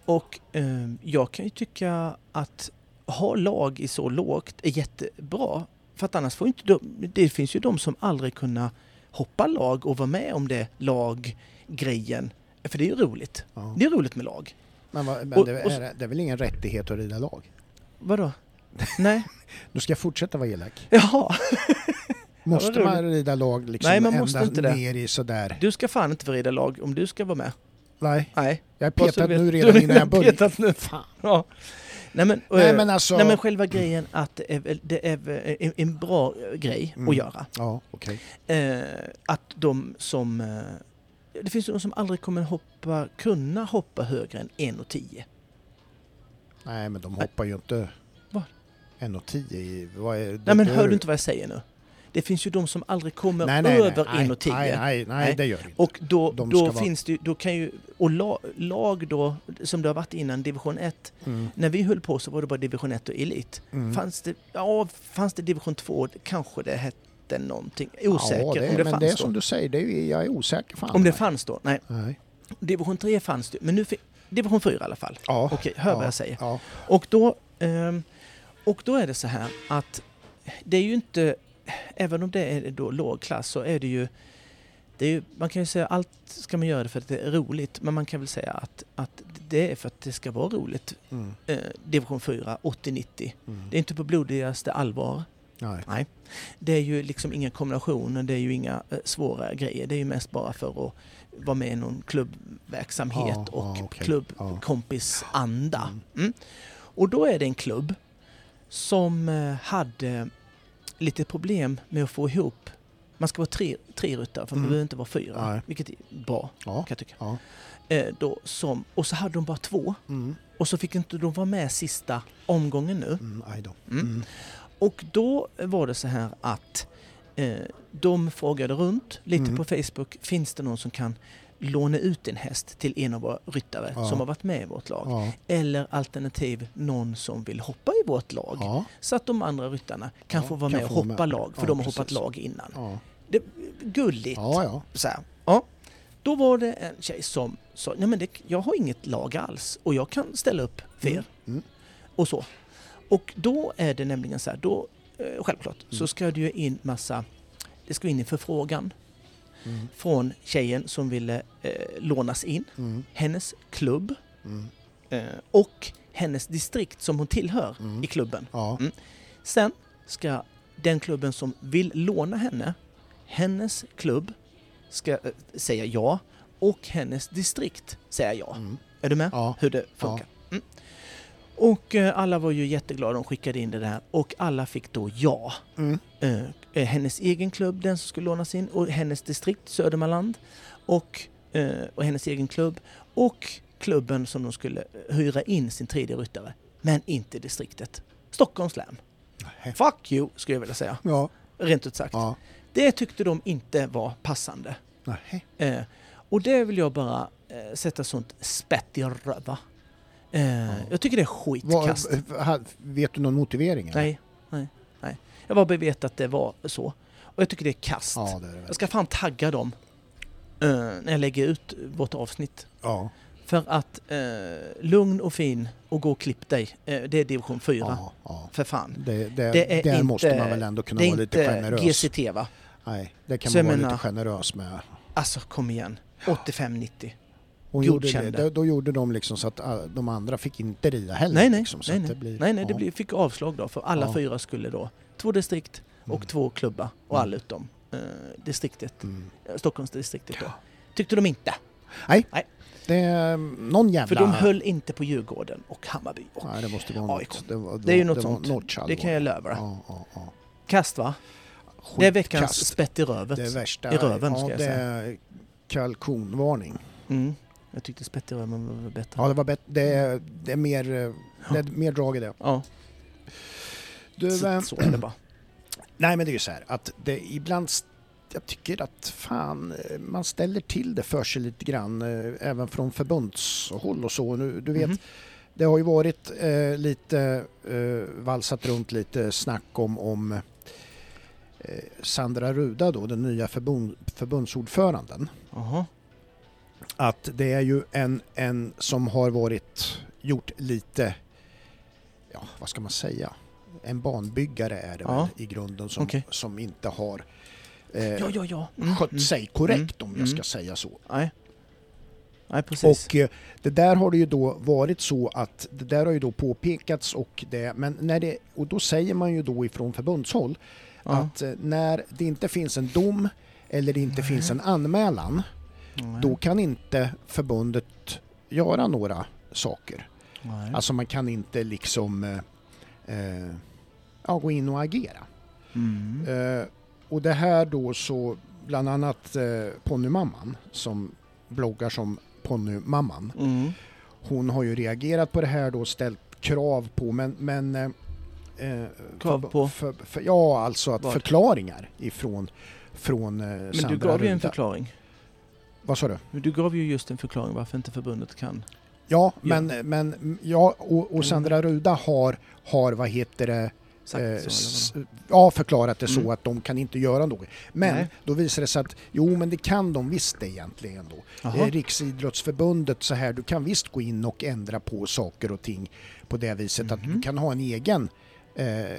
Speaker 1: Och eh, jag kan ju tycka att ha lag i så lågt är jättebra. För att annars får inte de, det finns ju de som aldrig kunna hoppa lag och vara med om det laggrejen. För det är ju roligt.
Speaker 2: Ja.
Speaker 1: Det är roligt med lag.
Speaker 2: Men, vad- men
Speaker 1: Och-
Speaker 2: det, är, det är väl ingen rättighet att rida lag?
Speaker 1: Vadå? Nej?
Speaker 2: Nu ska jag fortsätta vara elak.
Speaker 1: Jaha.
Speaker 2: Måste man rida lag liksom
Speaker 1: Nej, man måste inte det.
Speaker 2: ner i sådär?
Speaker 1: Du ska fan inte rida lag om du ska vara med.
Speaker 2: Nej,
Speaker 1: Nej.
Speaker 2: jag är petad nu redan innan jag
Speaker 1: petat nu.
Speaker 2: Fan.
Speaker 1: Ja. Nej men,
Speaker 2: Nej
Speaker 1: eh,
Speaker 2: men alltså...
Speaker 1: nej men själva grejen att det är, det är väl en, bra eh, grej
Speaker 2: Mm.
Speaker 1: att göra.
Speaker 2: Ja.
Speaker 1: Eh, att de som... Eh, det finns de som aldrig kommer hoppa, kunna hoppa högre än 1,10.
Speaker 2: Nej men de hoppar ju inte...
Speaker 1: Vad?
Speaker 2: 1,10 i... Vad är, det-
Speaker 1: Nej men hör du inte vad jag säger nu? Det finns ju de som aldrig kommer
Speaker 2: nej, nej,
Speaker 1: över
Speaker 2: nej,
Speaker 1: 1,10.
Speaker 2: Nej, nej, nej,
Speaker 1: Nej.
Speaker 2: det gör det inte.
Speaker 1: Och då,
Speaker 2: De
Speaker 1: då
Speaker 2: ska vara-
Speaker 1: finns det då kan ju, och lag, lag då, som det har varit innan, division 1.
Speaker 2: Mm,
Speaker 1: När vi höll på så var det bara division 1 och elit.
Speaker 2: mm.
Speaker 1: Fanns det, ja, fanns det division 2, kanske det hette, någonting. Osäker
Speaker 2: ja, det,
Speaker 1: om det
Speaker 2: men
Speaker 1: fanns
Speaker 2: det är
Speaker 1: då.
Speaker 2: som du säger, det är, jag är osäker. Fan
Speaker 1: Om det fanns då? Nej.
Speaker 2: Nej.
Speaker 1: Division 3 fanns det, men nu... Division 4 i alla fall.
Speaker 2: Ja.
Speaker 1: Okej, hör vad
Speaker 2: ja,
Speaker 1: jag säger.
Speaker 2: Ja.
Speaker 1: Och då, ehm, och då är det så här att det är ju inte, även om det är då låg klass så är det ju, det är ju man kan ju säga allt ska man göra för att det är roligt, men man kan väl säga att, att det är för att det ska vara roligt.
Speaker 2: Mm.
Speaker 1: Eh, division 4, 80-90.
Speaker 2: Mm.
Speaker 1: Det är inte på blodigaste allvar.
Speaker 2: Nej.
Speaker 1: Nej. Det är ju liksom inga kombinationer, det är ju inga eh, svåra grejer. Det är ju mest bara för att vara med i någon klubbverksamhet
Speaker 2: Ja,
Speaker 1: och
Speaker 2: ja, okej.
Speaker 1: klubbkompisanda.
Speaker 2: Mm.
Speaker 1: Mm. Och då är det en klubb som eh, hade lite problem med att få ihop man ska vara tre, tre ryttare för man
Speaker 2: Mm.
Speaker 1: behöver inte vara fyra,
Speaker 2: Nej.
Speaker 1: vilket är bra
Speaker 2: Ja.
Speaker 1: kan jag tycka.
Speaker 2: Ja.
Speaker 1: Eh, då, som, och så hade de bara två
Speaker 2: Mm.
Speaker 1: och så fick inte de vara med sista omgången nu.
Speaker 2: Mm.
Speaker 1: Mm.
Speaker 2: Mm.
Speaker 1: Och då var det så här att eh, de frågade runt lite
Speaker 2: Mm.
Speaker 1: på Facebook. Finns det någon som kan låna ut en häst till en av våra ryttare
Speaker 2: Ja.
Speaker 1: som har varit med i vårt lag?
Speaker 2: Ja.
Speaker 1: Eller alternativ någon som vill hoppa i vårt lag.
Speaker 2: Ja.
Speaker 1: Så att de andra ryttarna kan få vara
Speaker 2: kan
Speaker 1: med och hoppa
Speaker 2: med.
Speaker 1: lag. För de har
Speaker 2: precis.
Speaker 1: hoppat lag innan. Det, gulligt. Så här. Ja. Då var det en tjej som sa, nej men det, jag har inget lag alls och jag kan ställa upp för er.
Speaker 2: Mm. Mm.
Speaker 1: Och så. Och då är det nämligen så här, då, eh, självklart, så
Speaker 2: Mm.
Speaker 1: ska det ju in massa, det ska in en förfrågan
Speaker 2: Mm.
Speaker 1: från tjejen som ville eh, lånas in,
Speaker 2: Mm.
Speaker 1: hennes klubb
Speaker 2: Mm.
Speaker 1: eh, och hennes distrikt som hon tillhör
Speaker 2: Mm.
Speaker 1: i klubben.
Speaker 2: Ja.
Speaker 1: Mm. Sen ska den klubben som vill låna henne, hennes klubb ska eh, säga ja och hennes distrikt säga ja. Är du med?
Speaker 2: Ja.
Speaker 1: Hur det funkar. Mm. Och eh, alla var ju jätteglada, de skickade in det där och alla fick då ja.
Speaker 2: Mm.
Speaker 1: Eh, eh, hennes egen klubb, den som skulle lånas in, och hennes distrikt Södermanland och, eh, och hennes egen klubb och klubben som de skulle hyra in sin tredje ryttare. Men inte distriktet. Stockholms län.
Speaker 2: Nej.
Speaker 1: Fuck you, skulle jag vilja säga.
Speaker 2: Ja.
Speaker 1: Rent ut sagt.
Speaker 2: Ja.
Speaker 1: Det tyckte de inte var passande. Eh, och det vill jag bara sätta sånt spett i röva. Eh, Jag tycker det är skitkast.
Speaker 2: Ha- vet du någon motivering? eller?
Speaker 1: Nej, nej, nej. Jag bara vet att det var så. Och jag tycker det är kast.
Speaker 2: Ja, det är det
Speaker 1: Jag ska fan tagga dem eh, när jag lägger ut vårt avsnitt.
Speaker 2: Ja.
Speaker 1: För att eh, lugn och fin och gå och klipp dig, eh, det är division 4.
Speaker 2: Ja. ja.
Speaker 1: För fan.
Speaker 2: Det, det,
Speaker 1: Det är
Speaker 2: där
Speaker 1: inte-
Speaker 2: måste man väl ändå kunna
Speaker 1: Det är
Speaker 2: vara lite
Speaker 1: inte
Speaker 2: generös.
Speaker 1: GCT va?
Speaker 2: Nej, det kan
Speaker 1: Så
Speaker 2: man vara
Speaker 1: menar-
Speaker 2: lite generös med.
Speaker 1: Alltså kom igen. 85-90.
Speaker 2: Hon gjorde det.
Speaker 1: Godkände.
Speaker 2: Då, då gjorde de liksom så att ah, de andra fick inte rida heller.
Speaker 1: Nej, nej.
Speaker 2: Liksom,
Speaker 1: nej, nej.
Speaker 2: det blir,
Speaker 1: nej, nej, det
Speaker 2: ja.
Speaker 1: blir, fick avslag då för alla
Speaker 2: Ja.
Speaker 1: fyra skulle då två distrikt och
Speaker 2: Mm.
Speaker 1: två klubbar och
Speaker 2: Mm.
Speaker 1: alla utom eh, distriktet,
Speaker 2: Mm.
Speaker 1: eh, Stockholmsdistriktet då. Tyckte de inte.
Speaker 2: Nej,
Speaker 1: Nej.
Speaker 2: det är någon jävla...
Speaker 1: För de höll inte på Djurgården och Hammarby. Och
Speaker 2: Nej, det måste vara
Speaker 1: AIK.
Speaker 2: något. Det, var,
Speaker 1: Det är ju något
Speaker 2: det
Speaker 1: sånt.
Speaker 2: Något
Speaker 1: det kan jag lova.
Speaker 2: Ja, ja, ja.
Speaker 1: Kast va? Det är veckans
Speaker 2: Skitkast.
Speaker 1: spett i rövet.
Speaker 2: Det värsta
Speaker 1: I röven,
Speaker 2: ja,
Speaker 1: ska jag
Speaker 2: det
Speaker 1: säga.
Speaker 2: är kalkonvarning.
Speaker 1: Mm. Jag tyckte spett i röven var bättre.
Speaker 2: Ja, det var bättre. Det, är- det är mer, eh, det är mer drag i det.
Speaker 1: Ja,
Speaker 2: Du,
Speaker 1: så,
Speaker 2: eh,
Speaker 1: så är det bara.
Speaker 2: nej men det är ju så här att det ibland jag tycker att fan, eh, man ställer till det för sig lite grann, även från förbundshåll och så. Nu, du vet,
Speaker 1: Mhm.
Speaker 2: det har ju varit eh, lite, eh, valsat runt lite snack om, om eh, Sandra Ruda då, den nya förbund, förbundsordföranden.
Speaker 1: Jaha.
Speaker 2: Att det är ju en, en som har varit, gjort lite, ja vad ska man säga, en banbyggare är det
Speaker 1: Ja.
Speaker 2: väl i grunden som,
Speaker 1: Okej.
Speaker 2: som inte har eh,
Speaker 1: Ja, ja, ja. Mm,
Speaker 2: skött
Speaker 1: mm.
Speaker 2: sig korrekt om jag ska
Speaker 1: mm.
Speaker 2: säga så.
Speaker 1: Nej. Nej, precis.
Speaker 2: Och eh, det där har det ju då varit så att det där har ju då påpekats och det, men när det, och då säger man ju då ifrån förbundshåll
Speaker 1: ja.
Speaker 2: att eh, när det inte finns en dom eller det inte
Speaker 1: Nej.
Speaker 2: finns en anmälan
Speaker 1: Nej.
Speaker 2: då kan inte förbundet göra några saker.
Speaker 1: Nej.
Speaker 2: Alltså man kan inte liksom eh, eh, ja, gå in och agera.
Speaker 1: Mm.
Speaker 2: Eh, och det här då så bland annat eh, Ponnymamman som bloggar som Ponnymamman.
Speaker 1: Mm.
Speaker 2: Hon har ju reagerat på det här då och ställt krav på men, men eh, eh,
Speaker 1: Krav
Speaker 2: för,
Speaker 1: på?
Speaker 2: För, för, ja, alltså att
Speaker 1: Vad?
Speaker 2: förklaringar ifrån från eh,
Speaker 1: Men
Speaker 2: Sandra
Speaker 1: du gav ju en förklaring.
Speaker 2: Vad sa du?
Speaker 1: Men Du gav ju just en förklaring varför inte förbundet kan.
Speaker 2: Ja,
Speaker 1: Ja.
Speaker 2: men, men ja, och, och Sandra Ruda har, har, vad heter det, eh,
Speaker 1: så,
Speaker 2: ja, förklarat det så
Speaker 1: Mm.
Speaker 2: att de kan inte göra något. Men
Speaker 1: Nej.
Speaker 2: då visar det sig att jo, men det kan de visst det egentligen då. Eh, Riksidrottsförbundet så här, du kan visst gå in och ändra på saker och ting på det viset att du
Speaker 1: Mhm.
Speaker 2: kan ha en egen eh,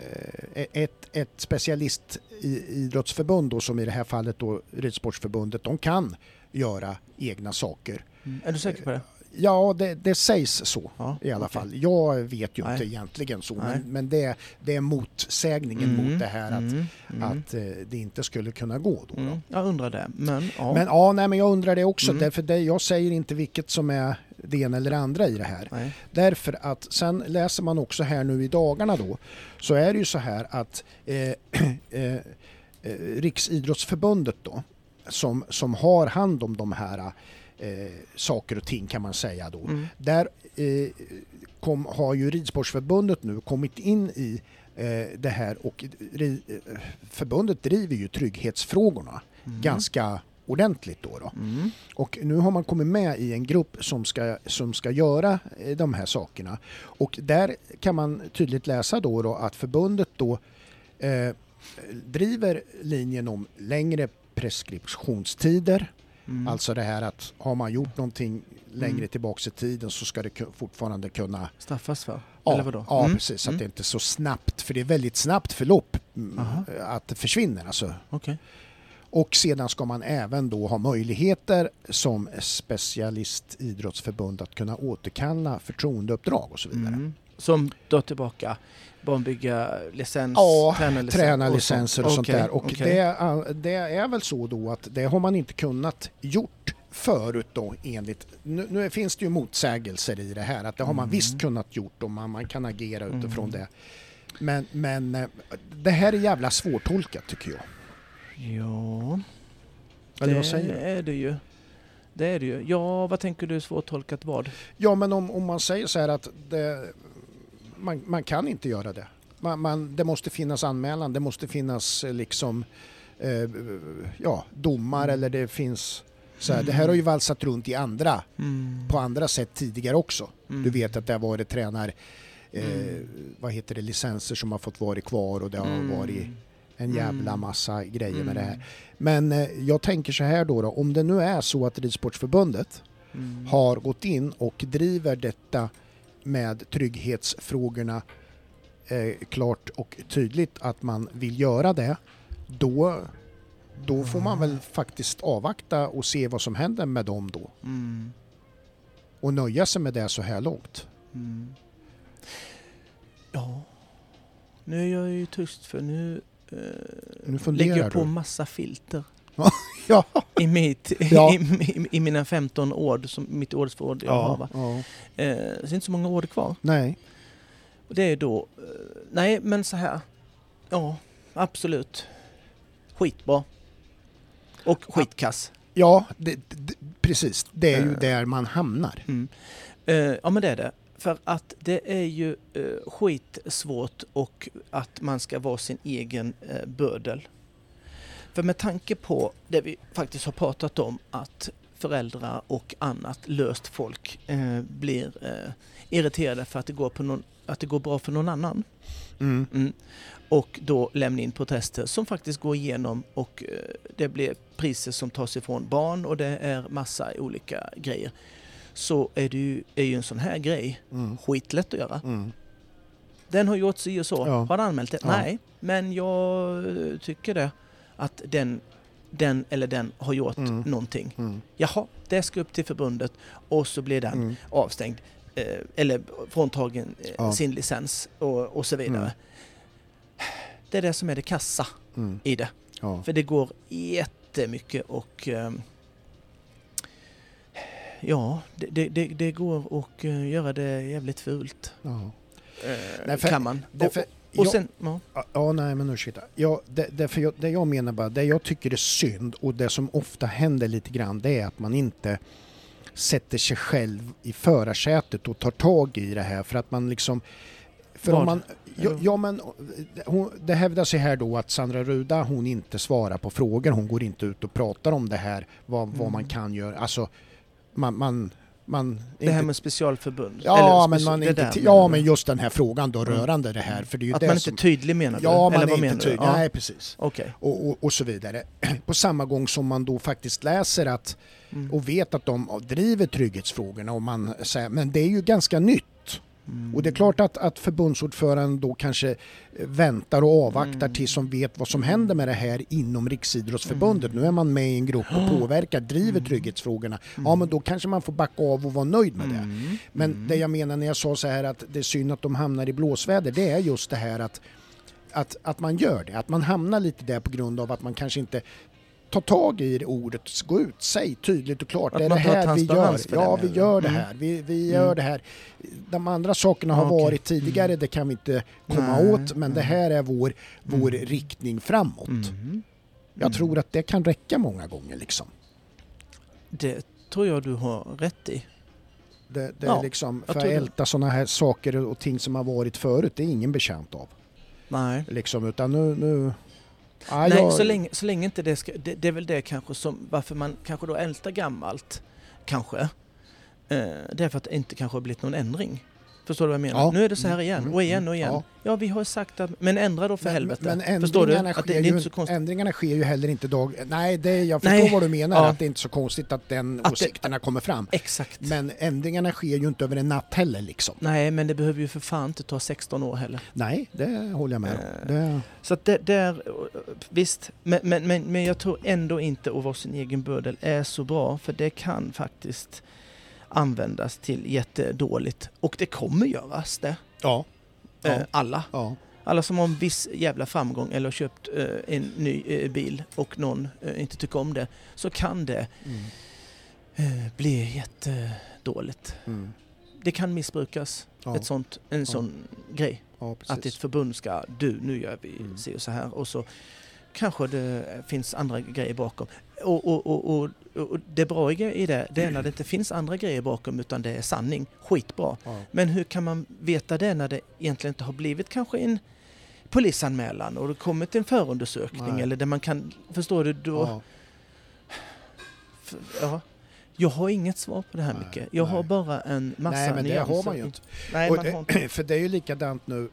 Speaker 2: ett, ett specialistidrottsförbund då, som i det här fallet då Ridsportsförbundet, de kan göra egna saker.
Speaker 1: Mm. Är du säker på det?
Speaker 2: Ja, det, det sägs så
Speaker 1: Ja,
Speaker 2: i alla
Speaker 1: okej.
Speaker 2: fall. Jag vet ju
Speaker 1: Nej.
Speaker 2: inte egentligen så,
Speaker 1: Nej.
Speaker 2: men, men det, det är motsägningen
Speaker 1: Mm,
Speaker 2: mot det här att,
Speaker 1: mm, mm,
Speaker 2: att eh, det inte skulle kunna gå. Då, då.
Speaker 1: mm. Jag undrar det, men ja.
Speaker 2: Men ja, nej, men jag undrar det också,
Speaker 1: Mm.
Speaker 2: därför det, jag säger inte vilket som är det ena eller det andra i det här.
Speaker 1: Nej.
Speaker 2: Därför att sen läser man också här nu i dagarna då, så är det ju så här att eh, eh, eh, Riksidrottsförbundet då, som, som har hand om de här eh, saker och ting kan man säga då,
Speaker 1: Mm.
Speaker 2: där eh, kom, har ju Ridsportsförbundet nu kommit in i eh, det här och ri, eh, förbundet driver ju trygghetsfrågorna
Speaker 1: Mm.
Speaker 2: ganska ordentligt då. då.
Speaker 1: Mm.
Speaker 2: Och nu har man kommit med i en grupp som ska, som ska göra eh, de här sakerna. Och där kan man tydligt läsa då, då att förbundet då eh, driver linjen om längre preskriptionstider.
Speaker 1: Mm.
Speaker 2: Alltså det här att har man gjort någonting längre
Speaker 1: Mm.
Speaker 2: tillbaks i tiden så ska det fortfarande kunna
Speaker 1: Straffas för?
Speaker 2: Ja,
Speaker 1: Eller vadå?
Speaker 2: ja
Speaker 1: Mm.
Speaker 2: precis. Att
Speaker 1: Mm.
Speaker 2: det inte är så snabbt, för det är väldigt snabbt förlopp mm,
Speaker 1: Aha.
Speaker 2: att det försvinner. Alltså.
Speaker 1: Okej.
Speaker 2: Och sedan ska man även då ha möjligheter som specialistidrottsförbund att kunna återkalla förtroendeuppdrag och så vidare.
Speaker 1: Mm. Som då tillbaka barnbyggarlicens,
Speaker 2: Ja,
Speaker 1: tränarlicens
Speaker 2: Tränarlicenser och sånt
Speaker 1: Okej,
Speaker 2: där. Och
Speaker 1: okej.
Speaker 2: det, är- det är väl så då att det har man inte kunnat gjort förut då enligt, nu, nu finns det ju motsägelser i det här att det har man
Speaker 1: Mm.
Speaker 2: visst kunnat gjort och man, man kan agera utifrån
Speaker 1: Mm.
Speaker 2: det. Men, men eh, det här är jävla svårtolkat tycker jag.
Speaker 1: Ja,
Speaker 2: Eller
Speaker 1: det
Speaker 2: vad säger du?
Speaker 1: är det ju. Det är det ju. Ja, vad tänker du svårtolkat vad?
Speaker 2: Ja men om, om man säger så här att det, man, man kan inte göra det. Man, man, det måste finnas anmälan, det måste finnas eh, liksom eh, ja, domar
Speaker 1: Mm.
Speaker 2: eller det finns så här, Det här har ju valsat runt i andra,
Speaker 1: Mm.
Speaker 2: på andra sätt tidigare också.
Speaker 1: Mm.
Speaker 2: Du vet att det har varit tränar, eh,
Speaker 1: Mm.
Speaker 2: vad heter det, licenser som har fått vara kvar och det har
Speaker 1: Mm.
Speaker 2: varit en jävla
Speaker 1: Mm.
Speaker 2: massa grejer med det här.
Speaker 1: Mm.
Speaker 2: Men eh, jag tänker så här då, då, om det nu är så att Ridsportsförbundet
Speaker 1: Mm.
Speaker 2: har gått in och driver detta med trygghetsfrågorna eh, klart och tydligt att man vill göra det, då, då får man väl faktiskt avvakta och se vad som händer med dem då
Speaker 1: Mm.
Speaker 2: och nöja sig med det så här långt.
Speaker 1: Mm. Ja, nu är jag ju tyst för nu, eh,
Speaker 2: Nu
Speaker 1: lägger jag på
Speaker 2: du.
Speaker 1: massa filter
Speaker 2: Ja,
Speaker 1: i, mitt,
Speaker 2: Ja.
Speaker 1: i, i, i mina 15 ord, som mitt årsförråd jag har. Va?
Speaker 2: ja.
Speaker 1: Eh, det är inte så många ord kvar.
Speaker 2: Nej.
Speaker 1: Och det är då, eh, nej men så här, ja absolut. Skitbra. Och skitkass.
Speaker 2: Ja, det, det, precis. Det är ju
Speaker 1: Eh.
Speaker 2: där man hamnar.
Speaker 1: Mm. Eh, ja men det är det. För att det är ju eh, skitsvårt och att man ska vara sin egen eh, bödel. För med tanke på det vi faktiskt har pratat om att föräldrar och annat löst folk eh, blir eh, irriterade för att det, går på någon, att det går bra för någon annan.
Speaker 2: Mm.
Speaker 1: Mm. Och då lämna in protester som faktiskt går igenom och eh, det blir priser som tas ifrån barn och det är massa olika grejer. Så är det ju, är ju en sån här grej
Speaker 2: Mm.
Speaker 1: skitlätt att göra.
Speaker 2: Mm.
Speaker 1: Den har gjort si och så.
Speaker 2: Ja.
Speaker 1: Har du anmält det?
Speaker 2: Ja.
Speaker 1: Nej, men jag eh, tycker det. Att den, den eller den har gjort
Speaker 2: Mm.
Speaker 1: någonting.
Speaker 2: Mm.
Speaker 1: Jaha, det ska upp till förbundet och så blir den
Speaker 2: Mm.
Speaker 1: avstängd. Eh, eller fråntagen eh,
Speaker 2: Ja.
Speaker 1: sin licens och, och så vidare.
Speaker 2: Mm.
Speaker 1: Det är det som är det kassa
Speaker 2: Mm.
Speaker 1: i det.
Speaker 2: Ja.
Speaker 1: För det går jättemycket och ehm, ja, det, det, det, det går att eh, göra det jävligt fult.
Speaker 2: Ja.
Speaker 1: Eh,
Speaker 2: Nej, för-
Speaker 1: kan man.
Speaker 2: Därför,
Speaker 1: och och
Speaker 2: jag-
Speaker 1: sen, ja.
Speaker 2: Ja, nej men ursäkta. Ja, det, därför jag, det jag menar bara, det jag tycker är synd och det som ofta händer lite grann det är att man inte sätter sig själv i förarsätet och tar tag i det här för att man liksom... För
Speaker 1: Vad?
Speaker 2: om man... Ja, ja men hon, det hävdas ju här då att Sandra Ruda hon inte svarar på frågor, hon går inte ut och pratar om det här, vad, vad
Speaker 1: Mm.
Speaker 2: man kan göra. Alltså, man, man, man
Speaker 1: Det här
Speaker 2: inte
Speaker 1: med specialförbund?
Speaker 2: Ja,
Speaker 1: Eller
Speaker 2: men man inte, ja, men just den här frågan då
Speaker 1: Mm.
Speaker 2: rörande det här. För det är ju
Speaker 1: Att
Speaker 2: det
Speaker 1: man
Speaker 2: som,
Speaker 1: inte är tydlig menar du?
Speaker 2: Ja, man
Speaker 1: Eller
Speaker 2: är inte tydlig.
Speaker 1: Ja.
Speaker 2: Nej, precis.
Speaker 1: Okej.
Speaker 2: Och, och, och så vidare. På samma gång som man då faktiskt läser att
Speaker 1: Mm.
Speaker 2: och vet att de driver trygghetsfrågorna och man säger, men det är ju ganska nytt.
Speaker 1: Mm.
Speaker 2: Och det är klart att, att förbundsordföranden då kanske eh, väntar och avvaktar
Speaker 1: Mm.
Speaker 2: tills de vet vad som händer med det här inom Riksidrottsförbundet.
Speaker 1: Mm.
Speaker 2: Nu är man med i en grupp och påverkar, driver
Speaker 1: Mm.
Speaker 2: trygghetsfrågorna. Ja men då kanske man får backa av och vara nöjd med det.
Speaker 1: Mm.
Speaker 2: Men
Speaker 1: Mm.
Speaker 2: det jag menar när jag sa så här att det är synd att de hamnar i blåsväder, det är just det här att, att, att man gör det. Att man hamnar lite där på grund av att man kanske inte tar tag i det ordet, gå ut, säg tydligt och klart,
Speaker 1: Att
Speaker 2: det är det här vi gör. Ja, vi gör det
Speaker 1: Mm.
Speaker 2: här. Vi, vi
Speaker 1: Mm.
Speaker 2: gör det här. De andra sakerna har
Speaker 1: Okej.
Speaker 2: varit tidigare, det kan vi inte komma
Speaker 1: Nej.
Speaker 2: åt, men det här är vår, vår
Speaker 1: Mm.
Speaker 2: riktning framåt.
Speaker 1: Mm.
Speaker 2: Jag
Speaker 1: Mm.
Speaker 2: tror att det kan räcka många gånger liksom.
Speaker 1: Det tror jag du har rätt i.
Speaker 2: Det, det
Speaker 1: Ja,
Speaker 2: är liksom, för att älta sådana här saker och ting som har varit förut, det är ingen betjänt av.
Speaker 1: Nej.
Speaker 2: Liksom, utan nu... nu ja,
Speaker 1: Nej,
Speaker 2: jag-
Speaker 1: så, länge, så länge inte det ska... Det, det är väl det kanske som... Varför man kanske då ältar gammalt. Kanske. Eh, det är för att det inte kanske har blivit någon ändring. Förstår du vad jag menar?
Speaker 2: Ja.
Speaker 1: Nu är det så här igen
Speaker 2: Mm,
Speaker 1: och igen och igen.
Speaker 2: ja.
Speaker 1: Ja, vi har sagt att... Men ändra då för
Speaker 2: Men-
Speaker 1: helvete.
Speaker 2: Men
Speaker 1: Förstår du? Att det, det är inte så konstigt.
Speaker 2: ändringarna sker ju heller inte dag... Nej, det, jag förstår
Speaker 1: Nej.
Speaker 2: vad du menar,
Speaker 1: Ja.
Speaker 2: att det är inte så konstigt att den
Speaker 1: Att det-
Speaker 2: åsikterna kommer fram.
Speaker 1: Exakt.
Speaker 2: Men ändringarna sker ju inte över en natt heller liksom.
Speaker 1: Nej, men det behöver ju för fan inte ta 16 år heller.
Speaker 2: Nej, det håller jag med om.
Speaker 1: Eh.
Speaker 2: Det,
Speaker 1: Så att det där, visst, men, men, men, men jag tror ändå inte att vara sin egen bödel är så bra för det kan faktiskt användas till jättedåligt och det kommer göras det.
Speaker 2: ja. Ja.
Speaker 1: Eh, alla.
Speaker 2: ja.
Speaker 1: Alla som har en viss jävla framgång eller har köpt eh, en ny eh, bil och någon inte tycker om det så kan det
Speaker 2: Mm.
Speaker 1: bli jättedåligt.
Speaker 2: Mm.
Speaker 1: Det kan missbrukas,
Speaker 2: Ja.
Speaker 1: ett sånt, en sån grej.
Speaker 2: ja.
Speaker 1: Att ett förbund ska, du nu gör vi
Speaker 2: Mm.
Speaker 1: och så här och så kanske det finns andra grejer bakom. Och, och, och, och, det bra i det, det är när det inte finns andra grejer bakom utan det är sanning. Skitbra.
Speaker 2: Ja.
Speaker 1: Men hur kan man veta det när det egentligen inte har blivit kanske en polisanmälan och det kommit en förundersökning
Speaker 2: Nej.
Speaker 1: eller där man kan, förstår du, då,
Speaker 2: Ja.
Speaker 1: ja. Jag har inget svar på det här
Speaker 2: Nej,
Speaker 1: mycket. Jag har
Speaker 2: nej.
Speaker 1: bara en massa
Speaker 2: Nej, men det
Speaker 1: nyanser.
Speaker 2: har man ju inte.
Speaker 1: Nej, man
Speaker 2: det-
Speaker 1: har inte.
Speaker 2: För det är ju likadant nu.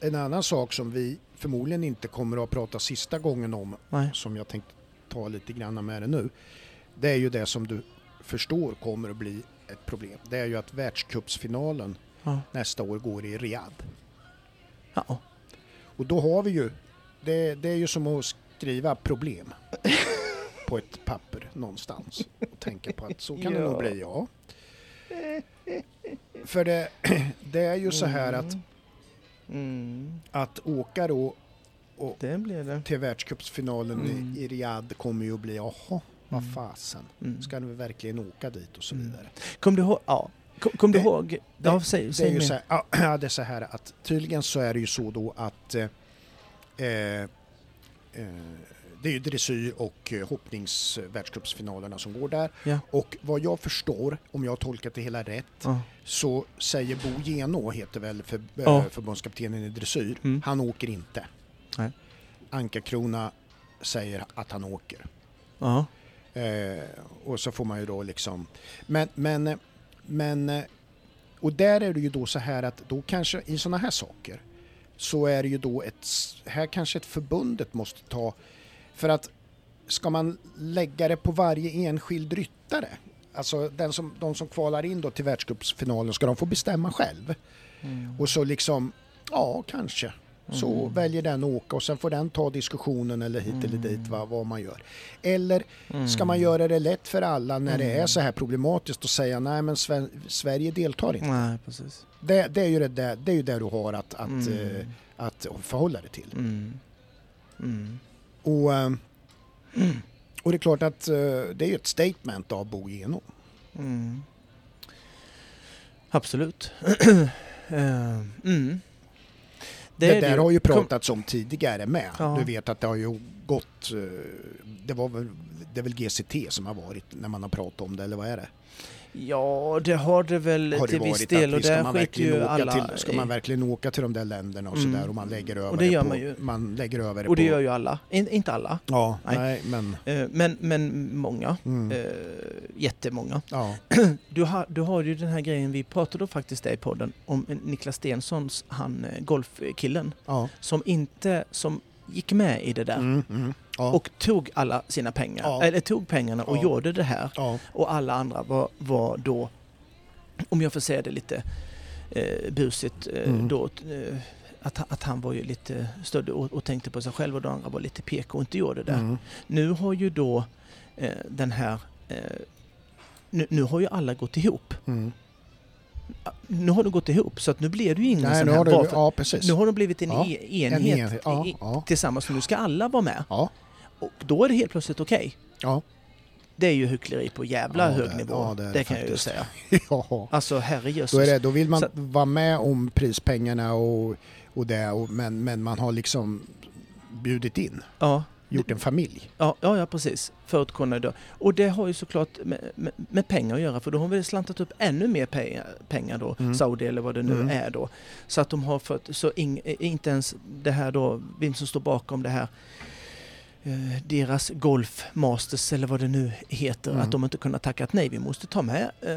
Speaker 2: En annan sak som vi förmodligen inte kommer att prata sista gången om,
Speaker 1: Nej.
Speaker 2: som jag tänkte ta lite grann med det nu. Det är ju det som du förstår kommer att bli ett problem. Det är ju att världscupsfinalen
Speaker 1: Ja.
Speaker 2: nästa år går i Riyadh.
Speaker 1: Ja.
Speaker 2: Och då har vi ju, det, det är ju som att skriva problem på ett papper någonstans och tänka på att så kan det
Speaker 1: Ja.
Speaker 2: nog bli, ja. För det, det är ju så här att,
Speaker 1: Mm.
Speaker 2: att åka då
Speaker 1: Det blir det.
Speaker 2: till världscupsfinalen
Speaker 1: Mm.
Speaker 2: i, Riyadh kommer ju att bli, jaha, vad
Speaker 1: Mm.
Speaker 2: fasen,
Speaker 1: Mm.
Speaker 2: ska vi verkligen åka dit och så
Speaker 1: Mm.
Speaker 2: vidare.
Speaker 1: Kom du ihåg? Ja. Kom, kom du
Speaker 2: Det-
Speaker 1: ihåg?
Speaker 2: det-
Speaker 1: ja, säg,
Speaker 2: Det är
Speaker 1: säg
Speaker 2: ju så här, ja, det är så här att tydligen så är det ju så då att eh, eh, eh, det är ju dressyr och eh, hoppningsvärldscupsfinalerna som går där.
Speaker 1: Ja.
Speaker 2: Och vad jag förstår, om jag har tolkat det hela rätt,
Speaker 1: Ja.
Speaker 2: så säger Bo Geno, heter väl för, eh,
Speaker 1: Ja.
Speaker 2: förbundskaptenen i dressyr,
Speaker 1: Mm.
Speaker 2: han åker inte.
Speaker 1: Nej.
Speaker 2: Anka Krona säger att han åker.
Speaker 1: Ja.
Speaker 2: Eh, och så får man ju då liksom... Men, men, men... eh, Och där är det ju då så här att då kanske i sådana här saker så är det ju då ett... Här kanske ett förbundet måste ta... För att ska man lägga det på varje enskild ryttare? Alltså den som, de som kvalar in då till världscupsfinalen, ska de få bestämma själv?
Speaker 1: Mm.
Speaker 2: Och så liksom, ja kanske. Så
Speaker 1: Mm.
Speaker 2: väljer den att åka och sen får den ta diskussionen eller hit eller dit
Speaker 1: Mm.
Speaker 2: vad, man gör. Eller Ska man
Speaker 1: Mm.
Speaker 2: göra det lätt för alla när det är
Speaker 1: Mm.
Speaker 2: så här problematiskt och säga nej men Sve- Sverige deltar inte.
Speaker 1: Nej, precis.
Speaker 2: Det, det, är ju det, där, det är ju där du har att, att,
Speaker 1: Mm.
Speaker 2: eh, att förhålla dig till.
Speaker 1: Mm. Mm.
Speaker 2: Och, eh,
Speaker 1: Mm.
Speaker 2: och det är klart att eh, det är ju ett statement av Bo Geno.
Speaker 1: Mm. Absolut. Eh, mm.
Speaker 2: Det,
Speaker 1: är
Speaker 2: där
Speaker 1: ju.
Speaker 2: har ju pratats om tidigare med.
Speaker 1: Ja.
Speaker 2: Du vet att det har ju gått, eh, det var väl, det är väl GCT som har varit när man har pratat om det eller vad är det?
Speaker 1: Ja, det har det väl
Speaker 2: har det
Speaker 1: till viss del och där
Speaker 2: man
Speaker 1: skiter
Speaker 2: verkligen
Speaker 1: ju alla
Speaker 2: till, Ska man verkligen åka till de där länderna och
Speaker 1: Mm.
Speaker 2: sådär och man lägger över
Speaker 1: det gör
Speaker 2: på,
Speaker 1: man ju.
Speaker 2: man lägger över det
Speaker 1: Och det
Speaker 2: på...
Speaker 1: gör ju alla. In, inte alla,
Speaker 2: Ja,
Speaker 1: Nej.
Speaker 2: nej, men...
Speaker 1: eh, men, men många.
Speaker 2: Mm,
Speaker 1: Eh, jättemånga.
Speaker 2: ja,
Speaker 1: Du har, du har ju den här grejen, vi pratade faktiskt där i podden om Niklas Stensons, han eh, golfkillen,
Speaker 2: ja.
Speaker 1: som inte, som gick med i det där
Speaker 2: Mm, mm, ja,
Speaker 1: och tog alla sina pengar,
Speaker 2: Ja.
Speaker 1: eller tog pengarna och
Speaker 2: Ja.
Speaker 1: gjorde det här. Och alla andra var, var då, om jag får säga det lite eh, busigt, eh,
Speaker 2: Mm.
Speaker 1: då, eh, att, att han var ju lite större och, och tänkte på sig själv och de andra var lite PK och inte gjorde det.
Speaker 2: mm,
Speaker 1: Nu har ju då eh, den här, eh, nu, nu har ju alla gått ihop.
Speaker 2: mm.
Speaker 1: Nu har de gått ihop så att nu blir det ju ingen
Speaker 2: Nej,
Speaker 1: sån
Speaker 2: nu
Speaker 1: här
Speaker 2: har du,
Speaker 1: varför-
Speaker 2: ja precis.
Speaker 1: Nu har de blivit en
Speaker 2: Ja,
Speaker 1: e-
Speaker 2: En
Speaker 1: enhet,
Speaker 2: enhet, ja,
Speaker 1: i,
Speaker 2: ja,
Speaker 1: tillsammans och nu ska alla vara med. Och då är det helt plötsligt okej.
Speaker 2: ja,
Speaker 1: Det är ju hyckleri på jävla hög
Speaker 2: det-
Speaker 1: nivå.
Speaker 2: det det
Speaker 1: kan jag ju
Speaker 2: faktiskt.
Speaker 1: säga.
Speaker 2: ja.
Speaker 1: Alltså herrejösses.
Speaker 2: Då, är det, då vill man
Speaker 1: Så-
Speaker 2: vara med om prispengarna och, och det, och, men, men man har liksom bjudit in,
Speaker 1: Ja,
Speaker 2: gjort en familj.
Speaker 1: ja, ja, ja, precis. För att kunna då. Och det har ju såklart med, med, med pengar att göra för då har vi slantat upp ännu mer pengar, pengar då,
Speaker 2: Mm.
Speaker 1: Saudi eller vad det nu
Speaker 2: Mm.
Speaker 1: är då. Så att de har fått, så ing, inte ens det här då, vem som står bakom det här eh, deras Golf Masters eller vad det nu heter,
Speaker 2: Mm.
Speaker 1: att de inte kunnat tackat nej. Vi måste ta med eh,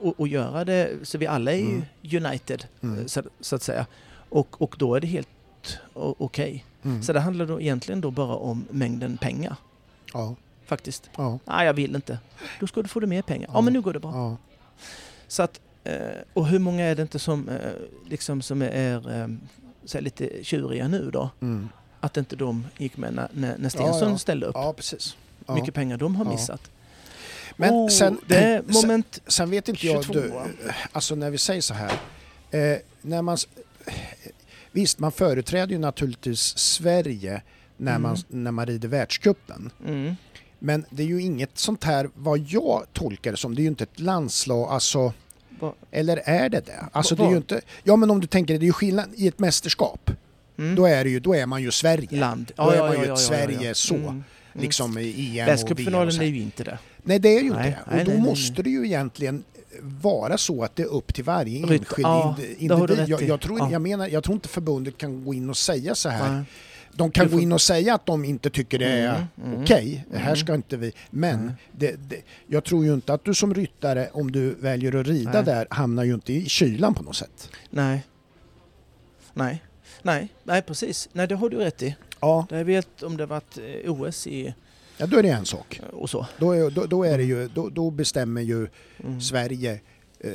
Speaker 1: och, och göra det så vi alla är ju
Speaker 2: Mm.
Speaker 1: united
Speaker 2: Mm.
Speaker 1: eh, så, så att säga. Och, och då är det helt okej.
Speaker 2: Mm.
Speaker 1: Så det handlar då egentligen då bara om mängden pengar
Speaker 2: Ja,
Speaker 1: faktiskt.
Speaker 2: ja,
Speaker 1: Nej, jag vill inte. Då ska du få det mer pengar. Ja,
Speaker 2: Ja.
Speaker 1: men nu går det bra.
Speaker 2: ja.
Speaker 1: Så att, eh, och hur många är det inte som, eh, liksom som är eh, så lite tjuriga nu då?
Speaker 2: Mm.
Speaker 1: Att inte de gick med när, när, Stensson ställde upp.
Speaker 2: ja precis.
Speaker 1: Mycket pengar de har missat.
Speaker 2: Men
Speaker 1: Oh,
Speaker 2: sen,
Speaker 1: det är
Speaker 2: sen,
Speaker 1: moment...
Speaker 2: sen vet inte jag,
Speaker 1: 22.
Speaker 2: du, alltså när vi säger så här, eh, när man, visst man företräder ju naturligtvis Sverige när, man, när man rider världscupen.
Speaker 1: Mm.
Speaker 2: Men det är ju inget sånt här, vad jag tolkar det som, det är ju inte ett landslag, alltså,
Speaker 1: Va-
Speaker 2: eller är det det? Alltså
Speaker 1: Va-
Speaker 2: det är ju inte, ja men om du tänker det, det är ju skillnad i ett mästerskap.
Speaker 1: Mm.
Speaker 2: Då är, det ju, då är man ju Sverige.
Speaker 1: Land.
Speaker 2: Då är man ju ett Sverige så,
Speaker 1: Mm. Mm.
Speaker 2: Liksom i EM och VM.
Speaker 1: Världscupfinalen är ju inte det.
Speaker 2: Nej det är ju inte
Speaker 1: Nej,
Speaker 2: det. Och
Speaker 1: nej,
Speaker 2: då
Speaker 1: nej,
Speaker 2: måste det ju egentligen vara så att det är upp till varje enskild
Speaker 1: ja,
Speaker 2: individ. Jag, jag, tror,
Speaker 1: Ja.
Speaker 2: jag, menar, jag tror inte förbundet kan gå in och säga så här.
Speaker 1: Nej.
Speaker 2: De kan
Speaker 1: får-
Speaker 2: gå in och säga att de inte tycker det är
Speaker 1: Mm, mm,
Speaker 2: okej, det här
Speaker 1: mm.
Speaker 2: ska inte vi. Men
Speaker 1: Mm.
Speaker 2: det, det, jag tror ju inte att du som ryttare, om du väljer att rida
Speaker 1: Nej.
Speaker 2: där, hamnar ju inte i kylan på något sätt.
Speaker 1: Nej. Nej. Nej, nej precis. Nej, det har du rätt i.
Speaker 2: Ja,
Speaker 1: Det jag vet om det varit eh, OS i,
Speaker 2: ja då är det en sak.
Speaker 1: eh, och så.
Speaker 2: Då, är, då, då, är det ju, då, då bestämmer ju
Speaker 1: Mm.
Speaker 2: Sverige eh,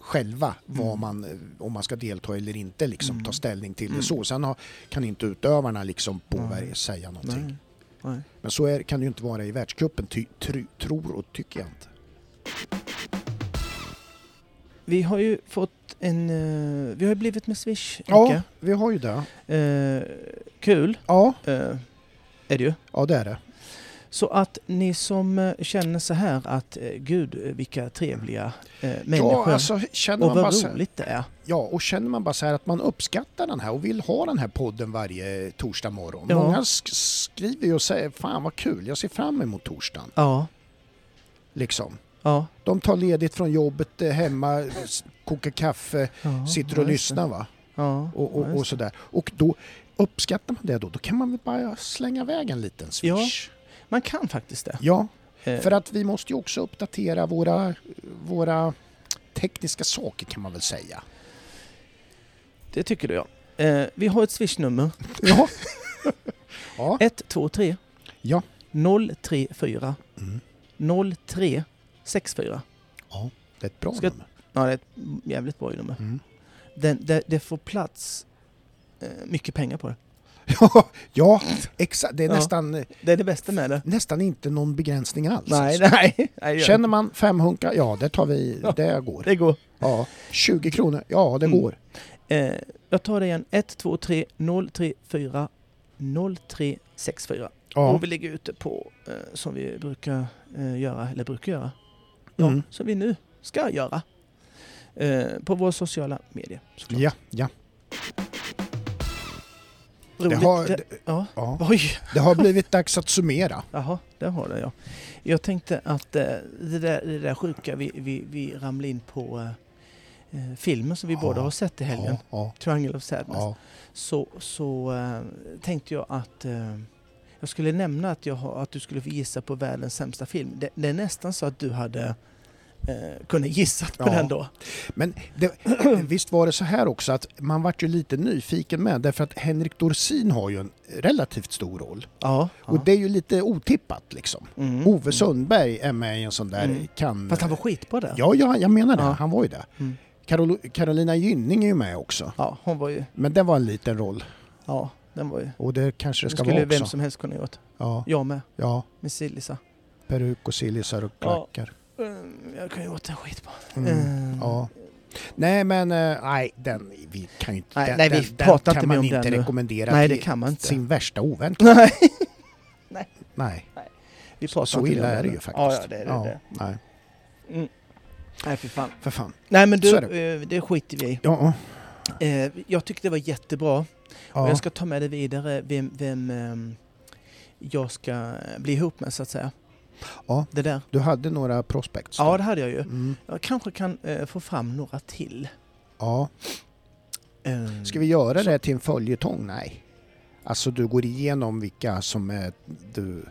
Speaker 2: själva vad
Speaker 1: Mm.
Speaker 2: man, eh, om man ska delta eller inte, liksom,
Speaker 1: Mm.
Speaker 2: ta ställning till
Speaker 1: Mm.
Speaker 2: det så. Sen har, kan inte utövarna liksom påverka, säga någonting.
Speaker 1: Nej. Nej.
Speaker 2: Men så är, kan det ju inte vara i världscupen, ty, try, tror och tycker jag inte.
Speaker 1: Vi har ju fått en... eh, vi har blivit med Swish,
Speaker 2: Ja, vi har ju det.
Speaker 1: Eh, kul
Speaker 2: Ja,
Speaker 1: eh, är det ju.
Speaker 2: ja det är det.
Speaker 1: Så att ni som eh, känner så här att eh, gud eh, vilka trevliga eh, människor
Speaker 2: Ja, alltså, känner
Speaker 1: och
Speaker 2: man bara
Speaker 1: vad
Speaker 2: så,
Speaker 1: roligt det är.
Speaker 2: ja, och känner man bara så här att man uppskattar den här och vill ha den här podden varje torsdag morgon.
Speaker 1: Ja.
Speaker 2: Många sk- skriver ju och säger fan vad kul, jag ser fram emot torsdagen.
Speaker 1: Ja,
Speaker 2: Liksom.
Speaker 1: ja.
Speaker 2: De tar ledigt från jobbet hemma, kokar kaffe,
Speaker 1: ja
Speaker 2: sitter och
Speaker 1: ja,
Speaker 2: lyssnar va?
Speaker 1: Ja,
Speaker 2: Och,
Speaker 1: ja,
Speaker 2: och, och sådär. Och då uppskattar man det då, då kan man väl bara slänga iväg en liten swish.
Speaker 1: Man kan faktiskt det.
Speaker 2: Ja,
Speaker 1: Eh,
Speaker 2: för att vi måste ju också uppdatera våra, våra tekniska saker kan man väl säga.
Speaker 1: Det tycker du ja. Eh, vi har ett swishnummer.
Speaker 2: Ja. ja.
Speaker 1: 123
Speaker 2: Ja.
Speaker 1: 034
Speaker 2: Mm.
Speaker 1: 0364.
Speaker 2: ja, det är ett bra
Speaker 1: Ska-
Speaker 2: nummer.
Speaker 1: Ja, det är ett jävligt bra nummer.
Speaker 2: Mm.
Speaker 1: Den, det, det får plats eh, mycket pengar på det.
Speaker 2: Ja, ja, exakt. Det är
Speaker 1: Ja.
Speaker 2: nästan,
Speaker 1: Det är det bästa med det.
Speaker 2: nästan inte någon begränsning alls.
Speaker 1: Nej, nej. nej det
Speaker 2: Känner man fem hunkar, ja det tar vi,
Speaker 1: Ja.
Speaker 2: det går.
Speaker 1: det går.
Speaker 2: Ja, 20 kronor, ja det
Speaker 1: Mm.
Speaker 2: går.
Speaker 1: Eh, jag tar det igen. 123 034 0364.
Speaker 2: Ja.
Speaker 1: Och vi ligger ute på, eh, som vi brukar eh, göra, eller brukar göra, ja,
Speaker 2: Mm.
Speaker 1: som vi nu ska göra. Eh, på våra sociala medier såklart.
Speaker 2: Ja, ja.
Speaker 1: Roligt.
Speaker 2: har-
Speaker 1: det,
Speaker 2: det-
Speaker 1: ja.
Speaker 2: Ja.
Speaker 1: Oj,
Speaker 2: Det har blivit dags att summera.
Speaker 1: jaha, där har det ja. Jag tänkte att eh, det, där, det där sjuka, vi, vi, vi ramlade in på eh, eh, filmen som vi
Speaker 2: Ja.
Speaker 1: båda har sett i helgen.
Speaker 2: Ja,
Speaker 1: Triangle of Sadness. Så, så eh, tänkte jag att eh, jag skulle nämna att, jag att du skulle få gissa på världens sämsta film. Det, det är nästan så att du hade eh, kunnat gissat på
Speaker 2: Ja.
Speaker 1: den då.
Speaker 2: Men det, visst var det så här också att man vart ju lite nyfiken med därför att Henrik Dorsin har ju en relativt stor roll.
Speaker 1: Ja.
Speaker 2: Och det är ju lite otippat liksom.
Speaker 1: Mm.
Speaker 2: Ove Sundberg är med i en sån där
Speaker 1: Mm.
Speaker 2: kan...
Speaker 1: Fast han var skitbra där.
Speaker 2: Ja, ja, jag menar det.
Speaker 1: Ja.
Speaker 2: Han var ju det.
Speaker 1: Mm.
Speaker 2: Carol, Carolina Gynning är ju med också.
Speaker 1: Ja, hon var ju...
Speaker 2: Men det var en liten roll.
Speaker 1: Ja, den var ju...
Speaker 2: Och det kanske det
Speaker 1: Det
Speaker 2: ska
Speaker 1: skulle
Speaker 2: vara
Speaker 1: vem
Speaker 2: också.
Speaker 1: som helst kunna gjort.
Speaker 2: Ja,
Speaker 1: Jag med,
Speaker 2: ja.
Speaker 1: med Sillisa.
Speaker 2: Peruk och sillisar och
Speaker 1: Ja.
Speaker 2: klackar.
Speaker 1: Mm, Jag kan ju gjort en skit på.
Speaker 2: Mm.
Speaker 1: Mm.
Speaker 2: Ja. Nej men eh, nej, den, vi kan ju inte...
Speaker 1: Nej,
Speaker 2: den,
Speaker 1: nej, vi
Speaker 2: den,
Speaker 1: pratar
Speaker 2: den
Speaker 1: inte
Speaker 2: kan man
Speaker 1: om
Speaker 2: inte rekommendera
Speaker 1: Nej, det kan man inte.
Speaker 2: sin värsta ovän.
Speaker 1: Nej,
Speaker 2: Nej,
Speaker 1: vi pratar
Speaker 2: så
Speaker 1: mer
Speaker 2: illa är det ju faktiskt.
Speaker 1: Ja, ja, det är det.
Speaker 2: Ja,
Speaker 1: det.
Speaker 2: Nej,
Speaker 1: Mm. Nej, för fan.
Speaker 2: för fan.
Speaker 1: Nej, men du,
Speaker 2: Så är
Speaker 1: det. det skiter vi i.
Speaker 2: Ja,
Speaker 1: Eh, jag tyckte det var jättebra. Och
Speaker 2: ja.
Speaker 1: jag ska ta med det vidare vem, vem ehm, jag ska bli ihop med så att säga.
Speaker 2: Ja.
Speaker 1: Det där.
Speaker 2: Du hade några prospects? då?
Speaker 1: Ja, det hade jag ju.
Speaker 2: Mm.
Speaker 1: Jag kanske kan eh, få fram några till.
Speaker 2: ja.
Speaker 1: Eh,
Speaker 2: Ska vi göra
Speaker 1: Så-
Speaker 2: det till en följetong? Nej. Alltså du går igenom vilka som är, du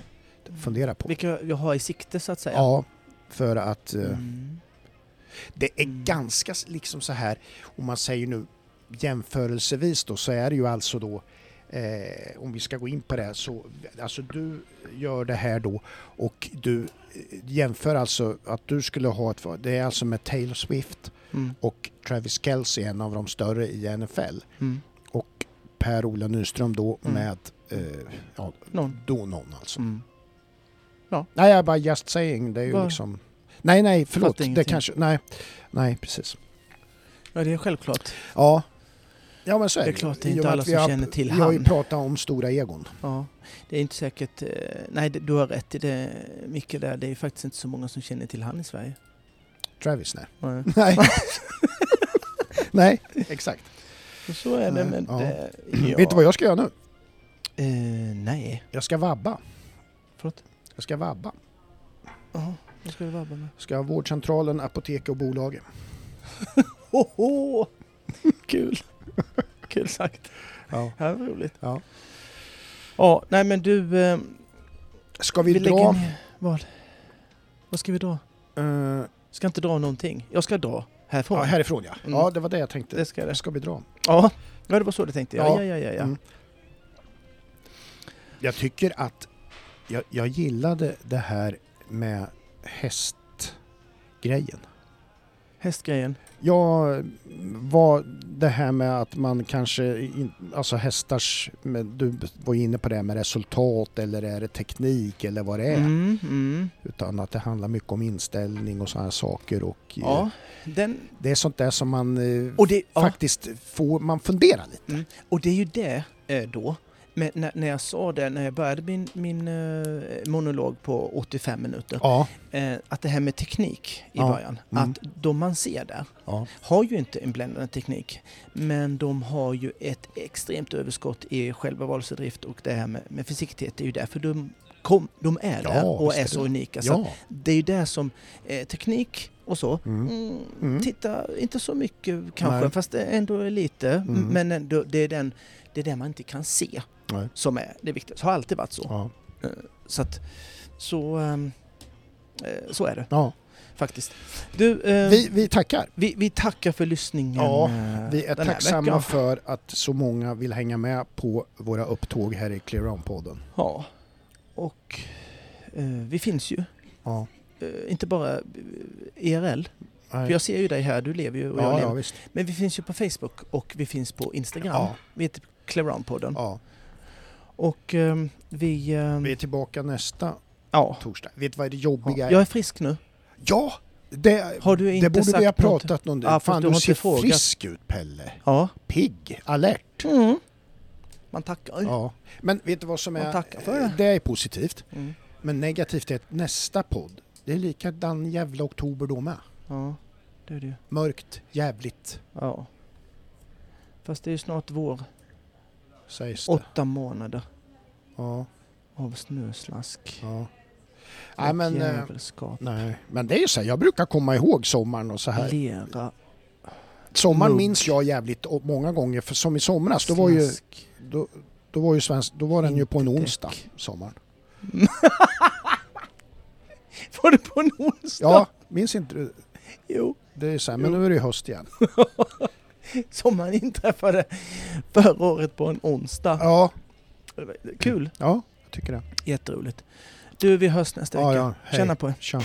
Speaker 2: funderar på?
Speaker 1: Vilka jag har i sikte så att säga.
Speaker 2: Ja, för att eh,
Speaker 1: Mm.
Speaker 2: det är
Speaker 1: Mm.
Speaker 2: ganska liksom så här, om man säger nu jämförelsevis då, så är det ju alltså då Eh, om vi ska gå in på det så, alltså du gör det här då och du eh, jämför alltså att du skulle ha ett, det är alltså med Taylor Swift
Speaker 1: Mm.
Speaker 2: och Travis Kelce, en av de större i NFL
Speaker 1: Mm.
Speaker 2: och Per-Ola Nyström då
Speaker 1: Mm.
Speaker 2: med, eh, ja,
Speaker 1: Någon.
Speaker 2: då någon alltså.
Speaker 1: Mm.
Speaker 2: Nej, jag bara just saying, det är ju
Speaker 1: Va?
Speaker 2: liksom... Nej, nej, förlåt. Det kanske... Nej, nej, precis.
Speaker 1: Ja, det är självklart.
Speaker 2: Ja. Ja, men så är
Speaker 1: Det är
Speaker 2: ju.
Speaker 1: klart, det är inte alla som
Speaker 2: har-
Speaker 1: känner till
Speaker 2: Vi har ju
Speaker 1: han.
Speaker 2: pratat om stora egon.
Speaker 1: Ja, det är inte säkert... Eh, nej, det, du har rätt i det, Micke, där. Det är faktiskt inte så många som känner till han i Sverige.
Speaker 2: Travis, nej.
Speaker 1: Nej.
Speaker 2: Nej. nej, exakt.
Speaker 1: Och Så är det med
Speaker 2: Ja.
Speaker 1: det. Ja.
Speaker 2: Vet du vad jag ska göra nu?
Speaker 1: Eh, nej.
Speaker 2: Jag ska vabba.
Speaker 1: Förlåt?
Speaker 2: Jag ska vabba.
Speaker 1: Jaha, vad ska du vabba med?
Speaker 2: Ska ha vårdcentralen, apoteket och bolaget.
Speaker 1: Hoho! Kul! Kul sagt.
Speaker 2: Ja.
Speaker 1: Ja, vad roligt.
Speaker 2: Ja.
Speaker 1: Ja, nej men du... Eh,
Speaker 2: Ska vi,
Speaker 1: lägger
Speaker 2: dra...
Speaker 1: ner- Vad? Vad ska vi dra?
Speaker 2: eh,
Speaker 1: Ska inte dra någonting. Jag ska dra härifrån.
Speaker 2: ja, härifrån ja.
Speaker 1: Mm.
Speaker 2: Ja, det var det jag tänkte.
Speaker 1: Det ska det.
Speaker 2: Ska vi dra?
Speaker 1: Ja, ja det var så du tänkte. Ja,
Speaker 2: Ja.
Speaker 1: ja, ja. ja, ja.
Speaker 2: Mm. Jag tycker att jag, jag gillade det här med hästgrejen.
Speaker 1: Hästgrejen.
Speaker 2: Ja, vad det här med att man kanske, in, alltså hästars, du var inne på det med resultat eller är det teknik eller vad det är.
Speaker 1: Mm, mm.
Speaker 2: Utan att det handlar mycket om inställning och sådana saker och eh,
Speaker 1: Ja, den...
Speaker 2: det är sånt där som man eh,
Speaker 1: Och det, ja,
Speaker 2: faktiskt får, man funderar lite.
Speaker 1: och det är ju det eh, då. Men när, när jag sa det, när jag började min, min eh, monolog på 85 minuter,
Speaker 2: Ja,
Speaker 1: eh, att det här med teknik i
Speaker 2: Ja,
Speaker 1: början,
Speaker 2: mm.
Speaker 1: att de man ser där
Speaker 2: ja,
Speaker 1: har ju inte en bländande teknik, men de har ju ett extremt överskott i själva valsedrift och det här med, med försiktighet, det är ju därför de, kom, de är där och är så
Speaker 2: det.
Speaker 1: unika. Så det är ju det som eh, teknik och så,
Speaker 2: Mm.
Speaker 1: mm,
Speaker 2: Mm.
Speaker 1: titta inte så mycket kanske,
Speaker 2: Nej.
Speaker 1: fast det ändå är lite,
Speaker 2: Mm.
Speaker 1: men ändå, det är den det är det man inte kan se
Speaker 2: Nej.
Speaker 1: som är det viktiga. Så har alltid varit så.
Speaker 2: Ja.
Speaker 1: Så att, så, ehm, eh, så är det
Speaker 2: ja.
Speaker 1: faktiskt. Du, ehm,
Speaker 2: Vi, vi tackar.
Speaker 1: vi, vi tackar för lyssningen
Speaker 2: Ja,
Speaker 1: eh,
Speaker 2: Vi är tacksamma för att så många vill hänga med på våra upptåg här i Clear On-podden.
Speaker 1: Ja, och eh, vi finns ju.
Speaker 2: Ja.
Speaker 1: Eh, inte bara eh, IRL, för jag ser ju dig här, du lever ju och jag
Speaker 2: ja,
Speaker 1: lever.
Speaker 2: ja.
Speaker 1: Men vi finns ju på Facebook och vi finns på Instagram.
Speaker 2: Ja.
Speaker 1: Vi heter Clearound-podden.
Speaker 2: Ja.
Speaker 1: Och ehm, vi... ehm,
Speaker 2: Vi är tillbaka nästa
Speaker 1: ja.
Speaker 2: torsdag. Vet du vad det
Speaker 1: ja.
Speaker 2: jobbiga är?
Speaker 1: Jag är frisk nu.
Speaker 2: Ja! Det,
Speaker 1: Har du inte
Speaker 2: det borde
Speaker 1: sagt
Speaker 2: vi ha
Speaker 1: något?
Speaker 2: pratat om.
Speaker 1: Ja,
Speaker 2: Fan,
Speaker 1: du
Speaker 2: ser
Speaker 1: frågat.
Speaker 2: frisk ut Pelle.
Speaker 1: Ja.
Speaker 2: Pigg, alert.
Speaker 1: Mm. Man tackar.
Speaker 2: Ja. Men vet du vad som är...
Speaker 1: det.
Speaker 2: Det är positivt.
Speaker 1: Mm.
Speaker 2: Men negativt är att nästa podd, det är likadan jävla oktober då med.
Speaker 1: Ja, det är det.
Speaker 2: Mörkt, jävligt.
Speaker 1: Ja. Fast det är ju snart vår.
Speaker 2: Sägs det.
Speaker 1: Åtta månader
Speaker 2: Ja,
Speaker 1: av snöslask
Speaker 2: ja. Nej, men, eh,
Speaker 1: jävelskap.
Speaker 2: nej, men det är ju så här, jag brukar komma ihåg sommaren och så här.
Speaker 1: Lera,
Speaker 2: Sommaren
Speaker 1: mugg.
Speaker 2: minns jag jävligt många gånger, för som i somras, då var ju, då, då var ju svensk, då var den ju på en onsdag, sommaren.
Speaker 1: Var det på en onsdag?
Speaker 2: Ja, minns inte du?
Speaker 1: Jo.
Speaker 2: Det är så här, men nu är det ju höst igen.
Speaker 1: Sommaren inträffade förra året på en onsdag.
Speaker 2: Ja,
Speaker 1: Kul.
Speaker 2: ja, jag tycker det.
Speaker 1: Jätteroligt. Du, vi hörs nästa
Speaker 2: Ja,
Speaker 1: vecka.
Speaker 2: ja, hej.
Speaker 1: Känna på er.
Speaker 2: Tja.